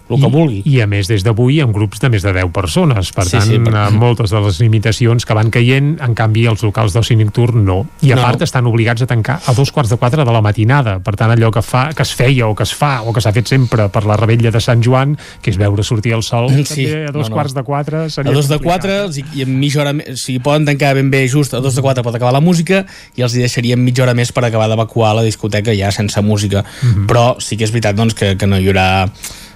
el que vulgui I a més, des d'avui, en grups de més de 10 persones. Per Sí, tant, sí, per- eh, moltes de les limitacions que van caient, en canvi, els locals d'oci nocturn no. I a No. part, estan obligats a tancar a dos quarts de quatre de la matinada. Per tant, allò que, fa, que es feia o que es fa o que s'ha fet sempre per la rebella de Sant Joan, que és veure sortir el sol, Sí, també a dos no, no. quarts de quatre seria a dos de complicat. quatre i en mitja hora o sigui, poden tancar ben bé just a dos de quatre pot acabar la música i els hi deixarien mitja hora més per acabar d'evacuar la discoteca ja sense música Mhm. però sí que és veritat doncs, que, que no hi haurà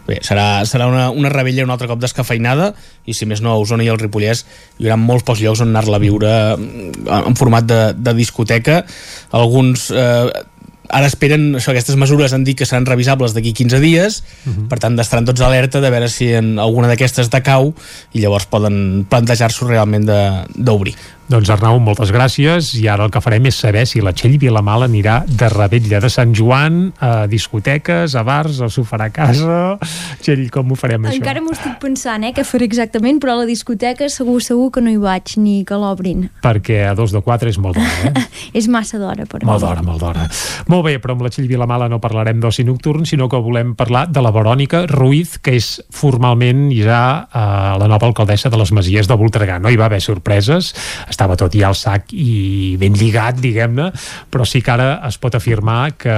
bé, serà, serà una, una rebella un altre cop descafeinada i si més no a Osona i al Ripollès hi haurà molts pocs llocs on anar-la a viure mm, en format de, de discoteca. Alguns eh, ara esperen això, aquestes mesures han dit que seran revisables d'aquí 15 dies. Mhm. per tant estaran tots alerta de veure si en alguna d'aquestes decau i llavors poden plantejar-s'ho realment d'obrir Doncs Arnau, moltes gràcies i ara el que farem és saber si la Txell Vilamala anirà de rebella de Sant Joan a discoteques, a bars, o s'ho farà a casa Txell, com ho farem això? Encara m'ho estic pensant, eh, què faré exactament, però a la discoteca segur, segur que no hi vaig ni que l'obrin. Perquè a dos de quatre és molt d'hora, eh? *laughs* És massa d'hora per Molt d'hora, molt d'hora. Molt bé, però amb la Txell Vilamala no parlarem d'oci nocturn, sinó que volem parlar de la Verònica Ruiz, que és formalment ja eh, la nova alcaldessa de les Masies de Voltregà. No hi va haver sorpreses, estava tot ja al sac i ben lligat, diguem-ne, però sí que ara es pot afirmar que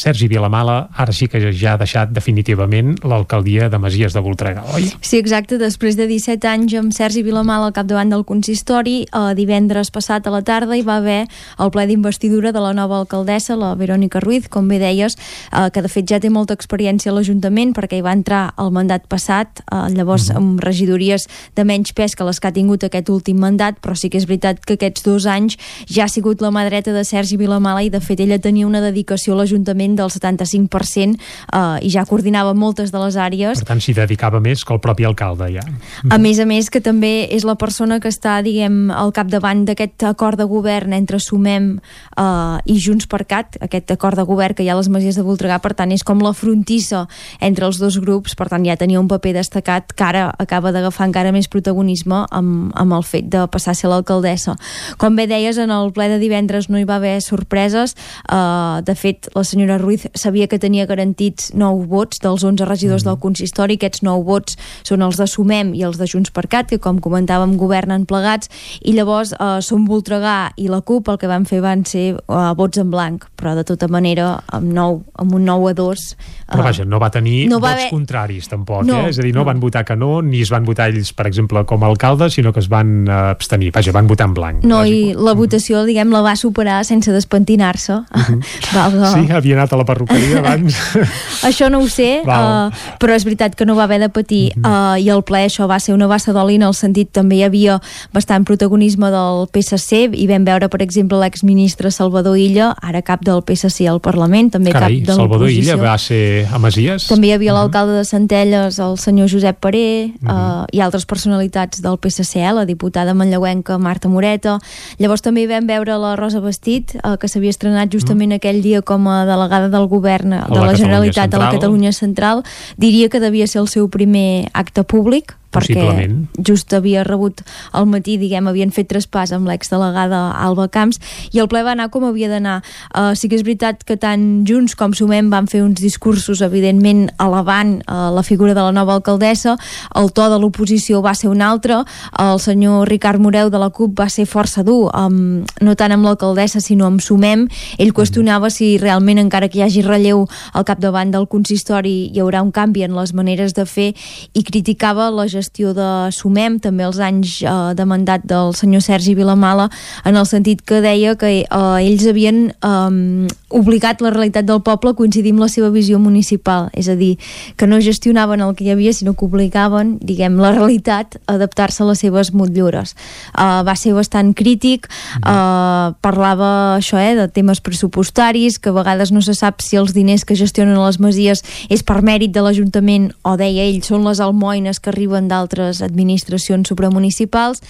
Sergi Vilamala ara sí que ja ha deixat definitivament l'alcaldia de Masies de Voltregà, oi? Sí, exacte. Després de 17 anys amb Sergi Vilamal al capdavant del consistori, eh, divendres passat a la tarda hi va haver el ple d'investidura de la nova alcaldessa, la Verònica Ruiz, com bé deies, eh, que de fet ja té molta experiència a l'Ajuntament perquè hi va entrar el mandat passat, eh, llavors uh -huh. amb regidories de menys pes que les que ha tingut aquest últim mandat, però sí que és veritat que aquests dos anys ja ha sigut la mà dreta de Sergi Vilamala i de fet ella tenia una dedicació a l'Ajuntament del 75% eh, i ja coordinava moltes de les àrees. Per tant, s'hi dedicava més que el propi alcalde, ja. A més a més, que també és la persona que està, diguem, al capdavant d'aquest acord de govern entre Sumem eh, i Junts per Cat, aquest acord de govern que hi ha a les Masies de Voltregà, per tant, és com la frontissa entre els dos grups, per tant, ja tenia un paper destacat que ara acaba d'agafar encara més protagonisme amb, amb el fet de passar a ser l'alcaldessa. Com bé deies, en el ple de divendres no hi va haver sorpreses. Uh, de fet, la senyora Ruiz sabia que tenia garantits 9 vots dels 11 regidors mm. del consistori. Aquests 9 vots són els de Sumem i els de Junts per Cat, que com comentàvem governen plegats, i llavors uh, Som Voltregà i la CUP el que van fer van ser uh, vots en blanc, però de tota manera amb, 9, amb un 9 a 2... Però vaja, no va tenir no va vots haver... contraris tampoc, no, eh? és a dir, no, no van votar que no, ni es van votar ells, per exemple, com a alcalde, sinó que es van uh, abstenir, vaja, van votar en blanc. No, i la votació, diguem, la va superar sense despentinar-se. Uh -huh. Valga... Sí, havia anat a la perruqueria abans. *laughs* això no ho sé, *laughs* uh, però és veritat que no va haver de patir uh -huh. uh, i el ple això va ser una bassa d'oli en el sentit també hi havia bastant protagonisme del PSC i vam veure, per exemple, l'exministre Salvador Illa, ara cap del PSC al Parlament, també Carai, cap de Salvador Illa va ser a Masies? També hi havia -huh. l'alcalde de Centelles, el senyor Josep Paré, uh -huh. uh, i altres personalitats del PSC, eh, la diputada manlleuenca Marta Moreta. Llavors també hi vam veure la Rosa Vestit, eh, que s'havia estrenat justament uh -huh. aquell dia com a delegada del govern de la, la Generalitat de la Catalunya Central. Diria que devia ser el seu primer acte públic, perquè just havia rebut al matí, diguem, havien fet traspàs amb l'exdelegada Alba Camps i el ple va anar com havia d'anar. Uh, sí que és veritat que tant Junts com Sumem van fer uns discursos evidentment elevant uh, la figura de la nova alcaldessa, el to de l'oposició va ser un altre, el senyor Ricard Moreu de la CUP va ser força dur, um, no tant amb l'alcaldessa sinó amb Sumem, ell qüestionava si realment encara que hi hagi relleu al capdavant del consistori hi haurà un canvi en les maneres de fer i criticava la gestió gestió de Sumem, també els anys eh, de mandat del senyor Sergi Vilamala, en el sentit que deia que eh, ells havien eh, obligat la realitat del poble a coincidir amb la seva visió municipal, és a dir, que no gestionaven el que hi havia, sinó que obligaven, diguem, la realitat a adaptar-se a les seves motllures. Uh, va ser bastant crític, uh, parlava això, eh, de temes pressupostaris, que a vegades no se sap si els diners que gestionen les masies és per mèrit de l'Ajuntament, o deia ell, són les almoines que arriben d'altres administracions supramunicipals.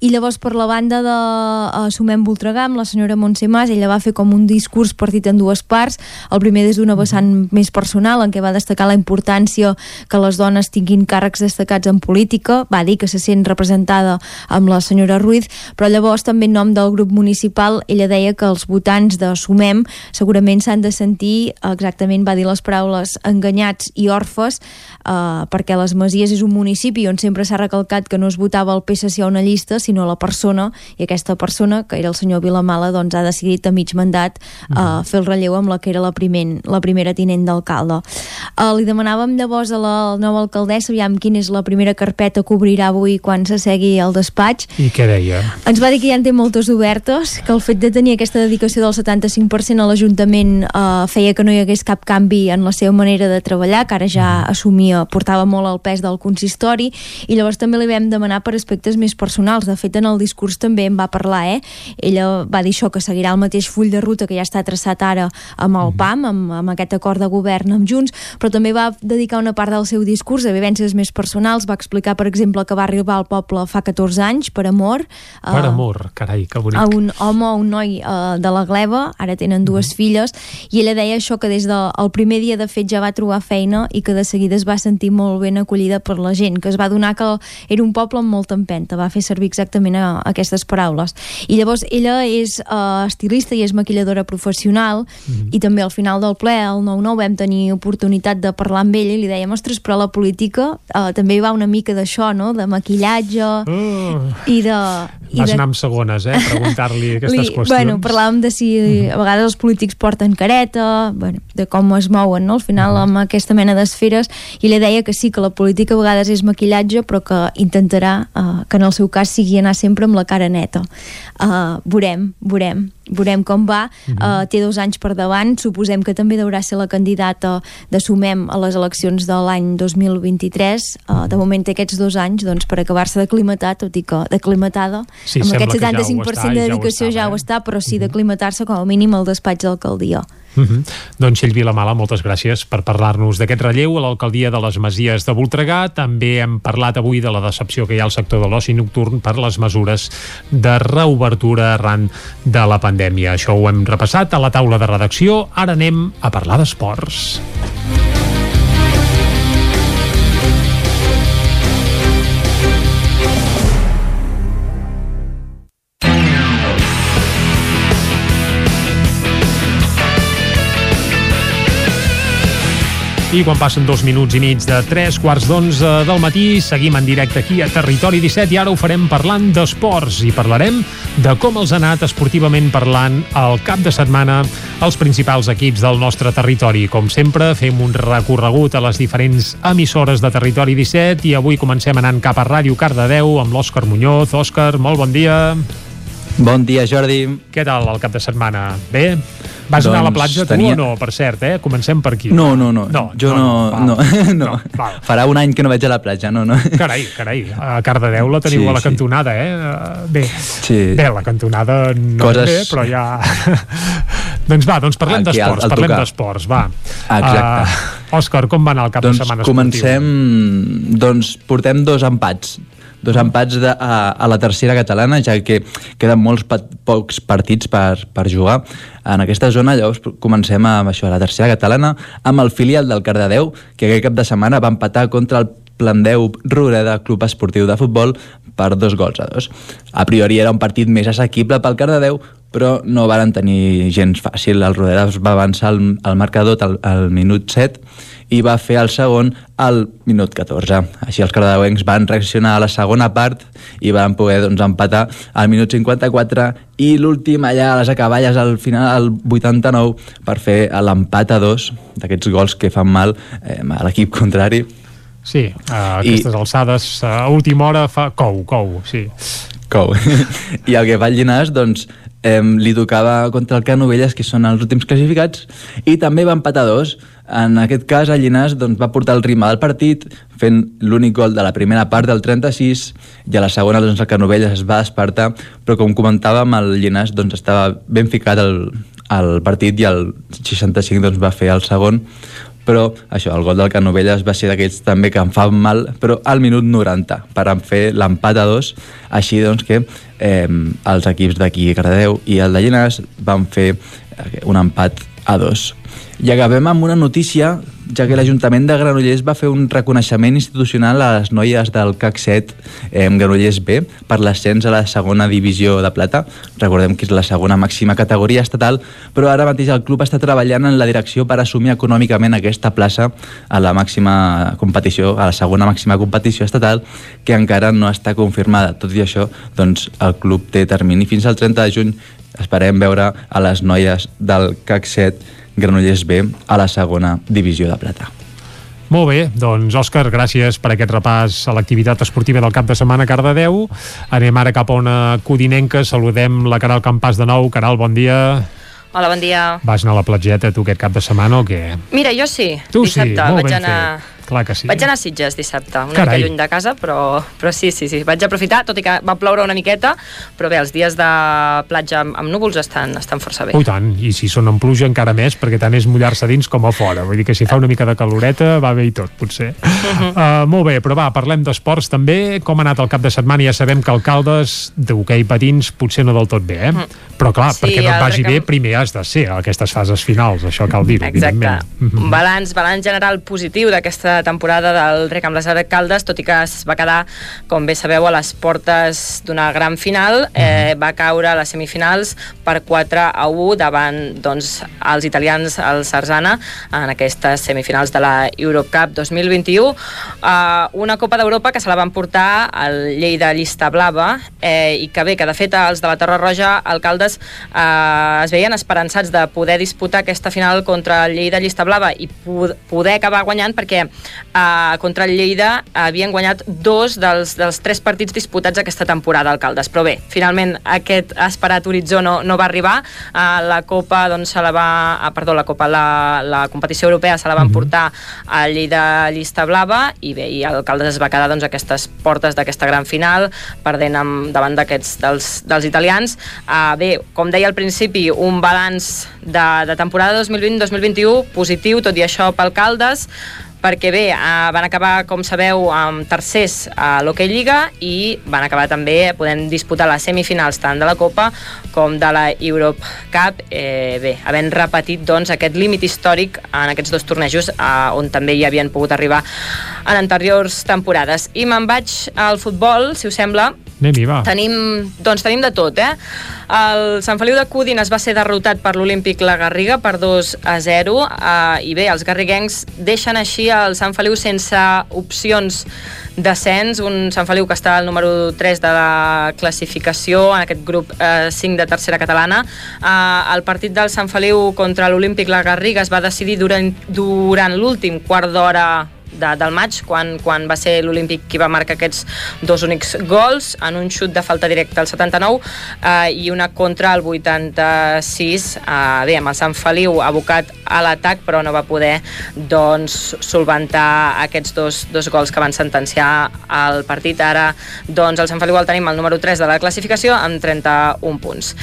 I llavors per la banda de uh, Sumem Voltregà amb la senyora Montse Mas ella va fer com un discurs partit en dues parts. El primer des d'una vessant més personal en què va destacar la importància que les dones tinguin càrrecs destacats en política. Va dir que se sent representada amb la senyora Ruiz però llavors també en nom del grup municipal ella deia que els votants de Sumem segurament s'han de sentir exactament va dir les paraules enganyats i orfes eh, perquè les Masies és un municipi on sempre s'ha recalcat que no es votava el PSC a una llista, sinó a la persona, i aquesta persona, que era el senyor Vilamala, doncs ha decidit a mig mandat uh, uh, fer el relleu amb la que era la, primer, la primera tinent d'alcalde. Uh, li demanàvem llavors a la nova alcaldessa aviam quina és la primera carpeta que obrirà avui quan s'assegui al despatx. I què deia? Ens va dir que ja en té moltes obertes, que el fet de tenir aquesta dedicació del 75% a l'Ajuntament uh, feia que no hi hagués cap canvi en la seva manera de treballar, que ara ja assumia, portava molt el pes del consistori i llavors també li vam demanar per aspectes més personals. De fet, en el discurs també en va parlar, eh? Ella va dir això, que seguirà el mateix full de ruta que ja està traçat ara amb el PAM, amb, amb aquest acord de govern amb Junts, però també va dedicar una part del seu discurs a vivències més personals. Va explicar, per exemple, que va arribar al poble fa 14 anys per amor. Per uh, amor, carai, que bonic. A un home o un noi uh, de la gleba, ara tenen dues mm -hmm. filles, i ella deia això que des del de, primer dia de fet ja va trobar feina i que de seguida es va sentir molt ben acollida per la gent, que es va donar que era un poble amb molta empenta, va fer servir exactament a, a aquestes paraules. I llavors ella és uh, estilista i és maquilladora professional mm -hmm. i també al final del ple, al 9-9, vam tenir oportunitat de parlar amb ella i li dèiem, ostres, però la política uh, també va una mica d'això, no?, de maquillatge oh. i de... Vas de- anar amb segones, eh? Preguntar-li *laughs* aquestes Li, qüestions. bueno, parlàvem de si a vegades els polítics porten careta, bueno, de com es mouen, no? Al final, amb aquesta mena d'esferes, i li deia que sí, que la política a vegades és maquillatge, però que intentarà uh, que en el seu cas sigui anar sempre amb la cara neta. Uh, veurem, veurem veurem com va, uh, té dos anys per davant suposem que també deurà ser la candidata de Sumem a les eleccions de l'any 2023 uh, de moment té aquests dos anys doncs, per acabar-se d'aclimatar, tot i que d'aclimatada Sí, amb aquest que ja ho 75% està, de ja ho dedicació ja estava, ho eh? està, però sí d'aclimatar-se com a mínim al despatx d'alcaldia. Uh -huh. Doncs Txell Vilamala, moltes gràcies per parlar-nos d'aquest relleu a l'alcaldia de les Masies de Voltregà. També hem parlat avui de la decepció que hi ha al sector de l'oci nocturn per les mesures de reobertura arran de la pandèmia. Això ho hem repassat a la taula de redacció. Ara anem a parlar d'esports. I quan passen dos minuts i mig de tres quarts d'onze del matí, seguim en directe aquí a Territori 17 i ara ho farem parlant d'esports i parlarem de com els ha anat esportivament parlant el cap de setmana els principals equips del nostre territori. Com sempre, fem un recorregut a les diferents emissores de Territori 17 i avui comencem anant cap a Ràdio Cardedeu amb l'Òscar Muñoz. Òscar, molt bon dia. Bon dia, Jordi. Què tal el cap de setmana? Bé? Vas doncs anar a la Doncs platja tu tenia- o no, per cert, eh? Comencem per aquí. No, no, no. No, jo no, no, val. *laughs* no. val. Farà un any que no vaig a la platja, no, no. Carai, carai, a Cardedeu la teniu Sí, a la sí. cantonada, eh? Uh, Bé, Sí. bé, la cantonada no Coses- bé, però ja... *laughs* doncs va, doncs parlem d'esports, parlem d'esports, va. Exacte. Uh, Òscar, com va anar el cap doncs de setmana comencem... Doncs portem dos empats dos empats de, a, a la tercera catalana, ja que queden molts pa pocs partits per, per jugar en aquesta zona. Llavors comencem amb això, a la tercera catalana, amb el filial del Cardedeu, que aquest cap de setmana va empatar contra el Plandeu Roreda Club Esportiu de Futbol per dos gols a dos. A priori era un partit més assequible pel Cardedeu, però no varen tenir gens fàcil. El Rodera va avançar al, al marcador al, al minut 7 i va fer el segon al minut 14. Així els cardedeuencs van reaccionar a la segona part i van poder doncs, empatar al minut 54 i l'últim allà a les acaballes al final, al 89, per fer l'empat a dos d'aquests gols que fan mal eh, a l'equip contrari. Sí, a aquestes I... alçades, a última hora fa cou, cou, sí. Cou. *laughs* I el que fa el Llinàs, doncs, eh, li tocava contra el Canovelles, que són els últims classificats, i també va empatar dos. En aquest cas, el Llinàs doncs, va portar el ritme del partit, fent l'únic gol de la primera part del 36, i a la segona doncs, el Canovelles es va despertar, però com comentàvem, el Llinàs doncs, estava ben ficat al, al partit i al 65 doncs, va fer el segon, però això, el gol del Canovelles va ser d'aquells també que em fan mal, però al minut 90 per fer l'empat a dos. Així doncs que eh, els equips d'aquí Cardedeu i el de Llinars van fer eh, un empat a dos. I acabem amb una notícia ja que l'Ajuntament de Granollers va fer un reconeixement institucional a les noies del CAC 7 eh, Granollers B per l'ascens a la segona divisió de plata. Recordem que és la segona màxima categoria estatal, però ara mateix el club està treballant en la direcció per assumir econòmicament aquesta plaça a la màxima competició, a la segona màxima competició estatal, que encara no està confirmada. Tot i això, doncs, el club té termini fins al 30 de juny. Esperem veure a les noies del CAC 7 Granollers B a la segona divisió de plata. Molt bé, doncs Òscar, gràcies per aquest repàs a l'activitat esportiva del cap de setmana a Cardedeu. Anem ara cap a una codinenca, saludem la Caral Campàs de nou. Caral, bon dia. Hola, bon dia. Vas anar a la platgeta tu aquest cap de setmana o què? Mira, jo sí, Tu sí, dissabte. molt vaig ben anar... fet. Clar que sí. Vaig anar a Sitges dissabte, una Carai. mica lluny de casa, però, però sí, sí, sí, vaig aprofitar, tot i que va ploure una miqueta, però bé, els dies de platja amb, amb núvols estan, estan força bé. Oh, tant, i si són en pluja encara més, perquè tant és mullar-se dins com a fora. Vull dir que si fa una mica de caloreta va bé i tot, potser. Mhm. *laughs* Uh, molt bé, però va, parlem d'esports també. Com ha anat el cap de setmana? Ja sabem que el Caldes d'hoquei patins potser no del tot bé, eh? Però clar, Sí, perquè no et vagi bé, recam- primer has de ser a aquestes fases finals, això cal dir-ho, Exacte. evidentment. Mhm. Balanç, balanç general positiu d'aquesta temporada del Rec amb les Caldes, tot i que es va quedar, com bé sabeu, a les portes d'una gran final, eh, va caure a les semifinals per 4 a 1 davant doncs, els italians, el Sarzana, en aquestes semifinals de la Europe Cup 2021. Uh, una Copa d'Europa que se la van portar al Lleida Llista Blava eh, i que bé, que de fet els de la Torre Roja, alcaldes, eh, es veien esperançats de poder disputar aquesta final contra el Lleida Llista Blava i poder acabar guanyant perquè eh, contra el Lleida havien guanyat dos dels, dels tres partits disputats aquesta temporada, alcaldes. Però bé, finalment aquest esperat horitzó no, no va arribar. Uh, la Copa, doncs, se la va... Uh, perdó, la Copa, la, la competició europea se la van mm -hmm. portar a Lleida Llista Blava i bé, i l'alcalde es va quedar doncs, a aquestes portes d'aquesta gran final, perdent amb, davant d'aquests dels, dels italians. Uh, bé, com deia al principi, un balanç de, de temporada 2020-2021 positiu, tot i això pel Caldes, perquè bé, eh, van acabar, com sabeu, amb tercers a l'Hockey Lliga i van acabar també podent disputar les semifinals tant de la Copa com de la Europe Cup, eh, bé, havent repetit doncs, aquest límit històric en aquests dos tornejos eh, on també hi havien pogut arribar en anteriors temporades. I me'n vaig al futbol, si us sembla, Anem-hi, va. Tenim, doncs tenim de tot, eh? El Sant Feliu de Cúdines va ser derrotat per l'Olímpic La Garriga per 2 a 0 eh, i bé, els garriguencs deixen així el Sant Feliu sense opcions descens, un Sant Feliu que està al número 3 de la classificació en aquest grup eh, 5 de tercera catalana. Eh, el partit del Sant Feliu contra l'Olímpic La Garriga es va decidir durant, durant l'últim quart d'hora de, del maig, quan, quan va ser l'Olímpic qui va marcar aquests dos únics gols, en un xut de falta directa al 79 eh, i una contra al 86. Eh, bé, amb el Sant Feliu abocat a l'atac, però no va poder doncs, solventar aquests dos, dos gols que van sentenciar el partit. Ara doncs, el Sant Feliu el tenim al número 3 de la classificació amb 31 punts.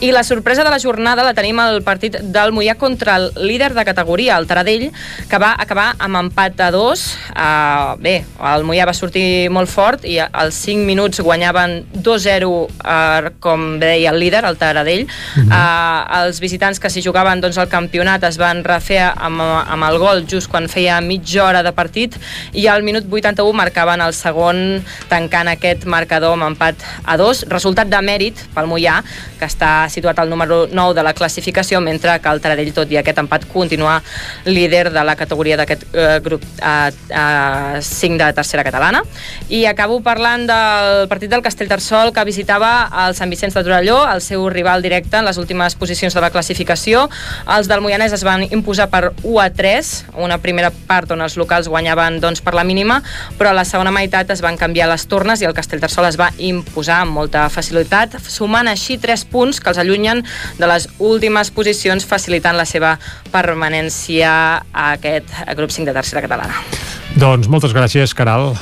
I la sorpresa de la jornada la tenim al partit del Mollà contra el líder de categoria, el Taradell, que va acabar amb empat a 2 Uh, bé, el Mollà va sortir molt fort i als 5 minuts guanyaven 2-0, uh, com deia el líder, el Taradell. Uh -huh. uh, els visitants que s'hi jugaven doncs, el campionat es van refer amb, amb el gol just quan feia mitja hora de partit i al minut 81 marcaven el segon tancant aquest marcador amb empat a 2. Resultat de mèrit pel Mollà, que està situat al número 9 de la classificació, mentre que el Taradell, tot i aquest empat, continua líder de la categoria d'aquest uh, grup uh, eh, 5 de tercera catalana. I acabo parlant del partit del Castellterçol que visitava el Sant Vicenç de Torelló, el seu rival directe en les últimes posicions de la classificació. Els del Moianès es van imposar per 1 a 3, una primera part on els locals guanyaven doncs, per la mínima, però a la segona meitat es van canviar les tornes i el Castellterçol es va imposar amb molta facilitat, sumant així 3 punts que els allunyen de les últimes posicions, facilitant la seva permanència a aquest grup 5 de tercera catalana. Doncs moltes gràcies, Caral.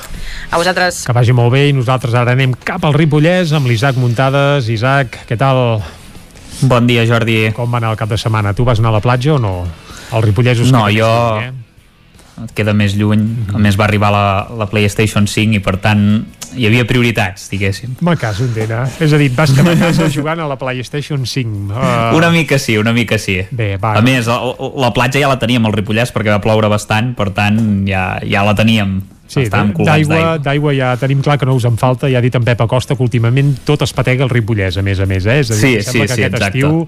A vosaltres. Que vagi molt bé i nosaltres ara anem cap al Ripollès amb l'Isaac Muntades. Isaac, què tal? Bon dia, Jordi. Com va anar el cap de setmana? Tu vas anar a la platja o no? El Ripollès us No, jo... Lluny, eh? et queda més lluny. Mm -hmm. A més, va arribar la, la PlayStation 5 i, per tant, hi havia prioritats, diguéssim. Me caso en eh? És a dir, vas quedar a casa jugant a la PlayStation 5. Uh... Una mica sí, una mica sí. Bé, va. A més, la, la platja ja la teníem al Ripollès perquè va ploure bastant, per tant, ja, ja la teníem Sí, d'aigua d'aigua ja tenim clar que no us en falta, ja ha dit en Pep Acosta que últimament tot es patega el Ripollès, a més a més, eh? És a dir, sí, sembla sí, que sí, aquest exacte. estiu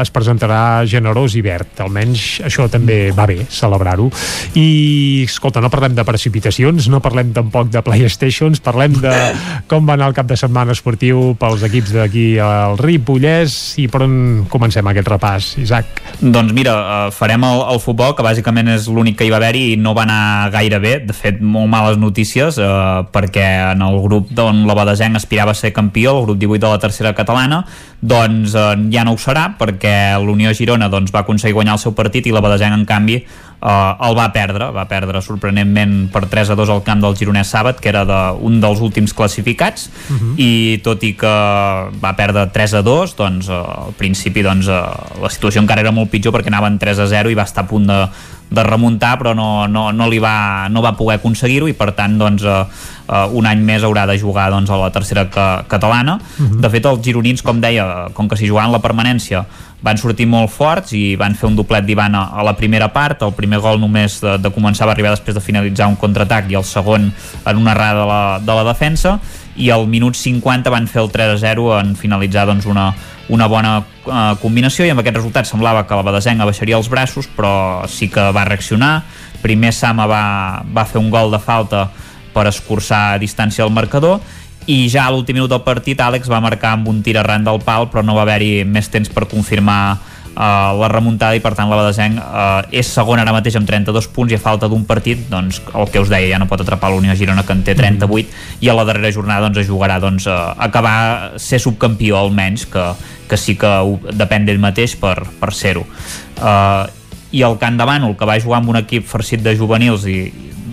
es presentarà generós i verd, almenys això també va bé, celebrar-ho. I, escolta, no parlem de precipitacions, no parlem tampoc de Playstations, parlem de *laughs* com va anar el cap de setmana esportiu pels equips d'aquí al Ripollès i per on comencem aquest repàs, Isaac? Doncs mira, eh, farem el, el futbol, que bàsicament és l'únic que hi va haver i no va anar gaire bé, de fet, molt males notícies eh, perquè en el grup d'on la Badesenc aspirava a ser campió, el grup 18 de la tercera catalana, doncs eh, ja no ho serà perquè l'Unió Girona doncs, va aconseguir guanyar el seu partit i la Badesenc en canvi el va perdre, va perdre sorprenentment per 3 a 2 al camp del Gironès Sàbat, que era de, un dels últims classificats Uh -huh. i tot i que va perdre 3 a 2 doncs eh, al principi doncs, eh, la situació encara era molt pitjor perquè anaven 3 a 0 i va estar a punt de, de remuntar però no, no, no, li va, no va poder aconseguir-ho i per tant doncs, eh, eh, un any més haurà de jugar doncs, a la tercera ca catalana uh -huh. de fet els gironins com deia, com que s'hi jugaven la permanència van sortir molt forts i van fer un doblet d'Ivan a, a la primera part. El primer gol només de, de començar va arribar després de finalitzar un contraatac i el segon en una errada de la, de la defensa. I al minut 50 van fer el 3-0 en finalitzar doncs, una, una bona uh, combinació. I amb aquest resultat semblava que la Badesenga baixaria els braços però sí que va reaccionar. Primer Sama va, va fer un gol de falta per escurçar a distància del marcador i ja a l'últim minut del partit Àlex va marcar amb un tir arran del pal però no va haver-hi més temps per confirmar uh, la remuntada i per tant la Badesenc uh, és segon ara mateix amb 32 punts i a falta d'un partit doncs el que us deia ja no pot atrapar l'Unió Girona que en té 38 i a la darrera jornada doncs es jugarà doncs, uh, acabar ser subcampió almenys que, que sí que ho, depèn d'ell mateix per, per ser-ho. Uh, i el Can de Bànol que va jugar amb un equip farcit de juvenils i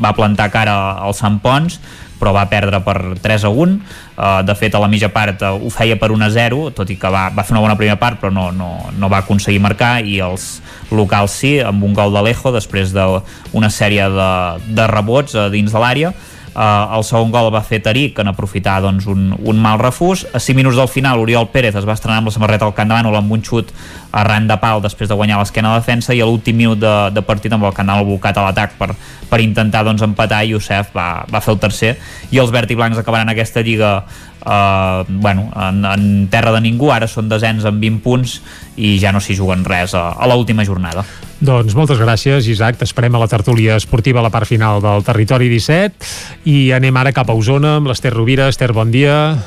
va plantar cara al Sant Pons però va perdre per 3 a 1 uh, de fet a la mitja part uh, ho feia per 1 a 0 tot i que va, va fer una bona primera part però no, no, no va aconseguir marcar i els locals sí, amb un gol d'Alejo després d'una sèrie de, de rebots uh, dins de l'àrea el segon gol va fer Tariq en aprofitar doncs, un, un mal refús. A 5 minuts del final Oriol Pérez es va estrenar amb la samarreta al de Bànol amb un xut arran de pal després de guanyar l'esquena de defensa i a l'últim minut de, de partit amb el Bànol volcat a l'atac per, per intentar doncs, empatar i Youssef va, va fer el tercer. I els verd i blancs acabaran aquesta lliga uh, bueno, en, en terra de ningú. Ara són desens amb 20 punts i ja no s'hi juguen res a, a l'última jornada doncs moltes gràcies, Isaac. T'esperem a la tertúlia esportiva a la part final del Territori 17 i anem ara cap a Osona amb l'Ester Rovira. Ester, bon dia.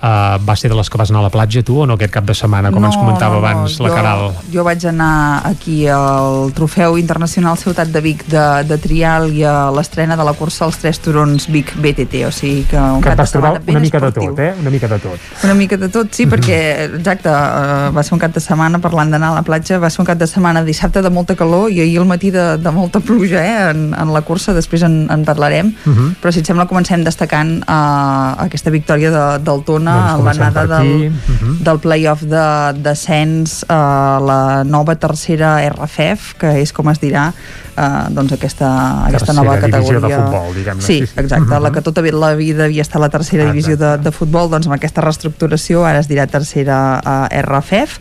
Uh, va ser de les que vas anar a la platja tu o no aquest cap de setmana, com no, ens comentava no, no. abans la jo, Caral? Jo vaig anar aquí al Trofeu Internacional Ciutat de Vic de, de Trial i a l'estrena de la cursa als Tres Turons Vic BTT, o sigui que un que cap de vas trobar setmana ben una mica esportiu. de tot, eh? Una mica de tot. Una mica de tot, sí, perquè, exacte, uh, va ser un cap de setmana, parlant d'anar a la platja, va ser un cap de setmana dissabte de molta calor i ahir al matí de, de molta pluja, eh, en, en la cursa, després en, en parlarem, Uh -huh. però si et sembla comencem destacant uh, aquesta victòria de, del Tona Doncs en comencem l'anada del, Uh -huh. del play-off de descens a la nova tercera RFF, que és com es dirà eh, doncs aquesta, aquesta Tercera nova categoria. de futbol, diguem-ne, Sí, exacte, Mhm. la que tota la vida havia estat la tercera divisió de, de futbol, doncs amb aquesta reestructuració ara es dirà tercera eh, RFF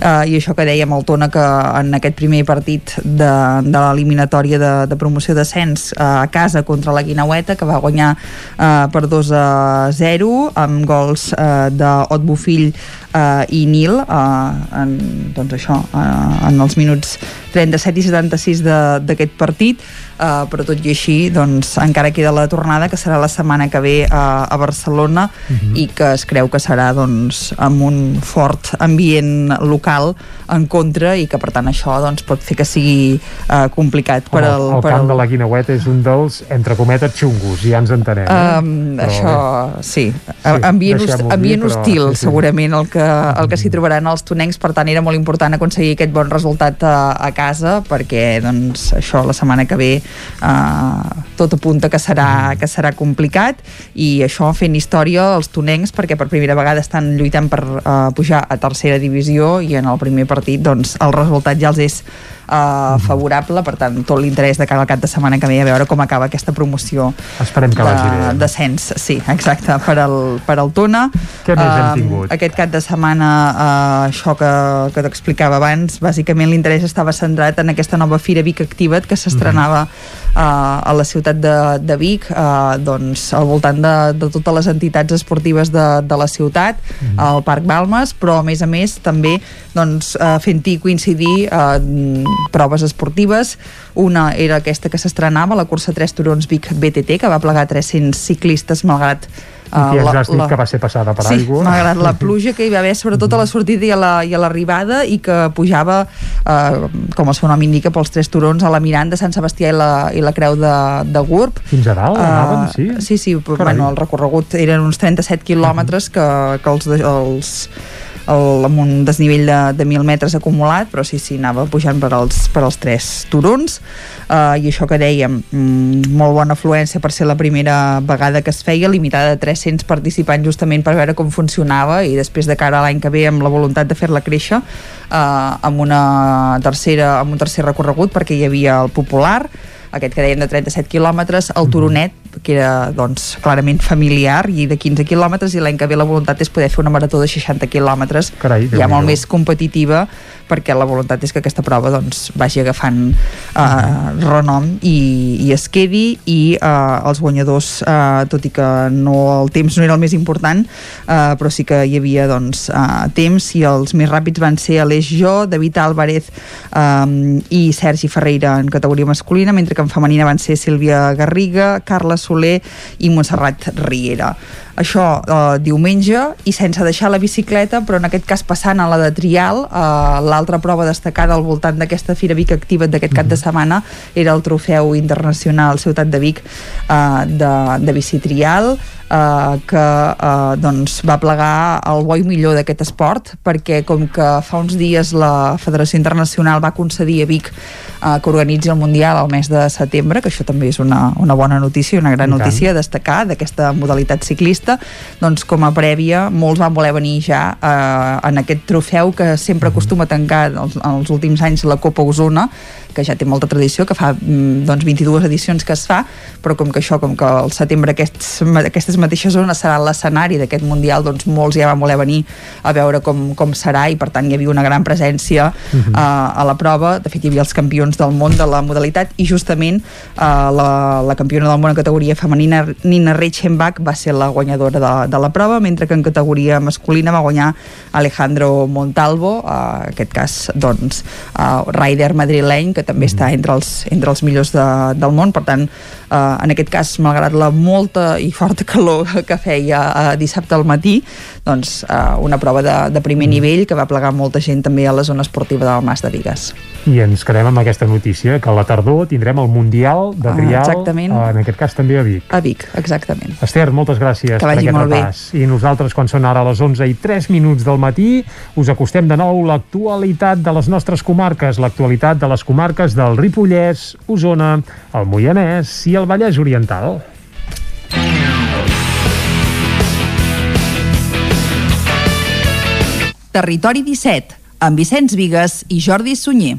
eh, i això que dèiem el Tona que en aquest primer partit de, de l'eliminatòria de, de promoció d'ascens eh, a casa contra la Guinaueta que va guanyar eh, per 2 a 0 amb gols eh, d'Ot Bofill eh, i Nil eh, en, doncs això eh, en els minuts 37 i 76 de- d'aquest partit eh, però tot i així doncs encara queda la tornada que serà la setmana que ve a, a Barcelona Mhm. i que es creu que serà doncs amb un fort ambient local en contra i que per tant això doncs pot fer que sigui eh, complicat per al, el per camp al, de la Guinaueta és un dels, entre cometes, xungos, ja ens entenem. Eh? Um, Però això, sí, Sí, ambient, host, ambient dir, però hostil, sí, sí. segurament, el que, el que s'hi trobaran els tonencs, per tant era molt important aconseguir aquest bon resultat a, a casa, perquè doncs, això la setmana que ve uh, tot apunta que serà, que serà complicat, i això fent història els tonencs, perquè per primera vegada estan lluitant per uh, pujar a tercera divisió, i en el primer partit doncs, el resultat ja els és uh, favorable, per tant tot l'interès de cara al cap de setmana que ve a veure com acaba aquesta promoció Esperem que vagi bé. de, descens, sí, exacte, per al, per al Tona. Què més hem Um, tingut? Aquest cap de setmana, uh, això que, que t'explicava abans, bàsicament l'interès estava centrat en aquesta nova Fira Vic Activa't que s'estrenava uh, a la ciutat de, de Vic, uh, doncs al voltant de, de totes les entitats esportives de, de la ciutat, al Parc Balmes, però a més a més també doncs, uh, fent-hi coincidir uh, proves esportives. Una era aquesta que s'estrenava, la cursa 3 turons Vic BTT, que va plegar 300 ciclistes malgrat I uh, ja has dit que va ser passada per sí, aigua. malgrat la *laughs* pluja que hi va haver sobretot a la sortida i a la- i l'arribada i que pujava, eh, com el seu nom indica, pels tres turons a la Miranda, Sant Sebastià i la, i la Creu de, de Gurb. Fins a dalt anaven, sí? Sí, sí, però, bueno, el recorregut eren uns 37 quilòmetres que, que els, els el, amb un desnivell de, de 1.000 metres acumulat, però sí, sí, anava pujant per als, per als tres turons uh, i això que dèiem, mm, molt bona afluència per ser la primera vegada que es feia, limitada de 300 participants justament per veure com funcionava i després de cara a l'any que ve amb la voluntat de fer-la créixer uh, amb, una tercera, amb un tercer recorregut perquè hi havia el popular aquest que dèiem de 37 quilòmetres, el Turonet, que era doncs, clarament familiar i de 15 quilòmetres i l'any que ve la voluntat és poder fer una marató de 60 quilòmetres. Carai, ja molt més competitiva perquè la voluntat és que aquesta prova doncs, vagi agafant uh, renom i, i es quedi i uh, els guanyadors uh, tot i que no, el temps no era el més important uh, però sí que hi havia doncs, uh, temps i els més ràpids van ser Aleix Jo, David Álvarez um, i Sergi Ferreira en categoria masculina mentre que en femenina van ser Sílvia Garriga, Carla Soler i Montserrat Riera. Això eh, diumenge i sense deixar la bicicleta, però en aquest cas passant a la de trial, eh, l'altra prova destacada al voltant d'aquesta Fira Vic Activa d'aquest cap de setmana era el trofeu internacional Ciutat de Vic eh, de, de bicitrial, eh, que eh, doncs, va plegar el bo i millor d'aquest esport perquè com que fa uns dies la Federació Internacional va concedir a Vic eh, que organitzi el Mundial al mes de setembre, que això també és una, una bona notícia, una gran notícia a destacar d'aquesta modalitat ciclista, doncs com a prèvia molts van voler venir ja eh, en aquest trofeu que sempre acostuma a tancar els, els últims anys la Copa Osona, que ja té molta tradició, que fa mm, doncs, 22 edicions que es fa, però com que això, com que al setembre aquests, aquestes mateixes zones serà l'escenari d'aquest Mundial, doncs molts ja van voler venir a veure com, com serà i per tant hi havia una gran presència uh -huh. uh, a la prova, de fet hi havia els campions del món de la modalitat i justament uh, la, la campiona del món en categoria femenina Nina Reichenbach va ser la guanyadora de, de la prova, mentre que en categoria masculina va guanyar Alejandro Montalvo, uh, en aquest cas doncs uh, rider madrileny que també està entre els, entre els millors de, del món, per tant, eh, en aquest cas, malgrat la molta i forta calor *laughs* que feia eh, dissabte al matí, doncs eh, una prova de, de primer nivell que va plegar molta gent també a la zona esportiva del Mas de Vigues. I ens quedem amb aquesta notícia, que a la tardor tindrem el Mundial de Ah, trial, exactament. eh, en aquest cas també a Vic. A Vic, exactament. Esther, moltes gràcies per aquest molt bé. repàs. I nosaltres, quan són ara les 11 i 3 minuts del matí, us acostem de nou l'actualitat de les nostres comarques, l'actualitat de les comarques del Ripollès, Osona, el Moianès i el Vallès Oriental. Territori 17, amb Vicenç Vigues i Jordi Sunyer.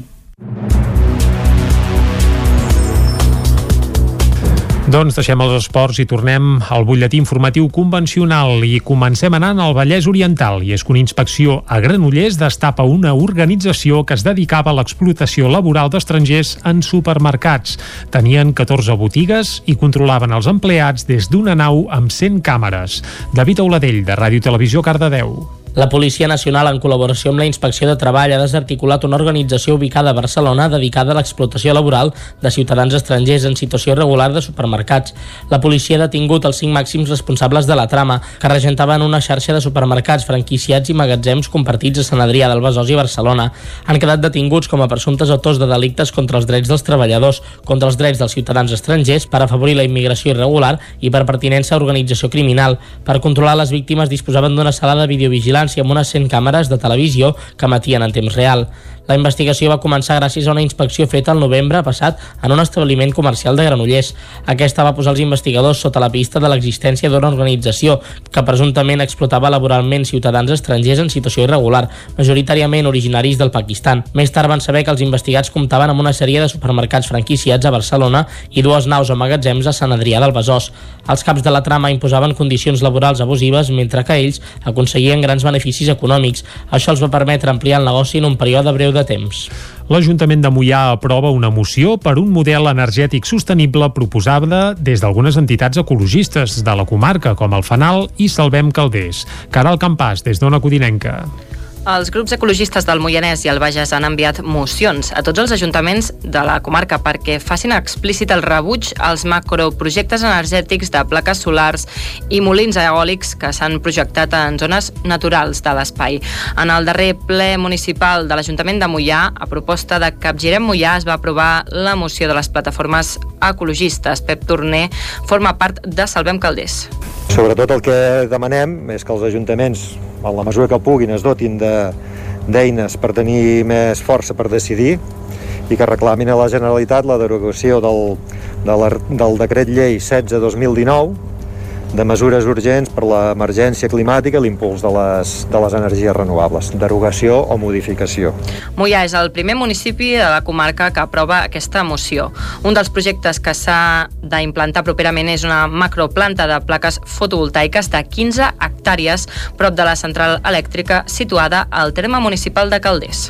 Doncs deixem els esports i tornem al butlletí informatiu convencional i comencem anant al Vallès Oriental i és que una inspecció a Granollers destapa una organització que es dedicava a l'explotació laboral d'estrangers en supermercats. Tenien 14 botigues i controlaven els empleats des d'una nau amb 100 càmeres. David Auladell, de Ràdio Televisió Cardedeu. La Policia Nacional, en col·laboració amb la Inspecció de Treball, ha desarticulat una organització ubicada a Barcelona dedicada a l'explotació laboral de ciutadans estrangers en situació irregular de supermercats. La policia ha detingut els cinc màxims responsables de la trama, que regentaven una xarxa de supermercats, franquiciats i magatzems compartits a Sant Adrià del Besòs i Barcelona. Han quedat detinguts com a presumptes autors de delictes contra els drets dels treballadors, contra els drets dels ciutadans estrangers, per afavorir la immigració irregular i per pertinença a organització criminal. Per controlar les víctimes disposaven d'una sala de videovigilància amb unes 100 càmeres de televisió que emetien en temps real. La investigació va començar gràcies a una inspecció feta el novembre passat en un establiment comercial de Granollers. Aquesta va posar els investigadors sota la pista de l'existència d'una organització que presumptament explotava laboralment ciutadans estrangers en situació irregular, majoritàriament originaris del Pakistan. Més tard van saber que els investigats comptaven amb una sèrie de supermercats franquiciats a Barcelona i dues naus o magatzems a Sant Adrià del Besòs. Els caps de la trama imposaven condicions laborals abusives mentre que ells aconseguien grans beneficis econòmics. Això els va permetre ampliar el negoci en un període breu de temps. L'Ajuntament de Mollà aprova una moció per un model energètic sostenible proposada des d'algunes entitats ecologistes de la comarca, com el Fanal i Salvem Calders. Caral Campàs, des d'Ona Codinenca. Els grups ecologistes del Moianès i el Bages han enviat mocions a tots els ajuntaments de la comarca perquè facin explícit el rebuig als macroprojectes energètics de plaques solars i molins eòlics que s'han projectat en zones naturals de l'espai. En el darrer ple municipal de l'Ajuntament de Mollà, a proposta de Capgirem Mollà, es va aprovar la moció de les plataformes ecologistes. Pep Torner forma part de Salvem Calders. Sobretot el que demanem és que els ajuntaments en la mesura que puguin, es dotin d'eines de, per tenir més força per decidir i que reclamin a la Generalitat la derogació del, de la, del decret llei 16-2019 de mesures urgents per l'emergència climàtica i l'impuls de, les, de les energies renovables, derogació o modificació. Mollà és el primer municipi de la comarca que aprova aquesta moció. Un dels projectes que s'ha d'implantar properament és una macroplanta de plaques fotovoltaiques de 15 hectàrees prop de la central elèctrica situada al terme municipal de Calders.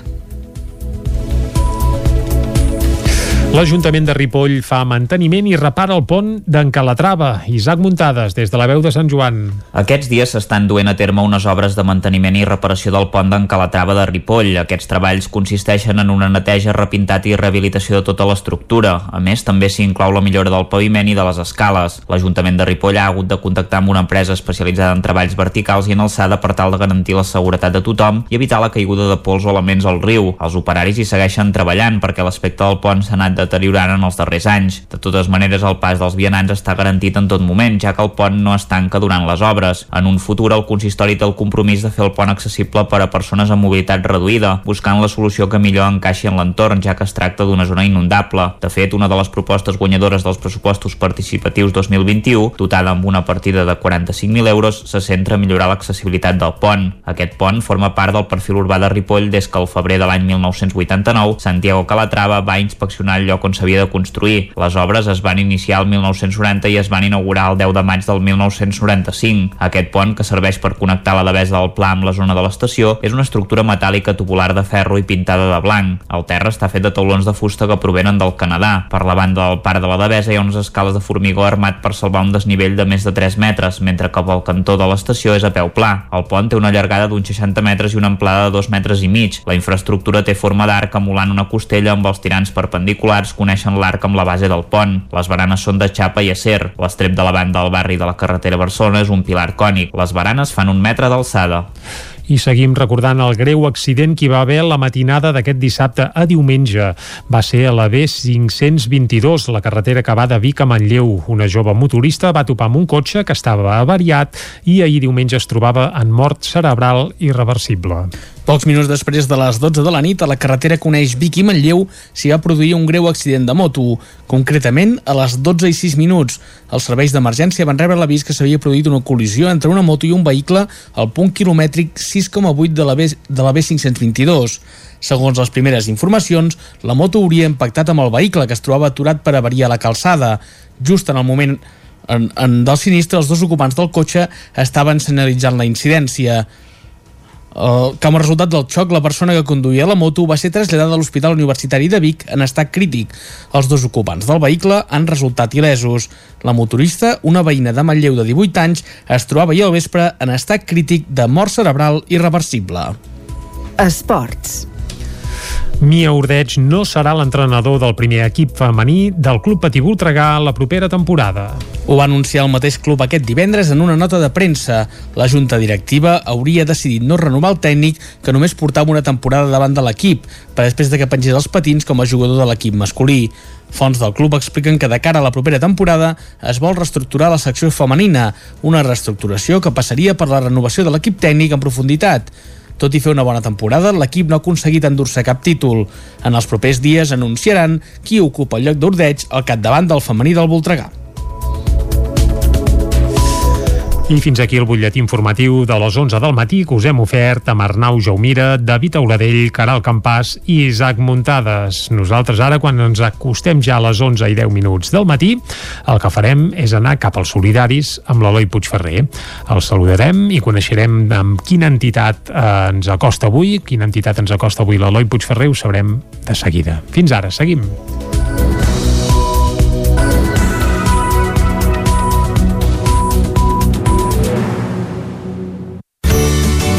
L'Ajuntament de Ripoll fa manteniment i repara el pont d'en Calatrava. Isaac Muntades, des de la veu de Sant Joan. Aquests dies s'estan duent a terme unes obres de manteniment i reparació del pont d'en Calatrava de Ripoll. Aquests treballs consisteixen en una neteja, repintat i rehabilitació de tota l'estructura. A més, també s'hi inclou la millora del paviment i de les escales. L'Ajuntament de Ripoll ha hagut de contactar amb una empresa especialitzada en treballs verticals i en alçada per tal de garantir la seguretat de tothom i evitar la caiguda de pols o elements al riu. Els operaris hi segueixen treballant perquè l'aspecte del pont s'ha anat deteriorant en els darrers anys. De totes maneres, el pas dels vianants està garantit en tot moment, ja que el pont no es tanca durant les obres. En un futur, el consistori té el compromís de fer el pont accessible per a persones amb mobilitat reduïda, buscant la solució que millor encaixi en l'entorn, ja que es tracta d'una zona inundable. De fet, una de les propostes guanyadores dels pressupostos participatius 2021, dotada amb una partida de 45.000 euros, se centra a millorar l'accessibilitat del pont. Aquest pont forma part del perfil urbà de Ripoll des que al febrer de l'any 1989 Santiago Calatrava va inspeccionar el lloc on s'havia de construir. Les obres es van iniciar el 1990 i es van inaugurar el 10 de maig del 1995. Aquest pont, que serveix per connectar la devesa del Pla amb la zona de l'estació, és una estructura metàl·lica tubular de ferro i pintada de blanc. El terra està fet de taulons de fusta que provenen del Canadà. Per la banda del parc de la devesa hi ha unes escales de formigó armat per salvar un desnivell de més de 3 metres, mentre que pel cantó de l'estació és a peu pla. El pont té una llargada d'uns 60 metres i una amplada de 2 metres i mig. La infraestructura té forma d'arc emulant una costella amb els tirants perpendiculars particulars coneixen l'arc amb la base del pont. Les baranes són de xapa i acer. L'estrep de la banda del barri de la carretera Barcelona és un pilar cònic. Les baranes fan un metre d'alçada. I seguim recordant el greu accident que hi va haver la matinada d'aquest dissabte a diumenge. Va ser a la B522, la carretera que va de Vic a Manlleu. Una jove motorista va topar amb un cotxe que estava avariat i ahir diumenge es trobava en mort cerebral irreversible. Pocs minuts després de les 12 de la nit, a la carretera que uneix Vic i Manlleu, s'hi va produir un greu accident de moto. Concretament, a les 12 i 6 minuts, els serveis d'emergència van rebre l'avís que s'havia produït una col·lisió entre una moto i un vehicle al punt quilomètric 6,8 de la, B, de la B522. Segons les primeres informacions, la moto hauria impactat amb el vehicle que es trobava aturat per avariar la calçada. Just en el moment en, en del sinistre, els dos ocupants del cotxe estaven senyalitzant la incidència. Com a resultat del xoc, la persona que conduïa la moto va ser traslladada a l'Hospital Universitari de Vic en estat crític. Els dos ocupants del vehicle han resultat il·lesos. La motorista, una veïna de Manlleu de 18 anys, es trobava ahir al vespre en estat crític de mort cerebral irreversible. Esports. Mia Ordeig no serà l'entrenador del primer equip femení del Club Patí Voltregà la propera temporada. Ho va anunciar el mateix club aquest divendres en una nota de premsa. La junta directiva hauria decidit no renovar el tècnic que només portava una temporada davant de l'equip, per després de que pengés els patins com a jugador de l'equip masculí. Fons del club expliquen que de cara a la propera temporada es vol reestructurar la secció femenina, una reestructuració que passaria per la renovació de l'equip tècnic en profunditat. Tot i fer una bona temporada, l'equip no ha aconseguit endur-se cap títol. En els propers dies anunciaran qui ocupa el lloc d'Ordeig al capdavant del femení del Voltregà. I fins aquí el butlletí informatiu de les 11 del matí que us hem ofert amb Arnau Jaumira, David Auladell, Caral Campàs i Isaac Muntades. Nosaltres ara, quan ens acostem ja a les 11 i 10 minuts del matí, el que farem és anar cap als solidaris amb l'Eloi Puigferrer. El saludarem i coneixerem amb quina entitat eh, ens acosta avui, quina entitat ens acosta avui l'Eloi Puigferrer, ho sabrem de seguida. Fins ara, seguim.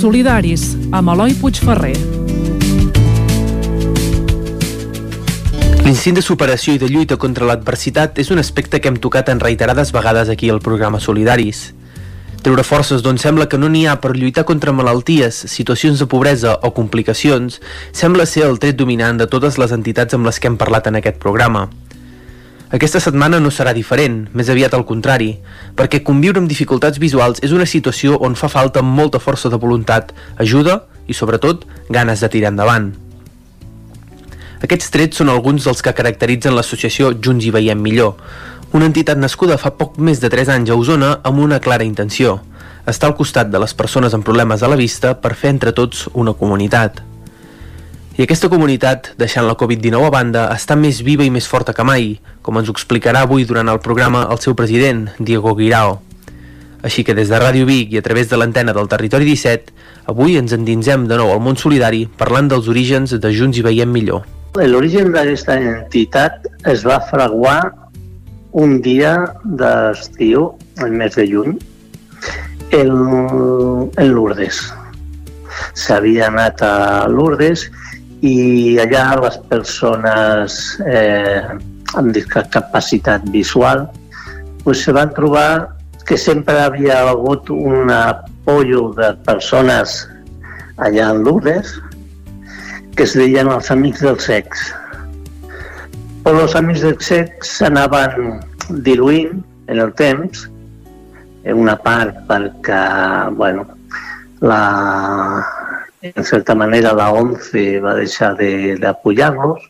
Solidaris, amb Eloi Puigferrer. L'instint de superació i de lluita contra l'adversitat és un aspecte que hem tocat en reiterades vegades aquí al programa Solidaris. Treure forces d'on sembla que no n'hi ha per lluitar contra malalties, situacions de pobresa o complicacions sembla ser el tret dominant de totes les entitats amb les que hem parlat en aquest programa. Aquesta setmana no serà diferent, més aviat al contrari, perquè conviure amb dificultats visuals és una situació on fa falta molta força de voluntat, ajuda i, sobretot, ganes de tirar endavant. Aquests trets són alguns dels que caracteritzen l'associació Junts i Veiem Millor, una entitat nascuda fa poc més de 3 anys a Osona amb una clara intenció, estar al costat de les persones amb problemes a la vista per fer entre tots una comunitat. I aquesta comunitat, deixant la Covid-19 a banda, està més viva i més forta que mai, com ens ho explicarà avui durant el programa el seu president, Diego Guirao. Així que des de Ràdio Vic i a través de l'antena del Territori 17, avui ens endinsem de nou al món solidari parlant dels orígens de Junts i Veiem Millor. L'origen d'aquesta entitat es va fraguar un dia d'estiu, el mes de juny, en Lourdes. S'havia anat a Lourdes i allà les persones eh, amb discapacitat visual pues, se van trobar que sempre havia hagut un apoyo de persones allà en Lourdes que es deien els Amics del Sex. Però els Amics del Sex s'anaven diluint en el temps, en una part perquè, bueno, la, en certa manera la ONCE va deixar d'apoyar-los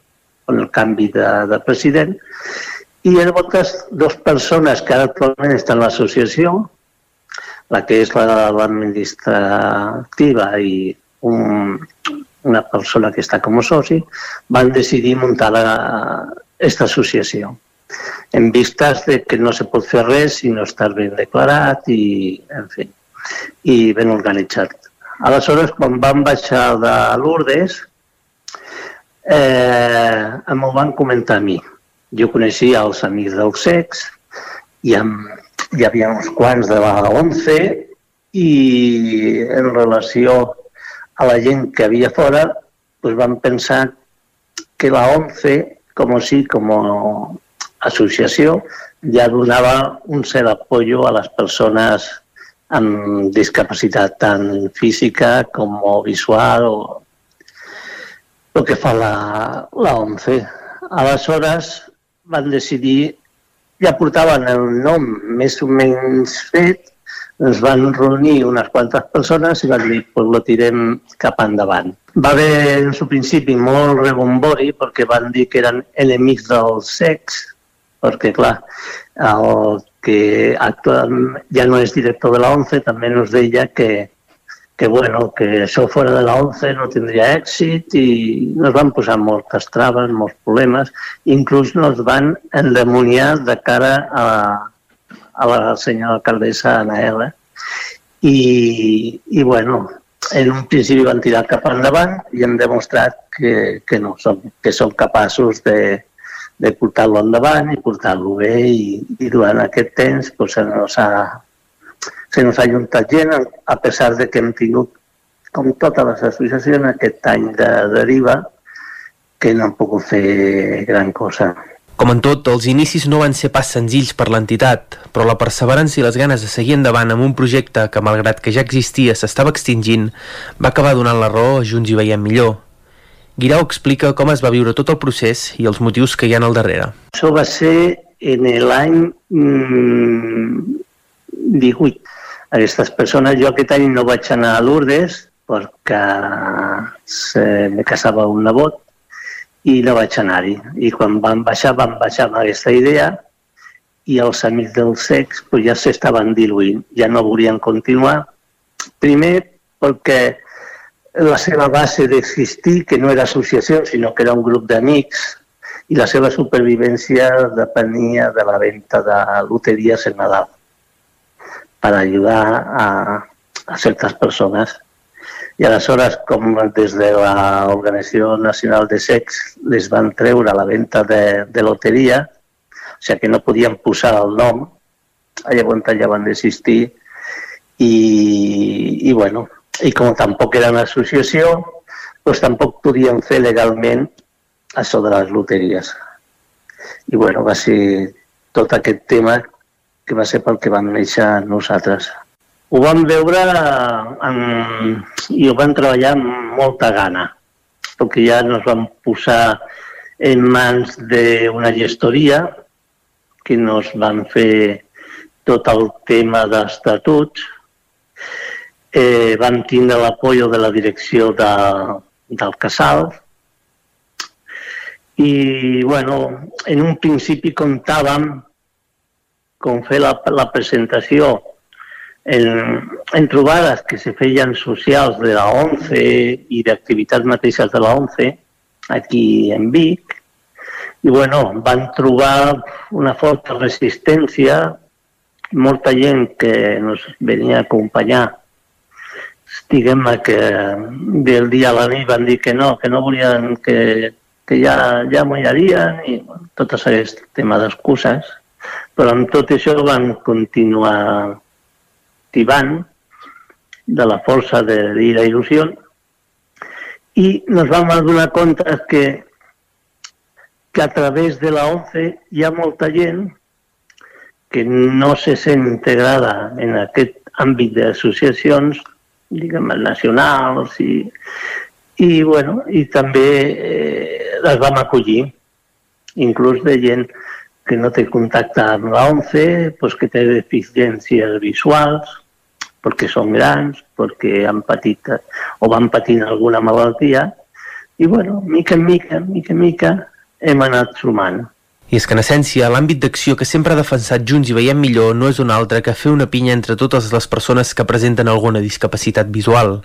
amb el canvi de, de president i en moltes dues persones que ara actualment estan a l'associació, la que és l'administrativa la, i un, una persona que està com a soci, van decidir muntar aquesta associació en vistes de que no se pot fer res si no estàs ben declarat i, en fi, i ben organitzat. Aleshores, quan vam baixar de Lourdes, eh, m'ho van comentar a mi. Jo coneixia els amics del sex, i amb, hi havia uns quants de la 11 i en relació a la gent que havia fora, doncs vam pensar que la 11, com sí, com associació, ja donava un cert apoyo a les persones amb discapacitat tant física com visual o el que fa la, la 11. Aleshores van decidir, ja portaven el nom més o menys fet, ens van reunir unes quantes persones i van dir, pues lo tirem cap endavant. Va haver en su principi molt rebombori perquè van dir que eren enemics del sex, perquè clar, el que actualment ja no és director de la ONCE també ens deia que, que, bueno, que això fora de la ONCE no tindria èxit i nos van posar moltes traves, molts problemes, inclús nos van endemoniar de cara a, a la senyora alcaldessa Ana L. I, i bueno, en un principi van tirar cap endavant i hem demostrat que, que no, som, que som capaços de, de portar-lo endavant i portar-lo bé i, i durant aquest temps pues, se nos ha, se nos ha juntat gent, a pesar de que hem tingut, com totes les associacions, aquest any de deriva que no han pogut fer gran cosa. Com en tot, els inicis no van ser pas senzills per l'entitat, però la perseverança i les ganes de seguir endavant amb un projecte que, malgrat que ja existia, s'estava extingint, va acabar donant la raó a Junts i Veiem Millor. Guirau explica com es va viure tot el procés i els motius que hi ha al darrere. Això va ser en l'any mm, 18. Aquestes persones, jo aquest any no vaig anar a Lourdes perquè se me casava un nebot i no vaig anar-hi. I quan vam baixar, vam baixar amb aquesta idea i els amics del sex pues, ja s'estaven diluint, ja no volien continuar. Primer perquè la seva base d'existir, que no era associació, sinó que era un grup d'amics, i la seva supervivència depenia de la venda de loteries en Nadal per ajudar a, a certes persones. I aleshores, com des de l'Organització Nacional de Sex les van treure la venda de, de loteria, o sigui que no podien posar el nom, llavors ja van desistir i, i bueno, i com tampoc era una associació, doncs tampoc podíem fer legalment això de les loteries. I bueno, va ser tot aquest tema que va ser pel que vam néixer nosaltres. Ho vam veure en, i ho vam treballar amb molta gana, perquè ja ens vam posar en mans d'una gestoria que nos van fer tot el tema d'estatuts, eh, vam tindre l'apoyo de la direcció de, del casal. I, bueno, en un principi comptàvem com fer la, la presentació en, en trobades que se feien socials de la ONCE i d'activitats mateixes de la ONCE aquí en Vic. I bueno, van trobar una forta resistència molta gent que ens venia a acompanyar diguem que del dia a la nit van dir que no, que no volien que, que ja, ja m'ho harien i bueno, tot aquest tema d'excuses. Però amb tot això van continuar tibant de la força de, de la il·lusió i ens vam adonar compte que, que a través de la ONCE hi ha molta gent que no se sent integrada en aquest àmbit d'associacions diguem, nacionals i, i, bueno, i també eh, les vam acollir, inclús de gent que no té contacte amb l'ONCE, pues que té deficiències visuals, perquè són grans, perquè han patit o van patint alguna malaltia, i bueno, mica en mica, mica en mica, hem anat sumant. I és que, en essència, l'àmbit d'acció que sempre ha defensat Junts i veiem millor no és un altre que fer una pinya entre totes les persones que presenten alguna discapacitat visual.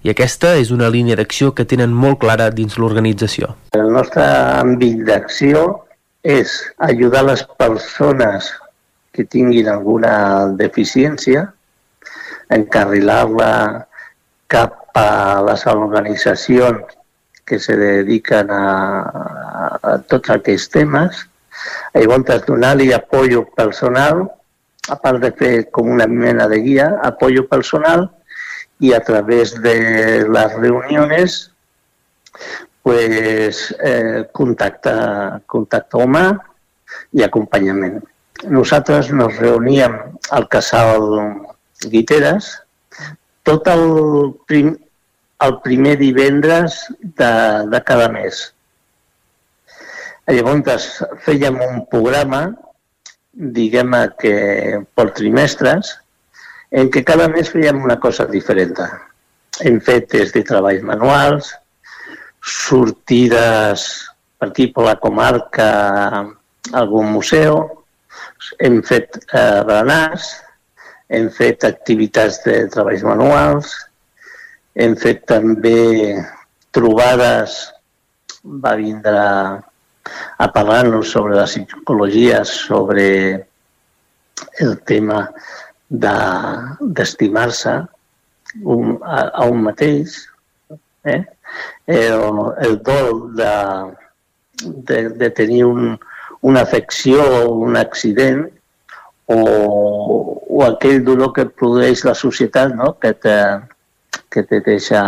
I aquesta és una línia d'acció que tenen molt clara dins l'organització. El nostre àmbit d'acció és ajudar les persones que tinguin alguna deficiència, encarrilar-la cap a les organitzacions que se dediquen a, a tots aquests temes Llavors, donar-li apoyo personal, a part de fer com una mena de guia, apoyo personal i a través de les reunions pues, eh, contacte, contacte humà i acompanyament. Nosaltres nos reuníem al casal Guiteres tot el, prim, el primer divendres de, de cada mes. Llavors fèiem un programa, diguem que per trimestres, en què cada mes fèiem una cosa diferent. Hem fet des de treballs manuals, sortides per aquí per la comarca algun museu, hem fet eh, berenars, hem fet activitats de treballs manuals, hem fet també trobades, va vindre a parlar-nos sobre la psicologia, sobre el tema d'estimar-se un, a, a un mateix, eh? el, el dol de, de, de tenir un, una afecció o un accident o, o aquell dolor que produeix la societat no? que, te, que te deixa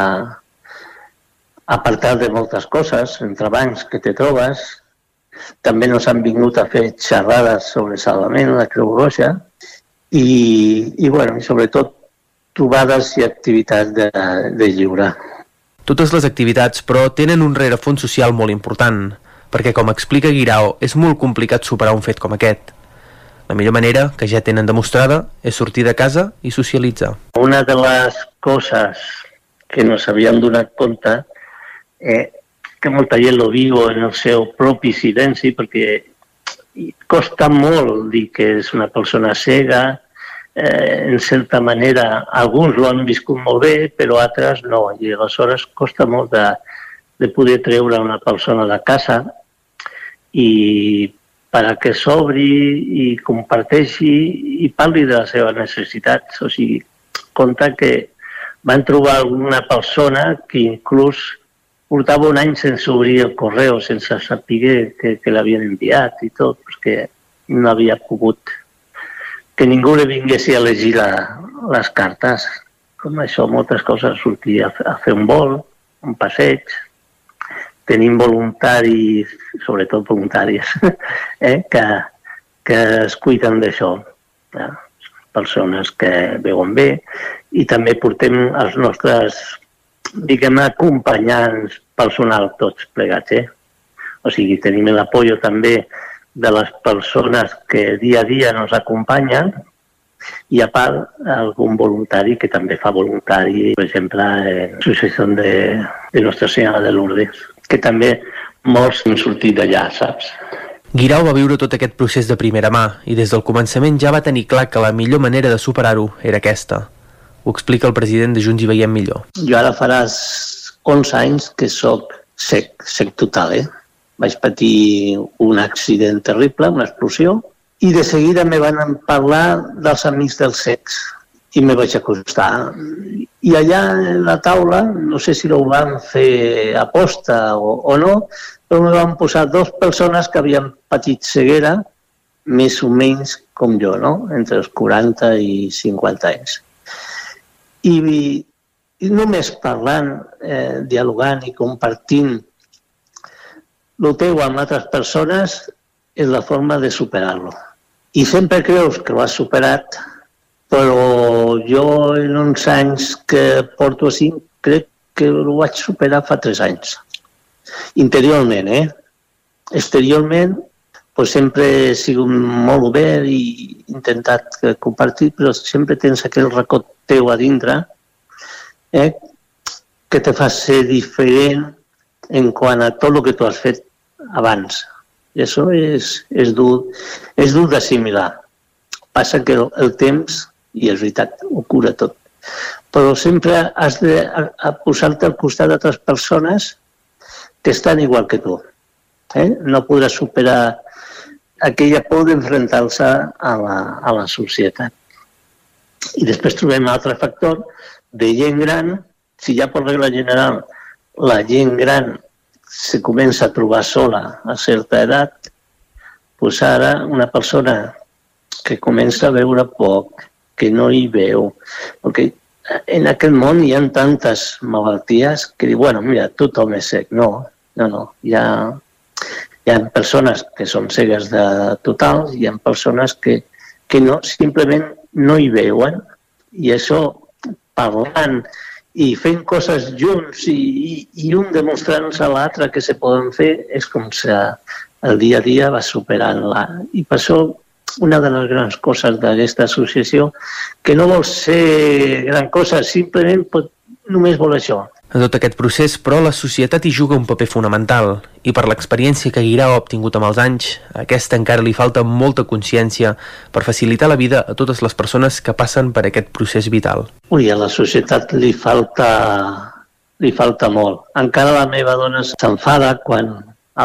apartar de moltes coses, entre bancs que te trobes, també nos han vingut a fer xerrades sobre salvament, la Creu Roja, i, i, bueno, sobretot trobades i activitats de, de lliure. Totes les activitats, però, tenen un rerefons social molt important, perquè, com explica Guirao, és molt complicat superar un fet com aquest. La millor manera, que ja tenen demostrada, és sortir de casa i socialitzar. Una de les coses que no s'havien donat compte eh, que molta gent lo viu en el seu propi silenci perquè costa molt dir que és una persona cega, eh, en certa manera, alguns ho han viscut molt bé, però altres no, i aleshores costa molt de, de poder treure una persona de casa i per a que s'obri i comparteixi i parli de les seves necessitats. O sigui, compta que van trobar alguna persona que inclús portava un any sense obrir el correu, sense saber que, que l'havien enviat i tot, perquè no havia pogut que ningú li vingués a llegir la, les cartes. com això, moltes coses, sortir a, a fer un vol, un passeig, tenim voluntaris, sobretot voluntaris, *laughs* eh, que, que es cuiden d'això. Eh? Persones que veuen bé i també portem els nostres, diguem acompanyants personal tots plegats. Eh? O sigui, tenim l'apoyo també de les persones que dia a dia nos acompanyen i a part algun voluntari que també fa voluntari, per exemple, en l'associació de, de Nostra Senyora de Lourdes, que també molts han sortit d'allà, saps? Guirau va viure tot aquest procés de primera mà i des del començament ja va tenir clar que la millor manera de superar-ho era aquesta. Ho explica el president de Junts i Veiem Millor. Jo ara faràs 11 anys que sóc sec, sec total, eh? vaig patir un accident terrible, una explosió, i de seguida me van parlar dels amics del sex i me vaig acostar. I allà en la taula, no sé si ho van fer aposta o, o no, però me van posar dos persones que havien patit ceguera més o menys com jo, no? entre els 40 i 50 anys. I, i només parlant, eh, dialogant i compartint el teu amb altres persones és la forma de superar-lo. I sempre creus que ho has superat, però jo en uns anys que porto així crec que ho vaig superar fa tres anys. Interiorment, eh? Exteriorment, pues sempre he sigut molt obert i intentat compartir, però sempre tens aquell racó teu a dintre eh? que te fa ser diferent en quant a tot el que tu has fet abans. I això és, és dur, és dur d'assimilar. Passa que el, el temps, i és veritat, ho cura tot. Però sempre has de posar-te al costat d'altres persones que estan igual que tu. Eh? No podràs superar aquella por d'enfrontar-se a, la, a la societat. I després trobem un altre factor de gent gran, si ja per regla general la gent gran se comença a trobar sola a certa edat, doncs ara una persona que comença a veure poc, que no hi veu, perquè en aquest món hi ha tantes malalties que diu, bueno, mira, tothom és sec. No, no, no. Hi ha, hi ha persones que són cegues de total, hi ha persones que, que no, simplement no hi veuen i això parlant i fent coses junts i, i, i un demostrant-nos a l'altre que se poden fer és com si el dia a dia va superant-la. I per això una de les grans coses d'aquesta associació que no vol ser gran cosa, simplement pot, només vol això, en tot aquest procés, però, la societat hi juga un paper fonamental i per l'experiència que Guirao ha obtingut amb els anys, aquesta encara li falta molta consciència per facilitar la vida a totes les persones que passen per aquest procés vital. Ui, a la societat li falta, li falta molt. Encara la meva dona s'enfada quan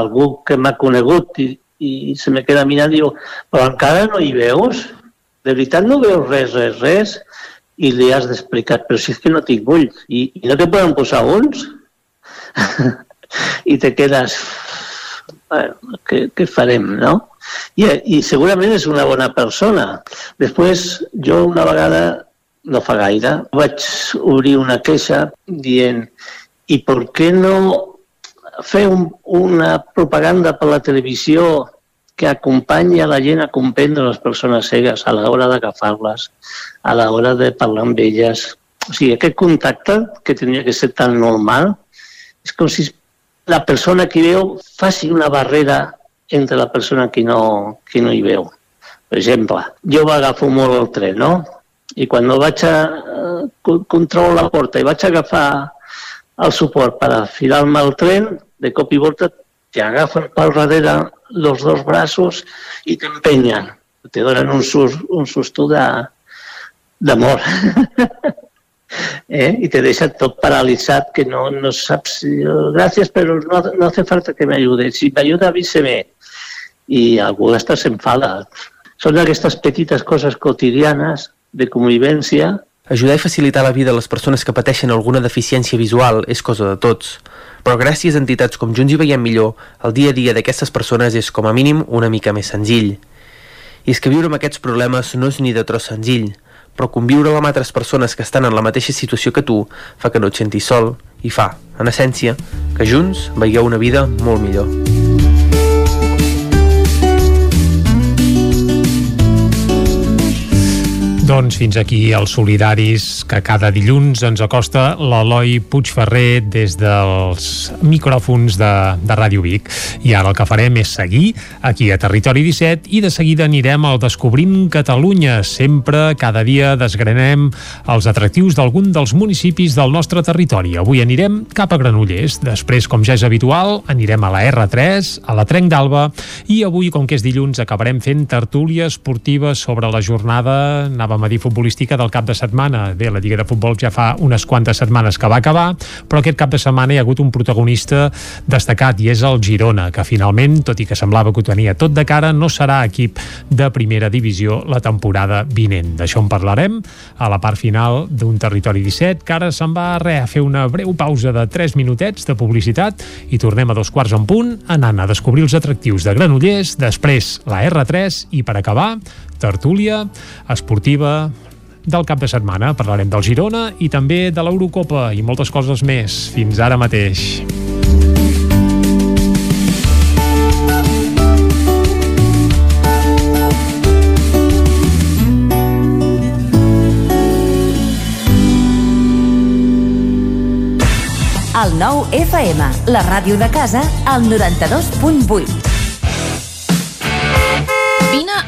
algú que m'ha conegut i, i se me queda mirant i diu però encara no hi veus? De veritat no veus res, res, res? I li has d'explicar, però si és que no tinc ulls, i, i no te poden posar ulls? *laughs* I te quedes, bueno, què, què farem, no? I, I segurament és una bona persona. Després, jo una vegada, no fa gaire, vaig obrir una queixa dient i per què no fer un, una propaganda per la televisió que acompanya la gent a comprendre les persones cegues a l'hora d'agafar-les, a l'hora de parlar amb elles. O sigui, aquest contacte, que tenia que ser tan normal, és com si la persona que veu faci una barrera entre la persona que no, que no hi veu. Per exemple, jo agafo molt el tren, no? I quan vaig a uh, controlo la porta i vaig a agafar el suport per afilar-me al tren, de cop i volta t'agafen pel darrere los dos braços i t'empenyen. Te donen un, sus, un susto d'amor. *laughs* eh? I te deixa tot paralitzat que no, no saps... Gràcies, però no, no hace falta que m'ajude. Si m'ajuda, avíseme. I algú hasta s'enfada. Són aquestes petites coses quotidianes de convivència Ajudar i facilitar la vida a les persones que pateixen alguna deficiència visual és cosa de tots. Però gràcies a entitats com Junts i Veiem Millor, el dia a dia d'aquestes persones és com a mínim una mica més senzill. I és que viure amb aquests problemes no és ni de tros senzill, però conviure amb altres persones que estan en la mateixa situació que tu fa que no et sentis sol i fa, en essència, que junts veieu una vida molt millor. Doncs fins aquí els solidaris que cada dilluns ens acosta l'Eloi Puigferrer des dels micròfons de, de Ràdio Vic. I ara el que farem és seguir aquí a Territori 17 i de seguida anirem al Descobrim Catalunya. Sempre, cada dia, desgranem els atractius d'algun dels municipis del nostre territori. Avui anirem cap a Granollers. Després, com ja és habitual, anirem a la R3, a la Trenc d'Alba i avui, com que és dilluns, acabarem fent tertúlia esportiva sobre la jornada, anàvem a dir futbolística del cap de setmana. Bé, la Lliga de Futbol ja fa unes quantes setmanes que va acabar, però aquest cap de setmana hi ha hagut un protagonista destacat i és el Girona, que finalment, tot i que semblava que ho tenia tot de cara, no serà equip de primera divisió la temporada vinent. D'això en parlarem a la part final d'un Territori 17, que ara se'n va re, a fer una breu pausa de 3 minutets de publicitat i tornem a dos quarts en punt anant a descobrir els atractius de Granollers, després la R3 i per acabar tertúlia esportiva del cap de setmana. Parlarem del Girona i també de l'Eurocopa i moltes coses més. Fins ara mateix. El nou FM, la ràdio de casa, al 92.8.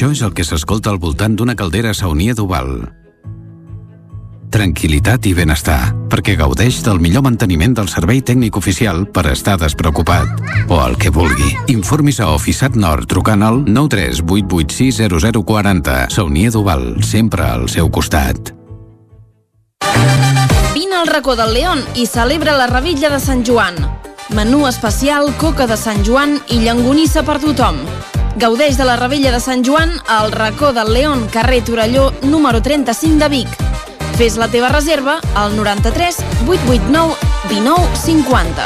Això és el que s'escolta al voltant d'una caldera saunia d'Oval. Tranquilitat i benestar, perquè gaudeix del millor manteniment del servei tècnic oficial per estar despreocupat. O el que vulgui. Informis a Oficiat Nord trucant al 938860040. Saunia d'Oval, sempre al seu costat. Vine al racó del León i celebra la Revilla de Sant Joan. Menú especial, coca de Sant Joan i llangonissa per tothom. Gaudeix de la Revella de Sant Joan al racó del León, carrer Torelló, número 35 de Vic. Fes la teva reserva al 93 889 19 50.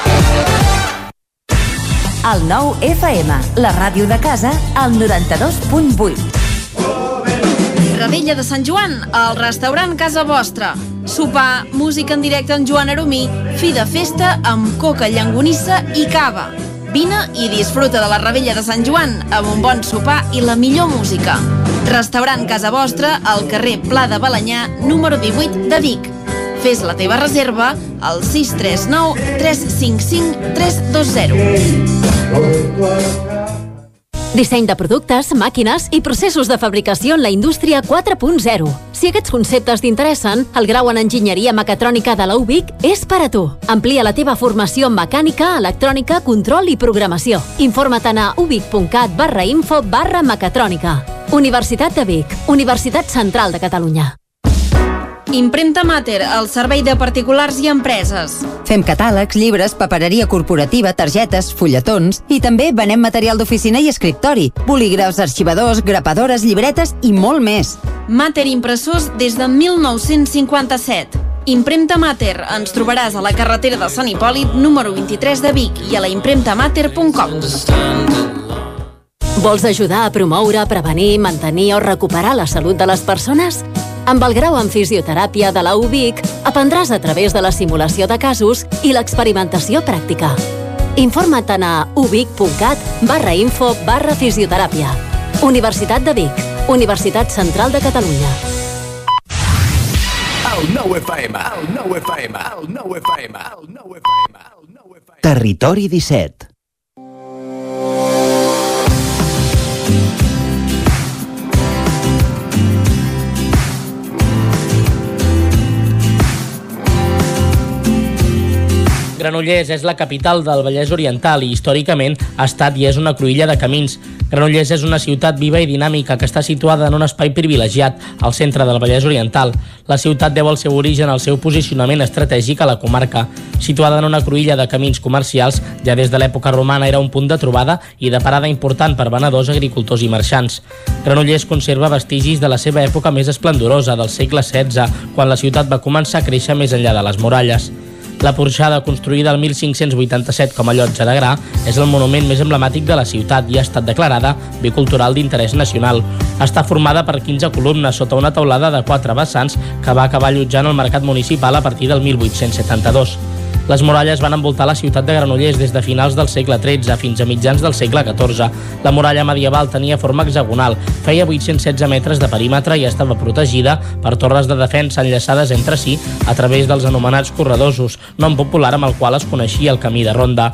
El nou FM, la ràdio de casa, al 92.8. Revella de Sant Joan, al restaurant Casa Vostra. Sopar, música en directe amb Joan Aromí, fi de festa amb coca, llangonissa i cava. Vine i disfruta de la Revella de Sant Joan amb un bon sopar i la millor música. Restaurant Casa Vostra al carrer Pla de Balanyà, número 18 de Vic. Fes la teva reserva al 639 355 320. Disseny de productes, màquines i processos de fabricació en la indústria 4.0. Si aquests conceptes t'interessen, el grau en enginyeria mecatrònica de la UBIC és per a tu. Amplia la teva formació en mecànica, electrònica, control i programació. Informa't a ubic.cat barra info barra mecatrònica. Universitat de Vic, Universitat Central de Catalunya. Impremta Mater, el servei de particulars i empreses. Fem catàlegs, llibres, papereria corporativa, targetes, fulletons i també venem material d'oficina i escriptori, bolígrafs, arxivadors, grapadores, llibretes i molt més. Mater Impressors des de 1957. Impremta Mater. Ens trobaràs a la carretera de Sant Hipòlit, número 23 de Vic i a la impremtamater.com. Vols ajudar a promoure, prevenir, mantenir o recuperar la salut de les persones? Amb el grau en fisioteràpia de la UBIC, aprendràs a través de la simulació de casos i l'experimentació pràctica. Informa't a ubic.cat barra info barra fisioteràpia. Universitat de Vic, Universitat Central de Catalunya. Territori 17 Granollers és la capital del Vallès Oriental i històricament ha estat i és una cruïlla de camins. Granollers és una ciutat viva i dinàmica que està situada en un espai privilegiat, al centre del Vallès Oriental. La ciutat deu el seu origen al seu posicionament estratègic a la comarca. Situada en una cruïlla de camins comercials, ja des de l'època romana era un punt de trobada i de parada important per venedors, agricultors i marxants. Granollers conserva vestigis de la seva època més esplendorosa, del segle XVI, quan la ciutat va començar a créixer més enllà de les muralles. La porxada, construïda el 1587 com a llotja de gra, és el monument més emblemàtic de la ciutat i ha estat declarada Bé Cultural d'interès nacional. Està formada per 15 columnes sota una taulada de quatre vessants que va acabar allotjant el mercat municipal a partir del 1872. Les muralles van envoltar la ciutat de Granollers des de finals del segle XIII fins a mitjans del segle XIV. La muralla medieval tenia forma hexagonal, feia 816 metres de perímetre i estava protegida per torres de defensa enllaçades entre si a través dels anomenats corredosos, nom popular amb el qual es coneixia el camí de ronda.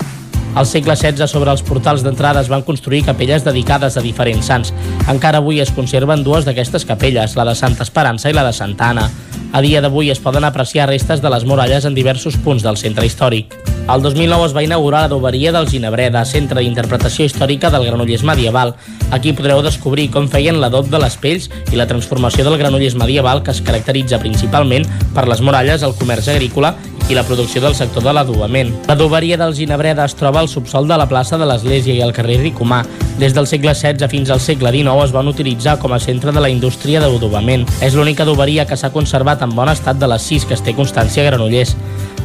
Al segle XVI, sobre els portals d'entrada es van construir capelles dedicades a diferents sants. Encara avui es conserven dues d'aquestes capelles, la de Santa Esperança i la de Santa Anna. A dia d'avui es poden apreciar restes de les muralles en diversos punts del centre històric. El 2009 es va inaugurar l'adoberia del Ginebreda, centre d'interpretació històrica del Granollers medieval. Aquí podreu descobrir com feien l'adop de les pells i la transformació del Granollers medieval que es caracteritza principalment per les muralles, el comerç agrícola i la producció del sector de l'adobament. L'adoberia del Ginebreda es troba al subsol de la plaça de l'Església i al carrer Ricomà. Des del segle XVI fins al segle XIX es van utilitzar com a centre de la indústria d'adobament. És l'única adoberia que s'ha conservat en bon estat de les sis que es té constància a Granollers.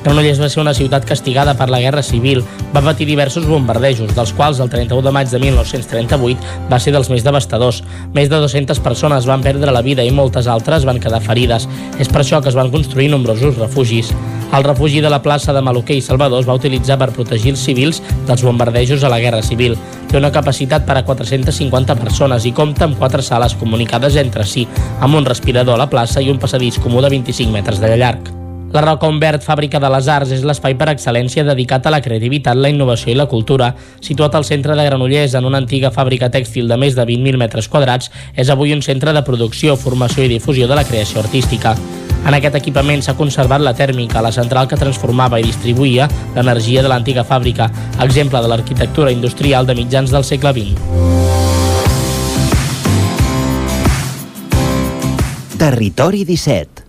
Granollers va ser una ciutat castigada per la Guerra Civil. Va patir diversos bombardejos, dels quals el 31 de maig de 1938 va ser dels més devastadors. Més de 200 persones van perdre la vida i moltes altres van quedar ferides. És per això que es van construir nombrosos refugis. El refugi de la plaça de Maluquer i Salvador es va utilitzar per protegir els civils dels bombardejos a la Guerra Civil. Té una capacitat per a 450 persones i compta amb quatre sales comunicades entre si, amb un respirador a la plaça i un passadís comú de 25 metres de llarg. La Roca Humbert, fàbrica de les arts, és l'espai per excel·lència dedicat a la creativitat, la innovació i la cultura. Situat al centre de Granollers, en una antiga fàbrica tèxtil de més de 20.000 metres quadrats, és avui un centre de producció, formació i difusió de la creació artística. En aquest equipament s'ha conservat la tèrmica, la central que transformava i distribuïa l'energia de l'antiga fàbrica, exemple de l'arquitectura industrial de mitjans del segle XX. Territori 17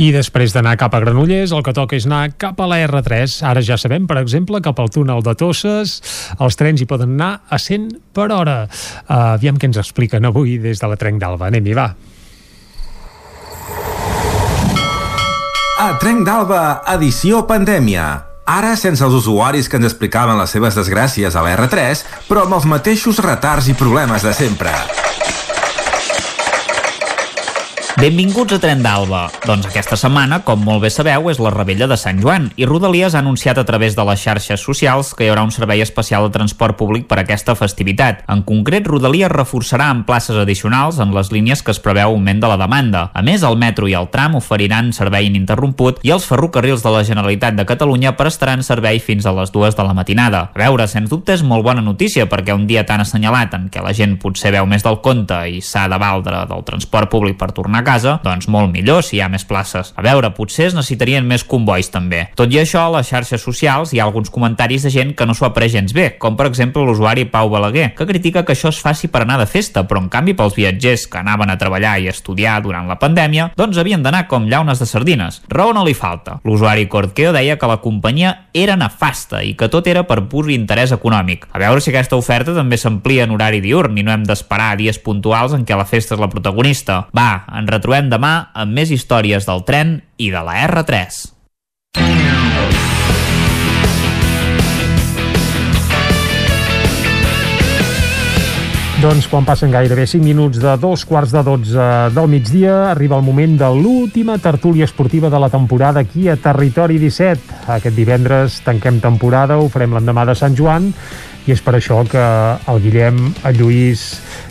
i després d'anar cap a Granollers, el que toca és anar cap a la R3. Ara ja sabem, per exemple, cap al túnel de Tosses, els trens hi poden anar a 100 per hora. Uh, aviam què ens expliquen avui des de la Trenc d'Alba. Anem-hi, va. A Trenc d'Alba, edició pandèmia. Ara sense els usuaris que ens explicaven les seves desgràcies a la R3, però amb els mateixos retards i problemes de sempre. Benvinguts a Tren d'Alba. Doncs aquesta setmana, com molt bé sabeu, és la rebella de Sant Joan i Rodalies ha anunciat a través de les xarxes socials que hi haurà un servei especial de transport públic per a aquesta festivitat. En concret, Rodalies reforçarà amb places addicionals en les línies que es preveu augment de la demanda. A més, el metro i el tram oferiran servei ininterromput i els ferrocarrils de la Generalitat de Catalunya prestaran servei fins a les dues de la matinada. A veure, sens dubte és molt bona notícia perquè un dia tan assenyalat en què la gent potser veu més del compte i s'ha de valdre del transport públic per tornar casa, doncs molt millor si hi ha més places. A veure, potser es necessitarien més convois també. Tot i això, a les xarxes socials hi ha alguns comentaris de gent que no s'ho ha après gens bé, com per exemple l'usuari Pau Balaguer, que critica que això es faci per anar de festa, però en canvi pels viatgers que anaven a treballar i estudiar durant la pandèmia, doncs havien d'anar com llaunes de sardines. Raó no li falta. L'usuari Cortqueo deia que la companyia era nefasta i que tot era per pur interès econòmic. A veure si aquesta oferta també s'amplia en horari diurn i no hem d'esperar dies puntuals en què la festa és la protagonista. Va, ens retrobem demà amb més històries del tren i de la R3. Doncs quan passen gairebé 5 minuts de dos quarts de 12 del migdia, arriba el moment de l'última tertúlia esportiva de la temporada aquí a Territori 17. Aquest divendres tanquem temporada, ho farem l'endemà de Sant Joan i és per això que el Guillem, el Lluís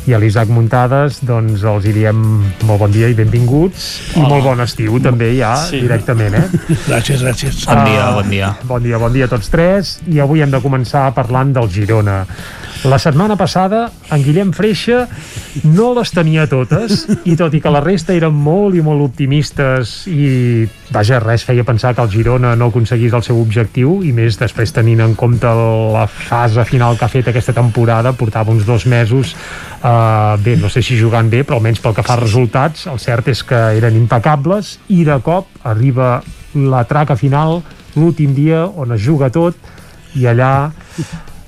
i l'Isaac Muntades doncs els hi diem molt bon dia i benvinguts i Hola. molt bon estiu també ja Sí. directament eh? *laughs* Gràcies, gràcies. Bon dia, bon dia. Bon dia, bon dia a tots tres i avui hem de començar parlant del Girona La setmana passada en Guillem Freixa no les tenia totes i tot i que la resta eren molt i molt optimistes i vaja, res feia pensar que el Girona no aconseguís el seu objectiu i més després tenint en compte la fase final que ha fet aquesta temporada portava uns dos mesos eh, bé, no sé si jugant bé però almenys pel que fa a resultats el cert és que eren impecables i de cop arriba la traca final l'últim dia on es juga tot i allà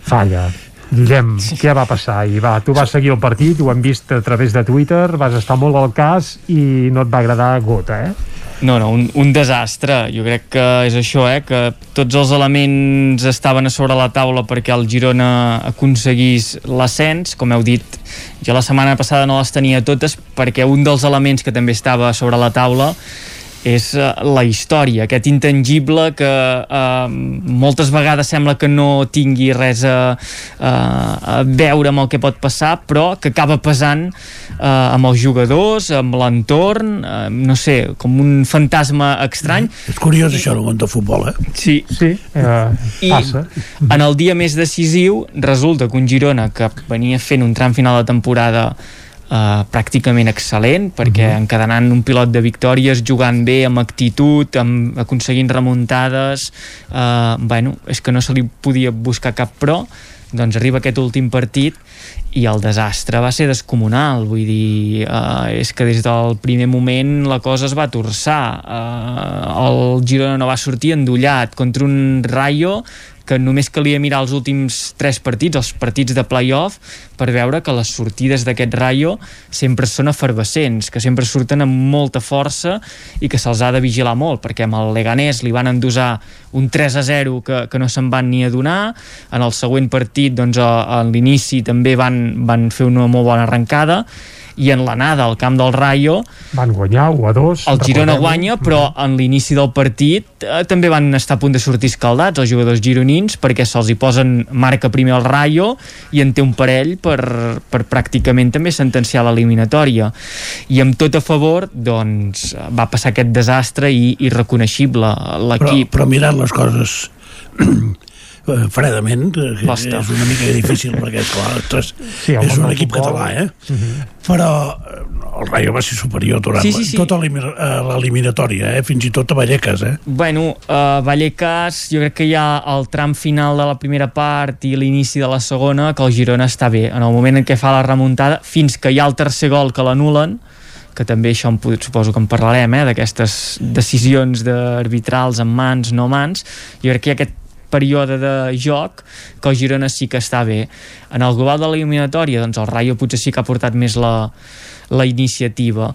falla Guillem, sí. què va passar? I va, tu vas seguir el partit, ho hem vist a través de Twitter, vas estar molt al cas i no et va agradar gota, eh? No, no, un, un desastre. Jo crec que és això, eh? que tots els elements estaven a sobre la taula perquè el Girona aconseguís l'ascens, com heu dit, jo la setmana passada no les tenia totes perquè un dels elements que també estava sobre la taula és uh, la història, aquest intangible que uh, moltes vegades sembla que no tingui res a, a, a veure amb el que pot passar, però que acaba pesant uh, amb els jugadors, amb l'entorn, uh, no sé, com un fantasma estrany. És curiós això, el món del futbol, eh? Sí. Sí, uh, I passa. en el dia més decisiu resulta que un Girona que venia fent un tram final de temporada Uh, pràcticament excel·lent perquè uh -huh. encadenant un pilot de victòries jugant bé, amb actitud amb, aconseguint remuntades uh, bueno, és que no se li podia buscar cap pro doncs arriba aquest últim partit i el desastre va ser descomunal vull dir, uh, és que des del primer moment la cosa es va torçar uh, el Girona no va sortir endollat contra un Rayo que només calia mirar els últims tres partits, els partits de playoff, per veure que les sortides d'aquest Rayo sempre són efervescents, que sempre surten amb molta força i que se'ls ha de vigilar molt, perquè amb el Leganés li van endosar un 3 a 0 que, que no se'n van ni adonar, en el següent partit doncs, a, a l'inici també van, van fer una molt bona arrencada i en l'anada al camp del Rayo van guanyar 1 a 2 el Girona guanya però en l'inici del partit eh, també van estar a punt de sortir escaldats els jugadors gironins perquè se'ls hi posen marca primer el Rayo i en té un parell per, per pràcticament també sentenciar l'eliminatòria. I amb tot a favor doncs va passar aquest desastre i irreconeixible l'equip però, però mirant les coses *clears throat* eh, fredament eh, que Costa. és una mica difícil perquè clar, ostres, Sí, és un equip futbol. català eh? Uh -huh. però eh, el Rayo va ser superior durant Sí, sí, sí. tota l'elimi- eh, l'eliminatòria eh? fins i tot a Vallecas eh? Bueno, uh, Vallecas, jo crec que hi ha el tram final de la primera part i l'inici de la segona, que el Girona està bé. En el moment en què fa la remuntada, fins que hi ha el tercer gol que l'anulen, que també això pod- suposo que en parlarem, eh, d'aquestes decisions d'arbitrals en mans, no mans, jo crec que hi ha aquest període de joc que el Girona sí que està bé. En el global de l'eliminatòria, doncs el Rayo potser sí que ha portat més la, la iniciativa,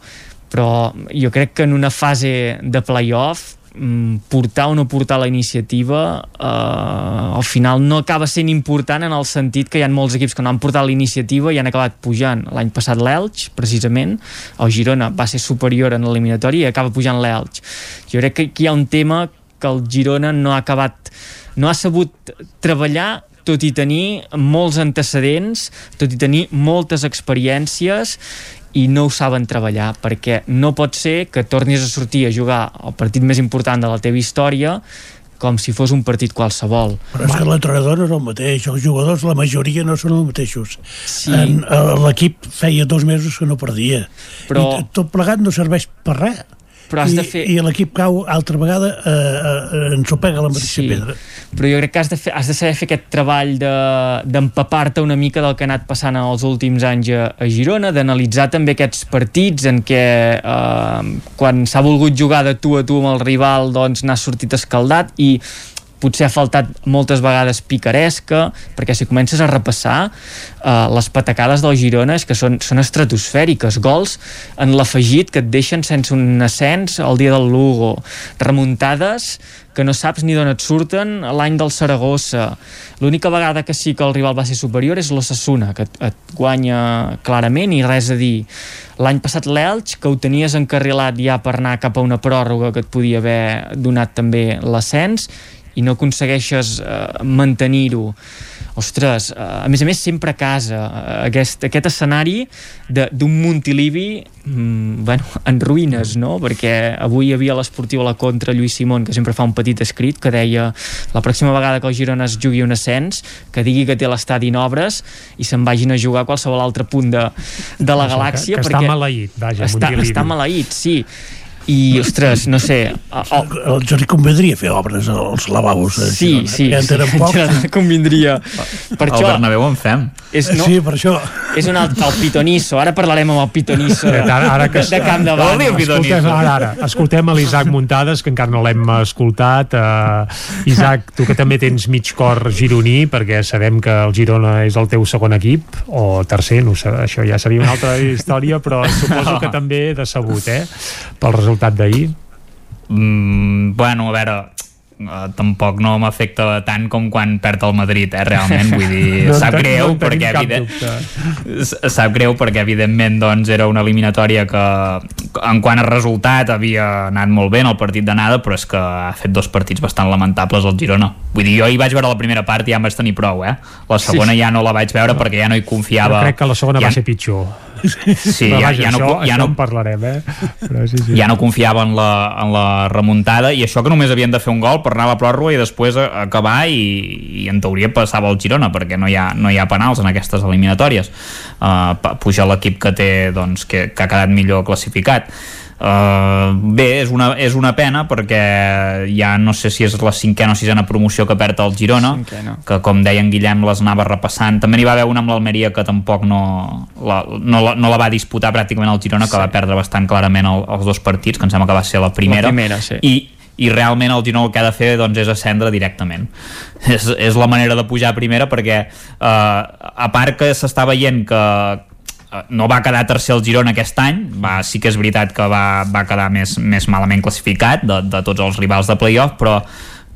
però jo crec que en una fase de playoff mm, portar o no portar la iniciativa eh, al final no acaba sent important en el sentit que hi ha molts equips que no han portat la iniciativa i han acabat pujant. L'any passat l'Elx, precisament, el Girona va ser superior en l'eliminatòria i acaba pujant l'Elx. Jo crec que aquí hi ha un tema que el Girona no ha acabat no ha sabut treballar tot i tenir molts antecedents, tot i tenir moltes experiències i no ho saben treballar perquè no pot ser que tornis a sortir a jugar el partit més important de la teva història com si fos un partit qualsevol. però és que l'entrenador no és el mateix els jugadors la majoria no són els mateixos Sí. Eh, l'equip feia dos mesos que no perdia Però- i tot plegat no serveix per res Però has I, de fer- i l'equip cau altra vegada eh, eh, ensopega la mateixa Sí. pedra però jo crec que has de, fer, has de saber fer aquest treball de- d'empapar-te una mica del que ha anat passant en els últims anys a, a Girona, d'analitzar també aquests partits en què eh, quan s'ha volgut jugar de tu a tu amb el rival doncs n'ha sortit escaldat i potser ha faltat moltes vegades picaresca, perquè si comences a repassar eh, les patacades del Girona és que són, són estratosfèriques, gols en l'afegit que et deixen sense un ascens el dia del Lugo, remuntades que no saps ni d'on et surten l'any del Saragossa. L'única vegada que sí que el rival va ser superior és l'Ossassuna, que et, et guanya clarament i res a dir. L'any passat l'Elx, que ho tenies encarrilat ja per anar cap a una pròrroga que et podia haver donat també l'ascens, i no aconsegueixes eh, mantenir-ho. Ostres, eh, a més a més sempre a casa. Eh, aquest, aquest escenari d'un Montilivi mm, bueno, *laughs* en ruïnes, no? perquè avui hi havia l'esportiu a la contra Lluís Simón que sempre fa un petit escrit que deia la pròxima vegada que el Girona es jugui un ascens que digui que té l'estadi en obres i se'n vagin a jugar a qualsevol altre punt de, de la galàxia que, que perquè està maleït, vaja, està, està maleït, sí i, ostres, no sé... Oh. El Jordi convindria fer obres als lavabos. Eh, sí, sí, que sí, *laughs* poc. convindria. Per el això, Bernabéu en fem. És, no, sí, per això. És un alt, el pitonisso. Ara parlarem amb el pitonisso de, ara, ara que, de, de Camp de Bànol. Escoltem, ara, ara, escoltem l'Isaac Muntades, que encara no l'hem escoltat. Uh, Isaac, tu que també tens mig cor gironí, perquè sabem que el Girona és el teu segon equip, o tercer, no sé, això ja seria una altra història, però suposo que també decebut, eh? Pel resultat d'ahir? Mm, bueno, a veure, uh, tampoc no m'afecta tant com quan perd el Madrid, eh, realment, vull dir, *laughs* no sap greu no perquè evident, sap greu perquè evidentment doncs era una eliminatòria que en quant a resultat havia anat molt bé en el partit d'anada, però és que ha fet dos partits bastant lamentables el Girona. Vull dir, jo hi vaig veure la primera part i ja em vaig tenir prou, eh? La segona sí, sí. ja no la vaig veure perquè ja no hi confiava. Però crec que la segona ja... va ser pitjor Sí, ja, vaja, ja, no, això, ja no en parlarem, eh? Però sí, sí. Ja no confiava en la, en la remuntada i això que només havien de fer un gol per anar a la pròrroga i després acabar i, i en teoria passava el Girona perquè no hi ha, no hi ha penals en aquestes eliminatòries. Uh, puja l'equip que té doncs, que, que ha quedat millor classificat Uh, bé, és una, és una pena perquè ja no sé si és la cinquena o sisena promoció que perd el Girona cinquena. que com deia en Guillem les anava repassant també n'hi va haver una amb l'Almeria que tampoc no la, no, la, no la va disputar pràcticament el Girona que sí. va perdre bastant clarament el, els dos partits que em sembla que va ser la primera, la primera sí. i, i realment el Girona el que ha de fer doncs, és ascendre directament és, és la manera de pujar a primera perquè eh, a part que s'està veient que, Eh, no va quedar tercer el Girona aquest any. Va, sí que és veritat que va, va quedar més, més malament classificat de, de tots els rivals de playoff però,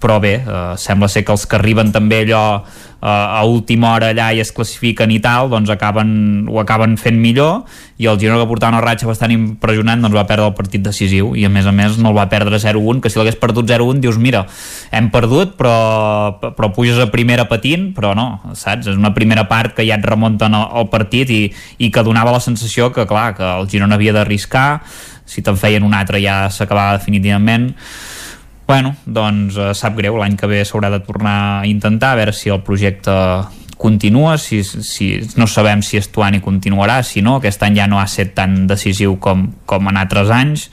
però bé, eh, sembla ser que els que arriben també allò a última hora allà i es classifiquen i tal, doncs acaben, ho acaben fent millor. I el Girona que portava una ratxa bastant impressionant doncs va perdre el partit decisiu. I a més a més no el va perdre 0-1 que si l'hagués perdut 0-1 dius mira, hem perdut però, però puges a primera patint. Però no, saps? És una primera part que ja et remunten el partit i, i que donava la sensació que clar, que el Girona havia d'arriscar. Si te'n feien un altre ja s'acabava definitivament Bueno, doncs eh, sap greu, l'any que ve s'haurà de tornar a intentar a veure si el projecte continua, si, si no sabem si Estuani continuarà, si no, aquest any ja no ha estat tan decisiu com, com en altres anys,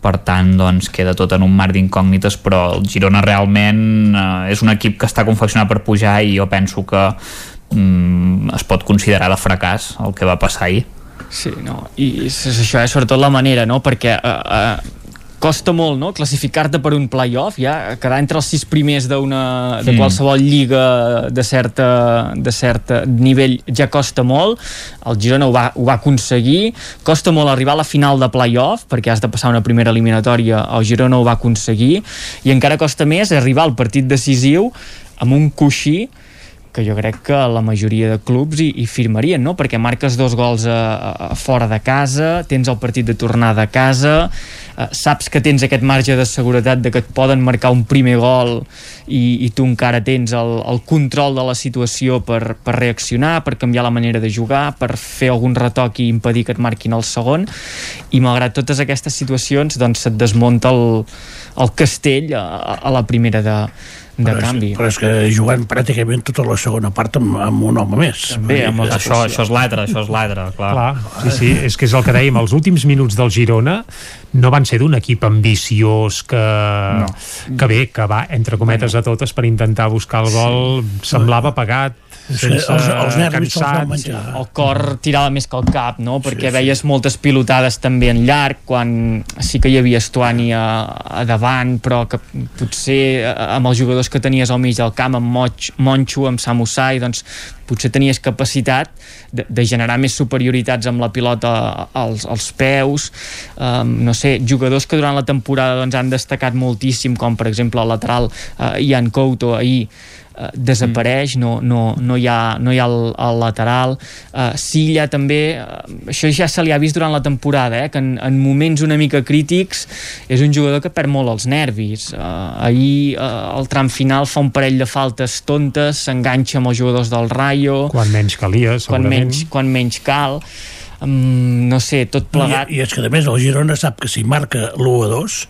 per tant doncs queda tot en un mar d'incògnites però el Girona realment eh, és un equip que està confeccionat per pujar i jo penso que mm, es pot considerar de fracàs el que va passar ahir Sí, no, i és, això, és sobretot la manera, no? Perquè eh, eh, costa molt, no?, classificar-te per un play-off, ja quedar entre els sis primers d'una de qualsevol lliga de certa, de certa nivell ja costa molt, el Girona ho va, ho va aconseguir, costa molt arribar a la final de play-off, perquè has de passar una primera eliminatòria, el Girona ho va aconseguir, i encara costa més arribar al partit decisiu amb un coixí que jo crec que la majoria de clubs hi, hi firmarien, no? perquè marques dos gols a, a, fora de casa, tens el partit de tornada a casa, eh, saps que tens aquest marge de seguretat de que et poden marcar un primer gol i, i tu encara tens el, el control de la situació per, per reaccionar, per canviar la manera de jugar, per fer algun retoc i impedir que et marquin el segon, i malgrat totes aquestes situacions doncs se't desmunta el, el castell a, a la primera de, de però canvi. És, però és que jugant pràcticament tota la segona part amb, amb un home més. També, amb el... això, això és l'altre, això és l'altre, clar. clar. Sí, sí, és que és el que dèiem, els últims minuts del Girona no van ser d'un equip ambiciós que, no. que bé, que va, entre cometes a totes per intentar buscar el gol, sí. semblava pagat sense els, els nervis cansat, menjar. el cor tirava més que el cap no? perquè sí, sí. veies moltes pilotades també en llarg quan sí que hi havia Estuani a, a davant però que potser eh, amb els jugadors que tenies al mig del camp amb Moch, Monxo, amb Samusai doncs potser tenies capacitat de, de generar més superioritats amb la pilota als, als peus um, no sé, jugadors que durant la temporada doncs, han destacat moltíssim com per exemple el lateral uh, Ian Couto ahir eh, desapareix, no, no, no hi ha, no hi ha el, el lateral. Eh, Silla també eh, això ja se li ha vist durant la temporada eh, que en, en moments una mica crítics és un jugador que perd molt els nervis. Eh, ahir eh, al tram final fa un parell de faltes tontes s'enganxa amb els jugadors del Rayo. Quan menys calia quan segurament. menys, quan menys cal. Um, no sé, tot plegat. I, I és que a més el Girona sap que si marca l'1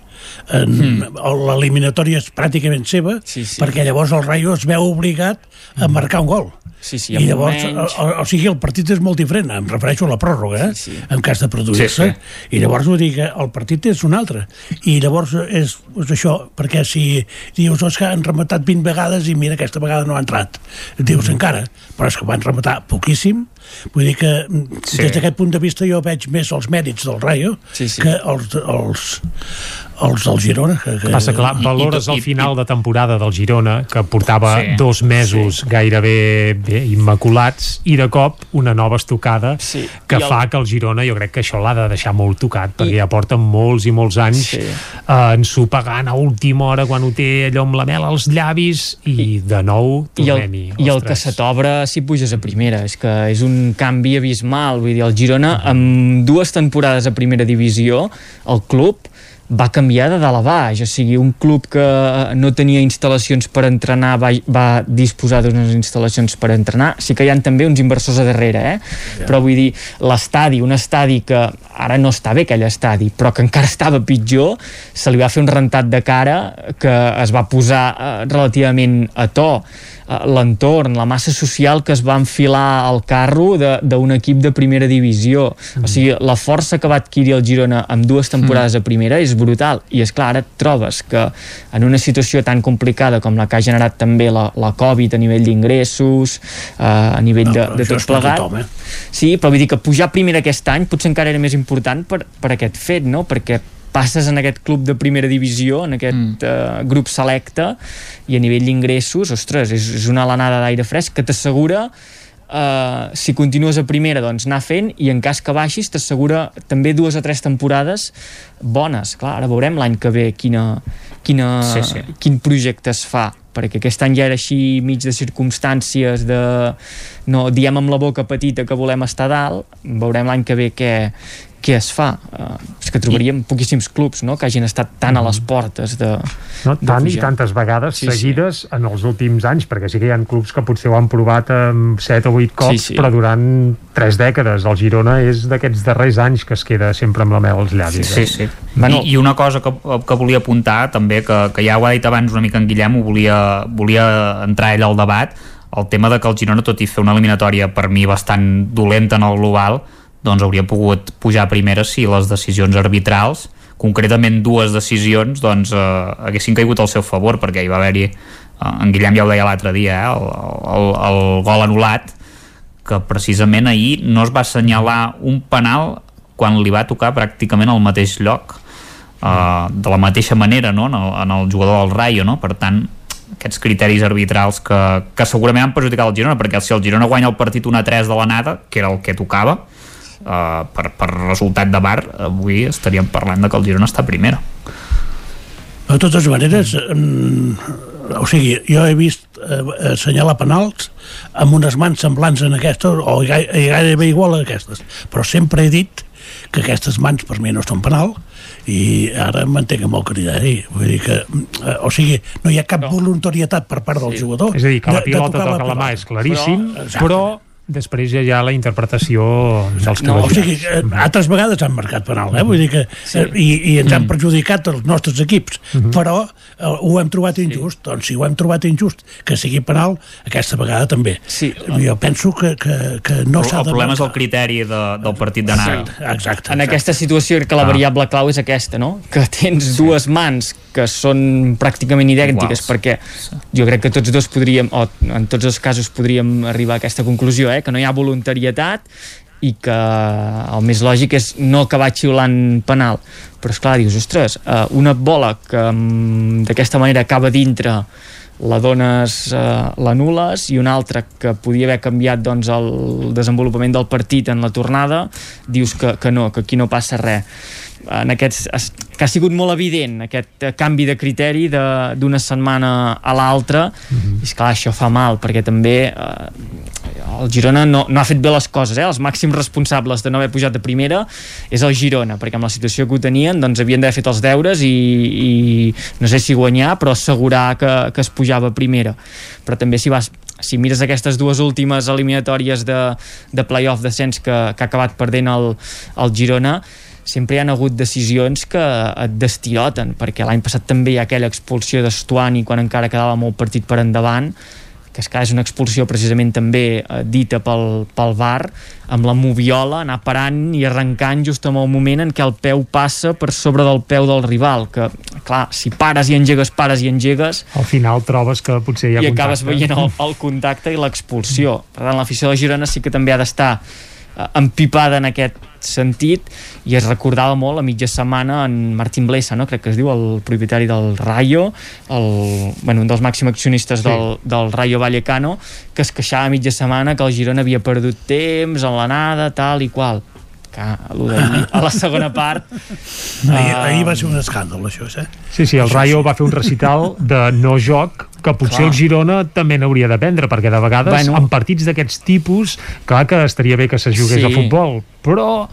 a 2 en, Hmm. l'eliminatòria és pràcticament seva Sí, sí. perquè llavors el Rayo es veu obligat a marcar un gol Sí, sí, i llavors, menys. o, o sigui, el partit és molt diferent, em refereixo a la pròrroga, eh? Sí, sí. en cas de produir-se, Sí, sí. i llavors vull dir que el partit és un altre, i llavors és, és això, perquè si dius, és que han rematat 20 vegades i mira, aquesta vegada no ha entrat, dius Mm. encara, però és que van rematar poquíssim, vull dir que Sí. sí. des d'aquest punt de vista jo veig més els mèrits del Rayo Sí, sí. que els, els, els del Girona. Que, que... Passa, clar, valores al final de temporada del Girona, que portava Sí, dos mesos gairebé bé, immaculats, i de cop una nova estocada Sí. que I el- fa que el Girona, jo crec que això l'ha de deixar molt tocat, perquè ja porta molts i molts anys Sí. eh, ensopegant a última hora quan ho té allò amb la mel als llavis, i, de nou i el, tornem-hi. i el que se t'obre si puges a primera és que és un canvi abismal vull dir, el Girona amb dues temporades a primera divisió el club va canviar de dalt a baix, o sigui, un club que no tenia instal·lacions per entrenar va, va disposar d'unes instal·lacions per entrenar, sí que hi han també uns inversors a darrere, eh? però vull dir l'estadi, un estadi que ara no està bé aquell estadi, però que encara estava pitjor, se li va fer un rentat de cara que es va posar eh, relativament a to. eh, l'entorn, la massa social que es va enfilar al carro de- d'un equip de primera divisió. Mm. O sigui, la força que va adquirir el Girona amb dues temporades mm. a primera és brutal. I és clar, ara trobes que en una situació tan complicada com la que ha generat també la, la Covid a nivell d'ingressos, eh, a nivell No, de, de tot plegat... tothom, eh? Sí, però vull dir que pujar a primera aquest any potser encara era més important per, per aquest fet, no? Perquè passes en aquest club de primera divisió, en aquest mm. uh, grup selecte, i a nivell d'ingressos, ostres, és, és una alenada d'aire fresc que t'assegura Uh, si continues a primera doncs anar fent i en cas que baixis t'assegura també dues o tres temporades bones, clar, ara veurem l'any que ve quina, quina, Sí, sí. quin projecte es fa perquè aquest any ja era així mig de circumstàncies de, no, diem amb la boca petita que volem estar dalt veurem l'any que ve què, què es fa uh, és que trobaríem poquíssims clubs no? que hagin estat tan a les portes de, No, de tant i pujar. tantes vegades Sí, sí, sí. seguides en els últims anys, perquè sí que hi ha clubs que potser ho han provat amb 7 o 8 cops, Sí, sí. però durant 3 dècades. El Girona és d'aquests darrers anys que es queda sempre amb la mel als llavis. Sí, eh? sí. Bueno. I, I una cosa que, que volia apuntar també, que, que ja ho ha dit abans una mica en Guillem, ho volia, volia entrar ell al debat, el tema de que el Girona, tot i fer una eliminatòria per mi bastant dolenta en el global, doncs hauria pogut pujar a primera si les decisions arbitrals concretament dues decisions doncs, eh, haguessin caigut al seu favor perquè hi va haver-hi, eh, en Guillem ja ho deia l'altre dia eh, el, el, el gol anul·lat que precisament ahir no es va assenyalar un penal quan li va tocar pràcticament al mateix lloc uh, de la mateixa manera no? en, el, en el jugador del Rayo no? per tant aquests criteris arbitrals que, que segurament han perjudicat el Girona perquè si el Girona guanya el partit 1-3 de l'anada que era el que tocava uh, per, per resultat de bar avui estaríem parlant de que el Girona està primera. De totes maneres, mm, o sigui, jo he vist eh, assenyalar penals amb unes mans semblants en aquestes, o gai- gairebé igual a aquestes, però sempre he dit que aquestes mans per mi no són penal i ara em mantenc amb el criteri. Vull dir que, eh, o sigui no hi ha cap voluntarietat per part del jugador És a dir, que la de- de pilota tocar toca la mà pilota. és claríssim, però, però després ja hi ha la interpretació dels que No, o sigui, eh, altres vegades han marcat penal, eh? vull dir que Sí. eh, i, i ens Mm. han perjudicat els nostres equips, Mhm. però eh, ho hem trobat injust, doncs si ho hem trobat injust que sigui penal, aquesta vegada també. Sí. Jo penso que, que, que no el, s'ha el de problema és el criteri de, del partit d'anada Sí, exacte. En aquesta situació que la Ah. variable clau és aquesta, no? Que tens sí. dues mans que són pràcticament idèntiques, Iguals. perquè jo crec que tots dos podríem, o en tots els casos podríem arribar a aquesta conclusió, eh? Que no hi ha voluntaritat i que el més lògic és no acabar xiulant penal. Però esclar, dius, ostres, eh, una bola que mm, d'aquesta manera acaba dintre la dones, eh, l'anules i una altra que podia haver canviat doncs, el desenvolupament del partit en la tornada dius que, que no, que aquí no passa res en aquests, es, que ha sigut molt evident aquest eh, canvi de criteri de- d'una setmana a l'altra mm -hmm. i esclar, això fa mal perquè també eh, el Girona no, no ha fet bé les coses eh? els màxims responsables de no haver pujat de primera és el Girona, perquè amb la situació que ho tenien doncs havien d'haver fet els deures i, i no sé si guanyar però assegurar que, que es pujava a primera però també si vas si mires aquestes dues últimes eliminatòries de, de play-off descens que, que ha acabat perdent el, el Girona sempre hi han hagut decisions que et destiroten, perquè l'any passat també hi ha aquella expulsió d'Estuani quan encara quedava molt partit per endavant que esclar, és una expulsió precisament també eh, dita pel, pel VAR amb la moviola, anar parant i arrencant just en el moment en què el peu passa per sobre del peu del rival que, clar, si pares i engegues, pares i engegues Al final trobes que potser hi ha i acabes contacte. veient el, el contacte i l'expulsió. Per tant, l'afició de Girona sí que també ha d'estar eh, empipada en aquest sentit i es recordava molt a mitja setmana en Martín Blesa, no? crec que es diu el propietari del Rayo el, bueno, un dels màxims accionistes Sí. del, del Rayo Vallecano que es queixava a mitja setmana que el Girona havia perdut temps en l'anada, tal i qual que a la segona part *laughs* Ahir, eh, ahir va ser un escàndol, això, eh? Sí, sí, el Rayo va fer un recital de no joc que potser Clar. el Girona també n'hauria d'aprendre, perquè de vegades Bueno. en partits d'aquests tipus, clar que estaria bé que se jugués Sí. a futbol, però...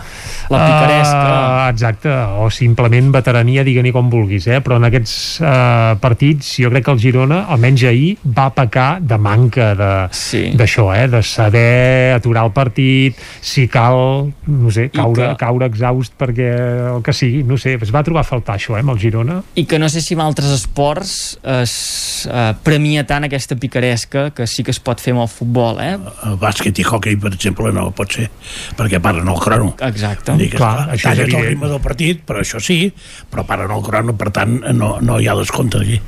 La picaresca. eh, exacte, o simplement veterania, digue-n'hi com vulguis, eh? però en aquests eh, partits jo crec que el Girona, almenys ahir, va pecar de manca de- d'això, Sí. eh? de saber aturar el partit, si cal, no sé, caure, que- caure exhaust perquè el que sigui, no sé, es va trobar a faltar això, eh, amb el Girona. i que no sé si en altres esports es eh, premia tant aquesta picaresca que sí que es pot fer amb el futbol, eh? El bàsquet i hockey, per exemple, no pot ser, perquè paren el crono. Exacte. Vull dir que, Clar, clar, això és talles el ritme del partit, però això sí, però paren el crono, per tant, no, no hi ha descompte aquí.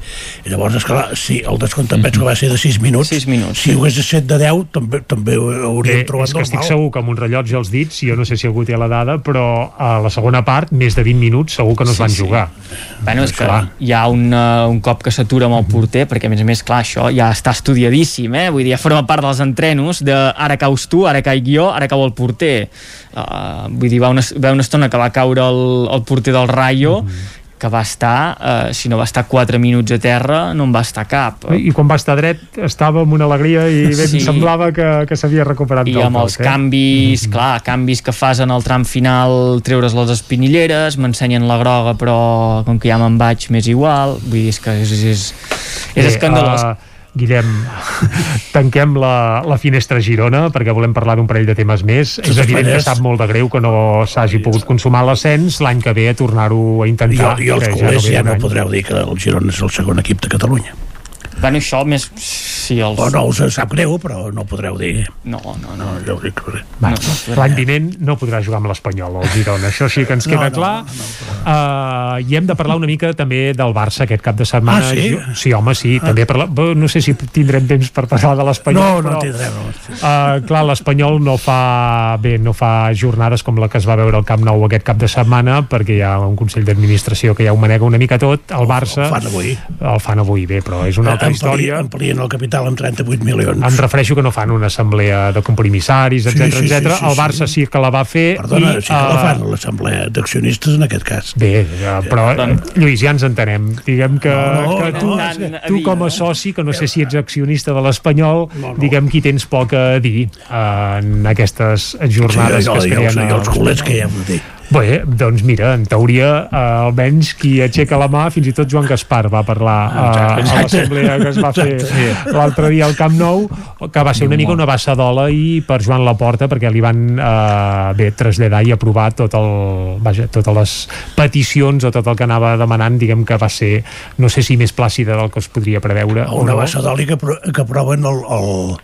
I llavors, esclar, sí, el descompte em penso que va ser de 6 minuts. 6 minuts, si ho hagués de 7 de 10, també, també ho hauríem Bé, trobat és que estic segur que amb un rellotge als dits, jo no sé si algú té la dada, però a la segona part, més de 20 minuts segur que no es Sí, van sí. jugar. Bueno, és que Clar. hi ha un, uh, un cop que s'atura amb el porter, perquè a més a més, clar, això ja està estudiadíssim, eh? Vull dir, ja forma part dels entrenos de ara caus tu, ara caic jo, ara cau el porter. Uh, vull dir, va una, va una estona que va caure el, el porter del Rayo, que va estar, uh, si no va estar 4 minuts a terra, no en va estar cap. I quan va estar dret estava amb una alegria i ben Sí. semblava que, que s'havia recuperat i del amb tot, els eh? canvis, clar, canvis que fas en el tram final, treure's les espinilleres, m'ensenyen la groga, però com que ja me'n vaig, m'és igual. Vull dir, és que és, és, és, és Bé, escandalós. eh, Guillem, *laughs* tanquem la, la finestra Girona perquè volem parlar d'un parell de temes més. és totes evident que sap molt de greu que no s'hagi pogut consumar l'ascens l'any que ve a tornar-ho a intentar. jo els que culers ja no any. podreu dir que el Girona és el segon equip de Catalunya. Bueno, això més... Sí, els... O no us sap greu, però no podreu dir. No, no, no. ho dic. Va, No, L'any vinent no podrà jugar amb l'Espanyol, el Girona. Això sí que ens queda No, no, clar. Uh, I hem de parlar una mica també del Barça aquest cap de setmana. Ah, sí? Sí, home, sí. També parla... No sé si tindrem temps per parlar de l'Espanyol. No, no però, tindrem. No. Uh, clar, l'Espanyol no fa bé, no fa jornades com la que es va veure al Camp Nou aquest cap de setmana perquè hi ha un Consell d'Administració que ja ho manega una mica tot. El Barça... El fan avui. El fan avui, bé, però és una altra història. Amplien el capital amb 38 milions. Em refereixo que no fan una assemblea de compromissaris, Sí, etc sí, sí, etc. sí, El Barça sí que la va fer Perdona, i, sí que la eh, fan l'assemblea d'accionistes en aquest cas. Bé, ja, però eh, Lluís, ja ens entenem. Diguem que, No, no, que tu, no, tu com a soci, que no sé si ets accionista de l'Espanyol, No, no. diguem qui tens poc a dir eh, en aquestes jornades Sí, jo- que es jo- creen. jo- jo els culers que ja l'Espanyol. ho dic. Bé, doncs mira, en teoria, eh, almenys qui aixeca la mà, fins i tot Joan Gaspar va parlar eh, a l'assemblea que es va fer l'altre dia al Camp Nou, que va ser una mica una bassadola i per Joan Laporta, perquè li van eh, bé traslladar i aprovar tot el, vaja, totes les peticions o tot el que anava demanant, diguem que va ser, no sé si més plàcida del que es podria preveure. o Una no. bassadoli que, pro- que aproven el, el,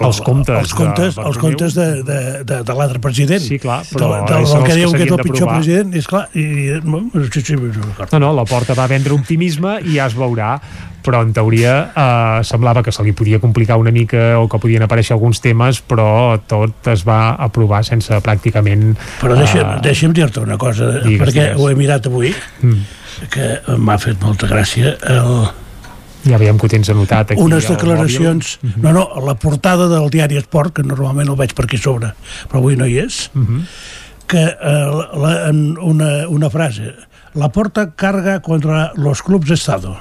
Els comptes els comptes, de els comptes de, de, de, de l'altre president Sí, clar, però de, de, del que els que és el pitjor president és clar, i, i, sí, sí. No, no, la porta va vendre optimisme i ja es veurà però en teoria eh, semblava que se li podia complicar una mica o que podien aparèixer alguns temes però tot es va aprovar sense pràcticament però deixa'm, eh, deixa'm dir-te una cosa digues, perquè digues. ho he mirat avui mm, que m'ha fet molta gràcia el, ja veiem que ho tens anotat aquí unes declaracions. Mhm. no, no, la portada del diari Esport que normalment el veig per aquí sobre però avui no hi és Mhm. que eh, la, en una, una frase, la porta carga contra los clubs de Estado.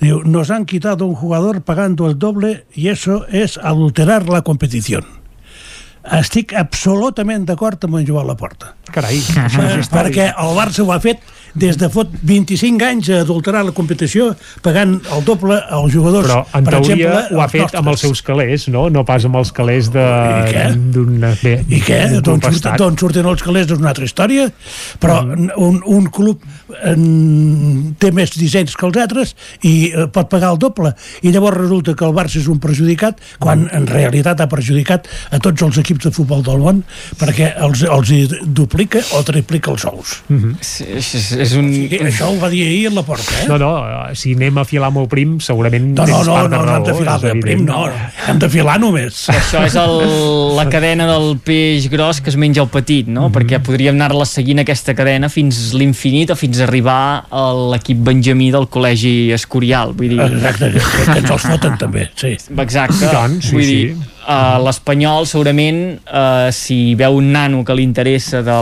Diu, nos han quitado un jugador pagando el doble y eso es adulterar la competición. Estic absolutament d'acord amb en Joan Laporta. Carai, *laughs* Eh, perquè el Barça ho ha fet des de fot 25 anys a adulterar la competició pagant el doble als jugadors. Però, en per teoria, exemple, ho ha fet nostres. amb els seus calés, no? No pas amb els calés de... D'un... Bé, I què? D'on surten, surten els calés és una altra història, però Mm. un, un club en, té més dissenys que els altres i eh, pot pagar el doble. I llavors resulta que el Barça és un perjudicat quan en realitat ha perjudicat a tots els equips de futbol del món perquè els, els hi duplica o triplica els sous. És, és, és un... I això ho va dir ahir a la porta, eh? No, no, si anem a filar molt prim, segurament No, no, tens no, part de no, no hem de filar de prim, no, no. hem de filar només. Això és el, la cadena del peix gros que es menja el petit, no? Perquè podríem anar-la seguint aquesta cadena fins l'infinit o fins a arribar a l'equip benjamí del col·legi Escorial. Vull dir... Exacte, que, que ens els foten també, sí. Exacte. I tant, sí, Vull sí. dir, uh, l'Espanyol segurament uh, si veu un nano que li interessa de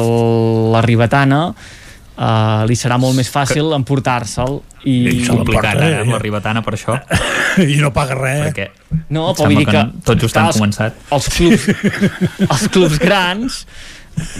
la ribetana uh, li serà molt més fàcil emportar-se'l i... I complicat eh? amb la ribetana per això *laughs* I no paga res. perquè No, però vull dir que que... tot just han clar, començat. Els clubs, *laughs* els clubs grans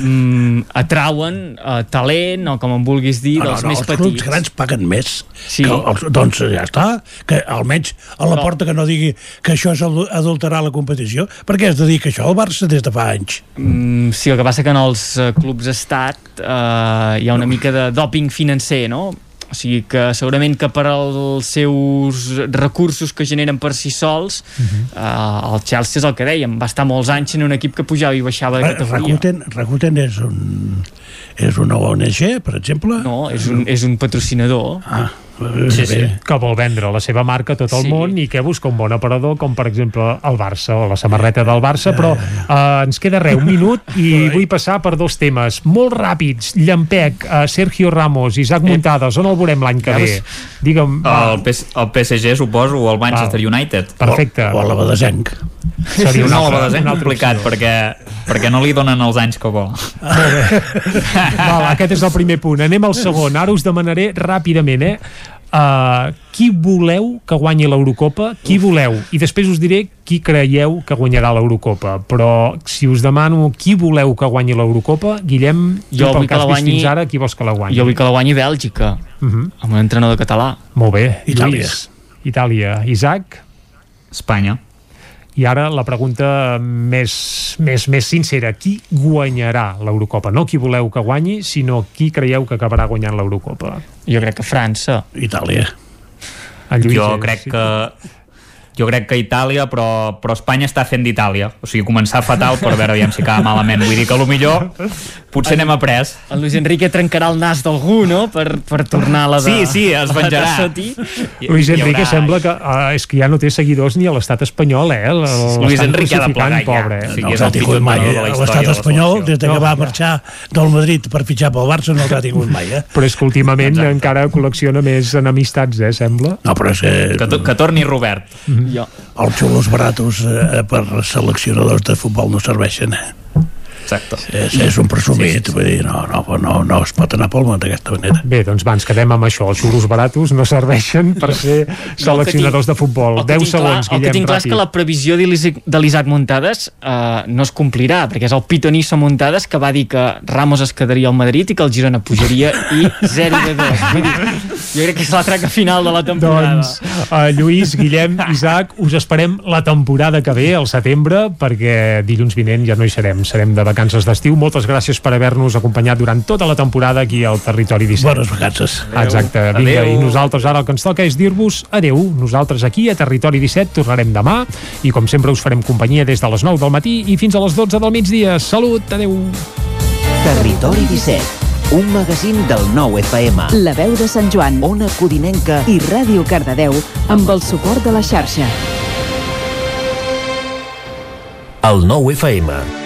mm, atrauen uh, talent, o com en vulguis dir, No, no, dels no, més els petits. clubs grans paguen més. Sí. Que els, doncs ja està, que almenys a la No. porta que no digui que això és adu- adulterar la competició, perquè es dedica això al Barça des de fa anys. Mm, sí, el que passa que en els eh, clubs estat eh, hi ha una mica de doping financer, no? O sigui que segurament que per als seus recursos que generen per si sols Mhm. eh, el Chelsea és el que dèiem, va estar molts anys en un equip que pujava i baixava de categoria. Rakuten, Rakuten és un és una ONG, per exemple? No, és un, és un patrocinador. Ah, Sí, bé. sí, que vol vendre la seva marca a tot el Sí. món i que busca un bon aparador com per exemple el Barça o la samarreta del Barça però eh, ens queda res, un minut *laughs* i vull passar per dos temes molt ràpids, Llampec, eh, Sergio Ramos Isaac Muntades, on el veurem l'any que ve? Digue'm, el, PS, el PSG suposo o el Manchester Val. United perfecte O, o la Badesenc. Seria una no, altra- la Badesenc complicat perquè, perquè no li donen els anys que vol *laughs* Val, aquest és el primer punt. Anem al segon. Ara us demanaré ràpidament, eh? Uh, qui voleu que guanyi l'Eurocopa? Qui voleu? I després us diré qui creieu que guanyarà l'Eurocopa. Però si us demano qui voleu que guanyi l'Eurocopa, Guillem, tu Jo pel que que has la vist guanyi- fins ara, qui vols que la guanyi? Jo vull que la guanyi Bèlgica, Uh -huh. amb un entrenador català. Molt bé. Itàlia. Lluís. Itàlia. Isaac? Espanya I ara la pregunta més, més, més sincera. Qui guanyarà l'Eurocopa? No qui voleu que guanyi, sinó qui creieu que acabarà guanyant l'Eurocopa? Jo crec que França. Itàlia. Lluís jo és- crec que jo crec que Itàlia, però, però Espanya està fent d'Itàlia. O sigui, començar fatal per veure aviam si acaba malament. Vull dir que a lo millor potser n'hem après. El Luis Enrique trencarà el nas d'algú, no?, per, per tornar a la de... Sí, sí, es a venjarà. Luis Enrique haurà- sembla que uh, és que ja no té seguidors ni a l'estat espanyol, eh? Luis Enrique ha de plegar ja. pobre. Sí, Eh? que no és els ha el tingut mai. entrenador de la història L'estat espanyol, des de que No, va ja. marxar del Madrid per fitxar pel Barça, no els ha tingut mai, eh? Però és que últimament Exacte. encara col·lecciona més enemistats, eh, sembla. No, però és que, Que, to- que torni Robert. Jo. els xulos baratos eh, per seleccionadors de futbol no serveixen, eh? Exacte. És, és un presumit, vull dir, no, no, no, no es pot anar pel món d'aquesta manera. Bé, doncs va, ens quedem amb això. Els xurros baratos no serveixen per ser seleccionadors de futbol. El que 10 tinc clar- segons, El que Guillem, tinc clar és que ràpid. la previsió de l'Isaac- de l'Isaac Muntades eh, no es complirà, perquè és el pitonisso Muntades que va dir que Ramos es quedaria al Madrid i que el Girona pujaria i 0 de 2. Vull dir, jo crec que és la traca final de la temporada. Doncs, uh, Lluís, Guillem, *laughs* Isaac, us esperem la temporada que ve, al setembre, perquè dilluns vinent ja no hi serem, serem de vacances d'estiu. Moltes gràcies per haver-nos acompanyat durant tota la temporada aquí al Territori 17. Bones vacances. Exacte, vinga, Adéu. i nosaltres ara el que ens toca és dir-vos adeu. Nosaltres aquí a Territori 17 tornarem demà i com sempre us farem companyia des de les 9 del matí i fins a les 12 del migdia. Salut, adeu. Territori 17, un magazín del nou FM. La veu de Sant Joan Ona Codinenca i Ràdio Cardedeu amb el suport de la xarxa. El nou FM.